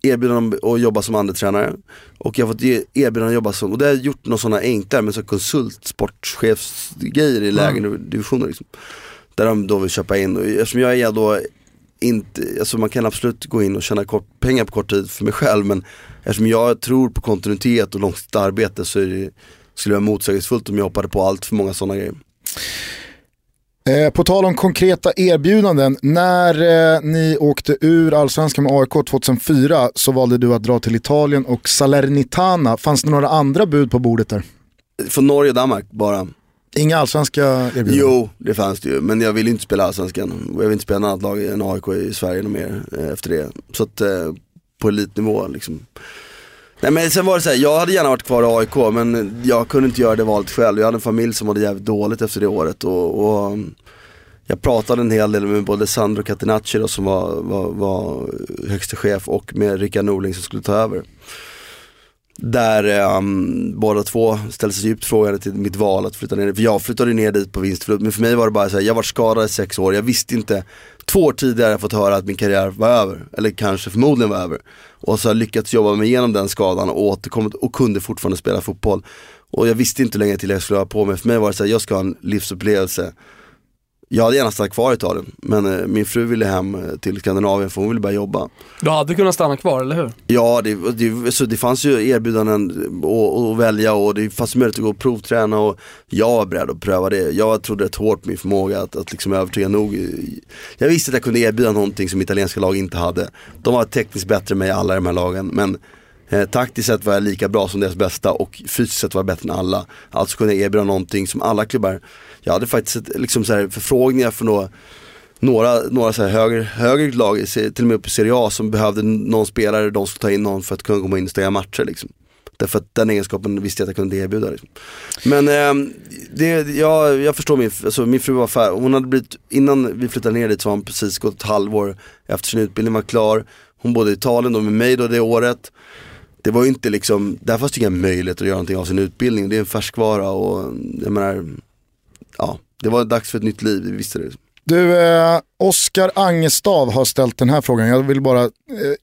erbjudanden om att jobba som andetränare. Och jag har fått erbjudanden att jobba som, och det har jag gjort några sådana enklare, men så konsult, sportchefsgrejer i lägre divisioner. Liksom. Där de då vill köpa in, och eftersom jag är då inte, alltså man kan absolut gå in och tjäna kort, pengar på kort tid för mig själv men eftersom jag tror på kontinuitet och långsiktigt arbete så det, skulle det vara motsägelsefullt om jag hoppade på allt för många sådana grejer. Eh, på tal om konkreta erbjudanden, när eh, ni åkte ur allsvenskan med AIK 2004 så valde du att dra till Italien och Salernitana. Fanns det några andra bud på bordet där? Från Norge och Danmark bara. Inga allsvenska erbjudanden? Jo, det fanns det ju. Men jag vill inte spela allsvenskan. Jag vill inte spela något annat lag än AIK i Sverige mer eh, efter det. Så att eh, på elitnivå liksom. Nej men sen var det så här, jag hade gärna varit kvar i AIK men jag kunde inte göra det valet själv. Jag hade en familj som mådde jävligt dåligt efter det året och, och um, jag pratade en hel del med både Sandro Catenacci då, som var, var, var högste chef och med Rickard Norling som skulle ta över. Där um, båda två ställde sig djupt frågande till mitt val att flytta ner. För jag flyttade ner dit på vinstförlust. Men för mig var det bara så här, jag var skadad i sex år. Jag visste inte, två år tidigare har jag fått höra att min karriär var över. Eller kanske förmodligen var över. Och så har jag lyckats jobba mig igenom den skadan och återkommit och kunde fortfarande spela fotboll. Och jag visste inte hur länge till jag skulle ha på mig. För mig var det så här, jag ska ha en livsupplevelse jag hade gärna stannat kvar i Italien, men eh, min fru ville hem eh, till Skandinavien för hon ville börja jobba. Du hade kunnat stanna kvar, eller hur? Ja, det, det, så det fanns ju erbjudanden att, välja och det fanns möjlighet att gå och provträna och jag var beredd att pröva det. Jag trodde rätt hårt på min förmåga att, att liksom övertyga nog. Jag visste att jag kunde erbjuda någonting som italienska lag inte hade. De var tekniskt bättre än mig alla de här lagen, men Eh, taktiskt sett var jag lika bra som deras bästa och fysiskt sett var jag bättre än alla. Alltså kunde jag erbjuda någonting som alla klubbar, jag hade faktiskt ett, liksom så här förfrågningar från några några, några så här högre, högre lag, till och med uppe i Serie A som behövde någon spelare, de skulle ta in någon för att kunna komma in och stänga matcher liksom. Därför att den egenskapen visste jag att jag kunde erbjuda. Liksom. Men eh, det, jag, jag förstår min, alltså min fru var färdig, hon hade blivit, innan vi flyttade ner dit så har hon precis gått ett halvår efter sin utbildning var klar. Hon bodde i Italien då med mig då det året det var ju inte liksom, där fanns det inga möjligheter att göra någonting av sin utbildning. Det är en färskvara och jag menar, ja, det var dags för ett nytt liv, vi visste det. Du, eh, Oskar Angestav har ställt den här frågan. Jag vill bara eh,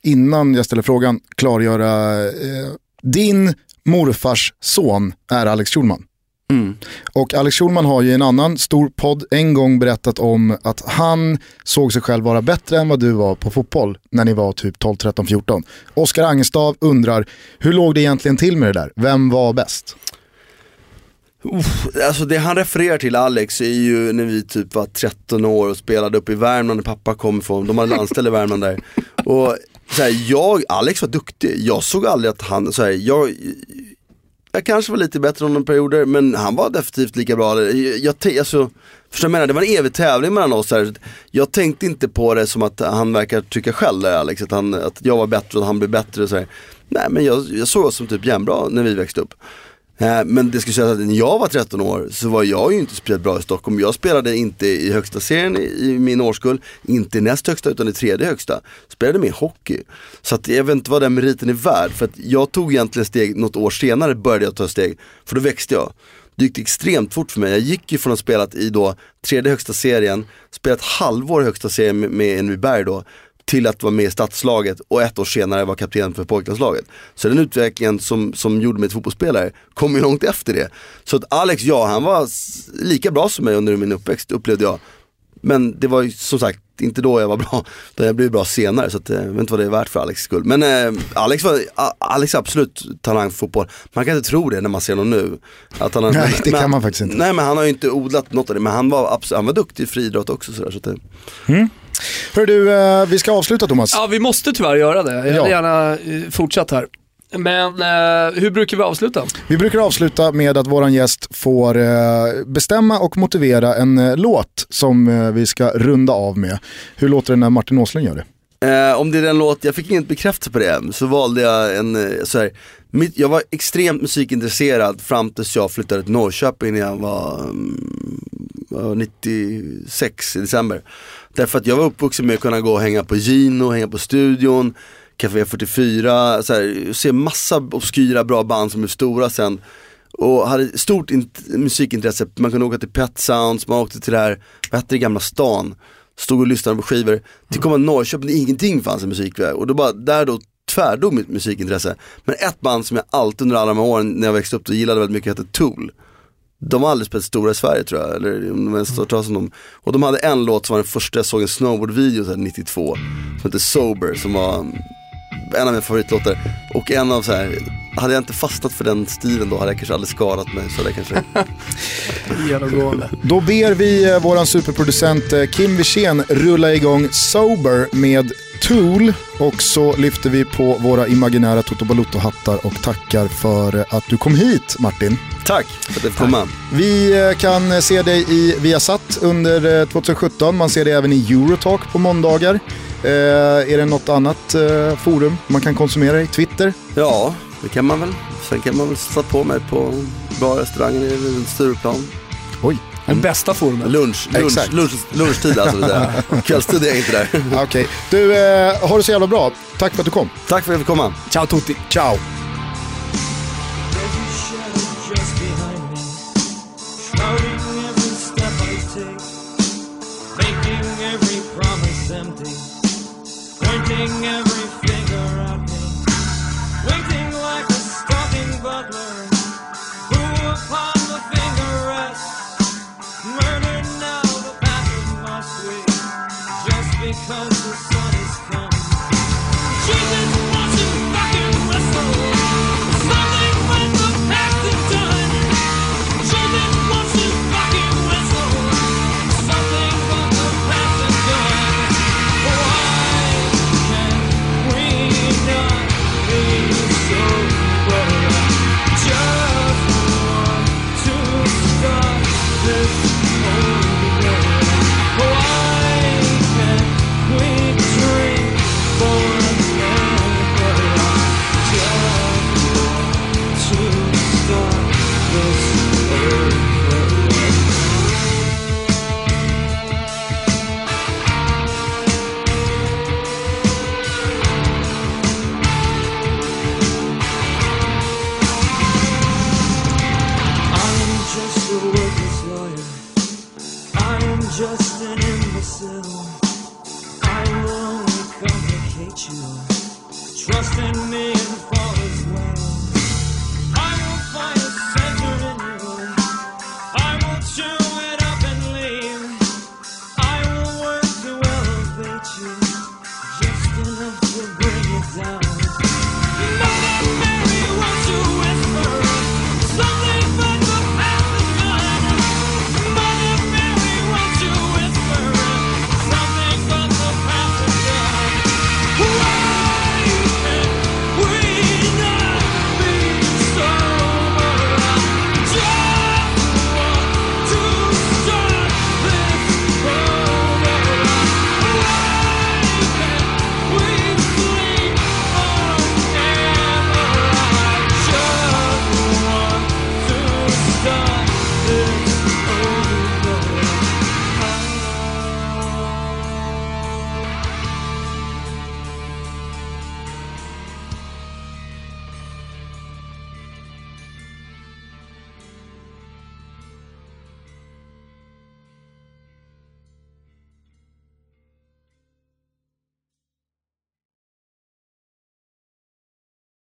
innan jag ställer frågan klargöra. Eh, din morfars son är Alex Schulman. Mm. Och Alex Schulman har ju i en annan stor podd en gång berättat om att han såg sig själv vara bättre än vad du var på fotboll när ni var typ 12, 13, 14. Oskar Angestav undrar, hur låg det egentligen till med det där? Vem var bäst? Uff, alltså det han refererar till Alex är ju när vi typ var 13 år och spelade upp i Värmland när pappa kom ifrån, de hade landställ i Värmland där. Och så här, jag, Alex var duktig, jag såg aldrig att han, så här, jag, jag kanske var lite bättre under perioder men han var definitivt lika bra. Jag, jag, alltså, förstår jag menar? Det var en evig tävling mellan oss här. Jag tänkte inte på det som att han verkar tycka själv där Alex, att, han, att jag var bättre och han blev bättre. Så här. Nej men jag, jag såg oss som typ jämnbra när vi växte upp. Eh, men det ska sägas att när jag var 13 år så var jag ju inte speciellt bra i Stockholm. Jag spelade inte i högsta serien i min årskull, inte i näst högsta utan i tredje högsta. Spelade mer hockey. Så att jag vet inte vad den meriten är värd. För att jag tog egentligen steg, något år senare började jag ta steg. För då växte jag. Det gick extremt fort för mig. Jag gick ju från att ha spelat i då tredje högsta serien, spelat halvår i högsta serien med, med Enviberg då till att vara med i stadslaget och ett år senare var kapten för pojklandslaget. Så den utvecklingen som, som gjorde mig till fotbollsspelare kom ju långt efter det. Så att Alex, ja han var lika bra som mig under min uppväxt upplevde jag. Men det var ju som sagt inte då jag var bra, utan jag blev bra senare så att, jag vet inte vad det är värt för Alex skull. Men eh, Alex, var, Alex absolut talang för fotboll. Man kan inte tro det när man ser honom nu. Att han, nej det men, kan man faktiskt inte. Nej men han har ju inte odlat något av det, men han var, absolut, han var duktig i friidrott också. Sådär, så att, mm. Hör du, eh, vi ska avsluta Thomas. Ja, vi måste tyvärr göra det. Jag hade ja. gärna eh, fortsatt här. Men eh, hur brukar vi avsluta? Vi brukar avsluta med att våran gäst får eh, bestämma och motivera en eh, låt som eh, vi ska runda av med. Hur låter det när Martin Åslund gör det? Eh, om det är den låt, jag fick inget bekräftelse på det, så valde jag en, så här, mitt, jag var extremt musikintresserad fram tills jag flyttade till Norrköping när jag var, um, var 96 i december. Därför att jag var uppvuxen med att kunna gå och hänga på Gino, hänga på studion, Café 44, så här, se massa obskyra bra band som är stora sen. Och hade stort musikintresse, man kunde åka till Pet Sounds, man åkte till det här, vad hette det, Gamla stan. Stod och lyssnade på skivor. Till komma Norrköping där ingenting fanns i musikväg. Och då bara, där då tvärdog mitt musikintresse. Men ett band som jag alltid under alla de här åren när jag växte upp och gillade väldigt mycket hette Tool. De har aldrig spelat stora i Sverige tror jag, eller om de ens hört talas om dem. Och de hade en låt som var den första jag såg en snowboardvideo 92, som hette Sober, som var en av mina favoritlåtar. Och en av så här, hade jag inte fastnat för den stilen då hade jag kanske aldrig skadat mig. Så det kanske... Genomgående. Då ber vi eh, våran superproducent eh, Kim Wirsén rulla igång Sober med Tool och så lyfter vi på våra imaginära Toto Balotto-hattar och tackar för att du kom hit Martin. Tack för att jag fick komma. Vi eh, kan se dig i Viasat under 2017, man ser dig även i Eurotalk på måndagar. Eh, är det något annat eh, forum man kan konsumera i? Twitter? Ja, det kan man väl. Sen kan man väl sätta på mig på bra restauranger i Stureplan. Oj. Den bästa forumet. Lunch, lunch, lunch, lunchtid alltså. Kvällstid är jag inte där. Okej. Okay. Du, eh, har det så jävla bra. Tack för att du kom. Tack för att jag fick komma. Ciao tutti. Ciao.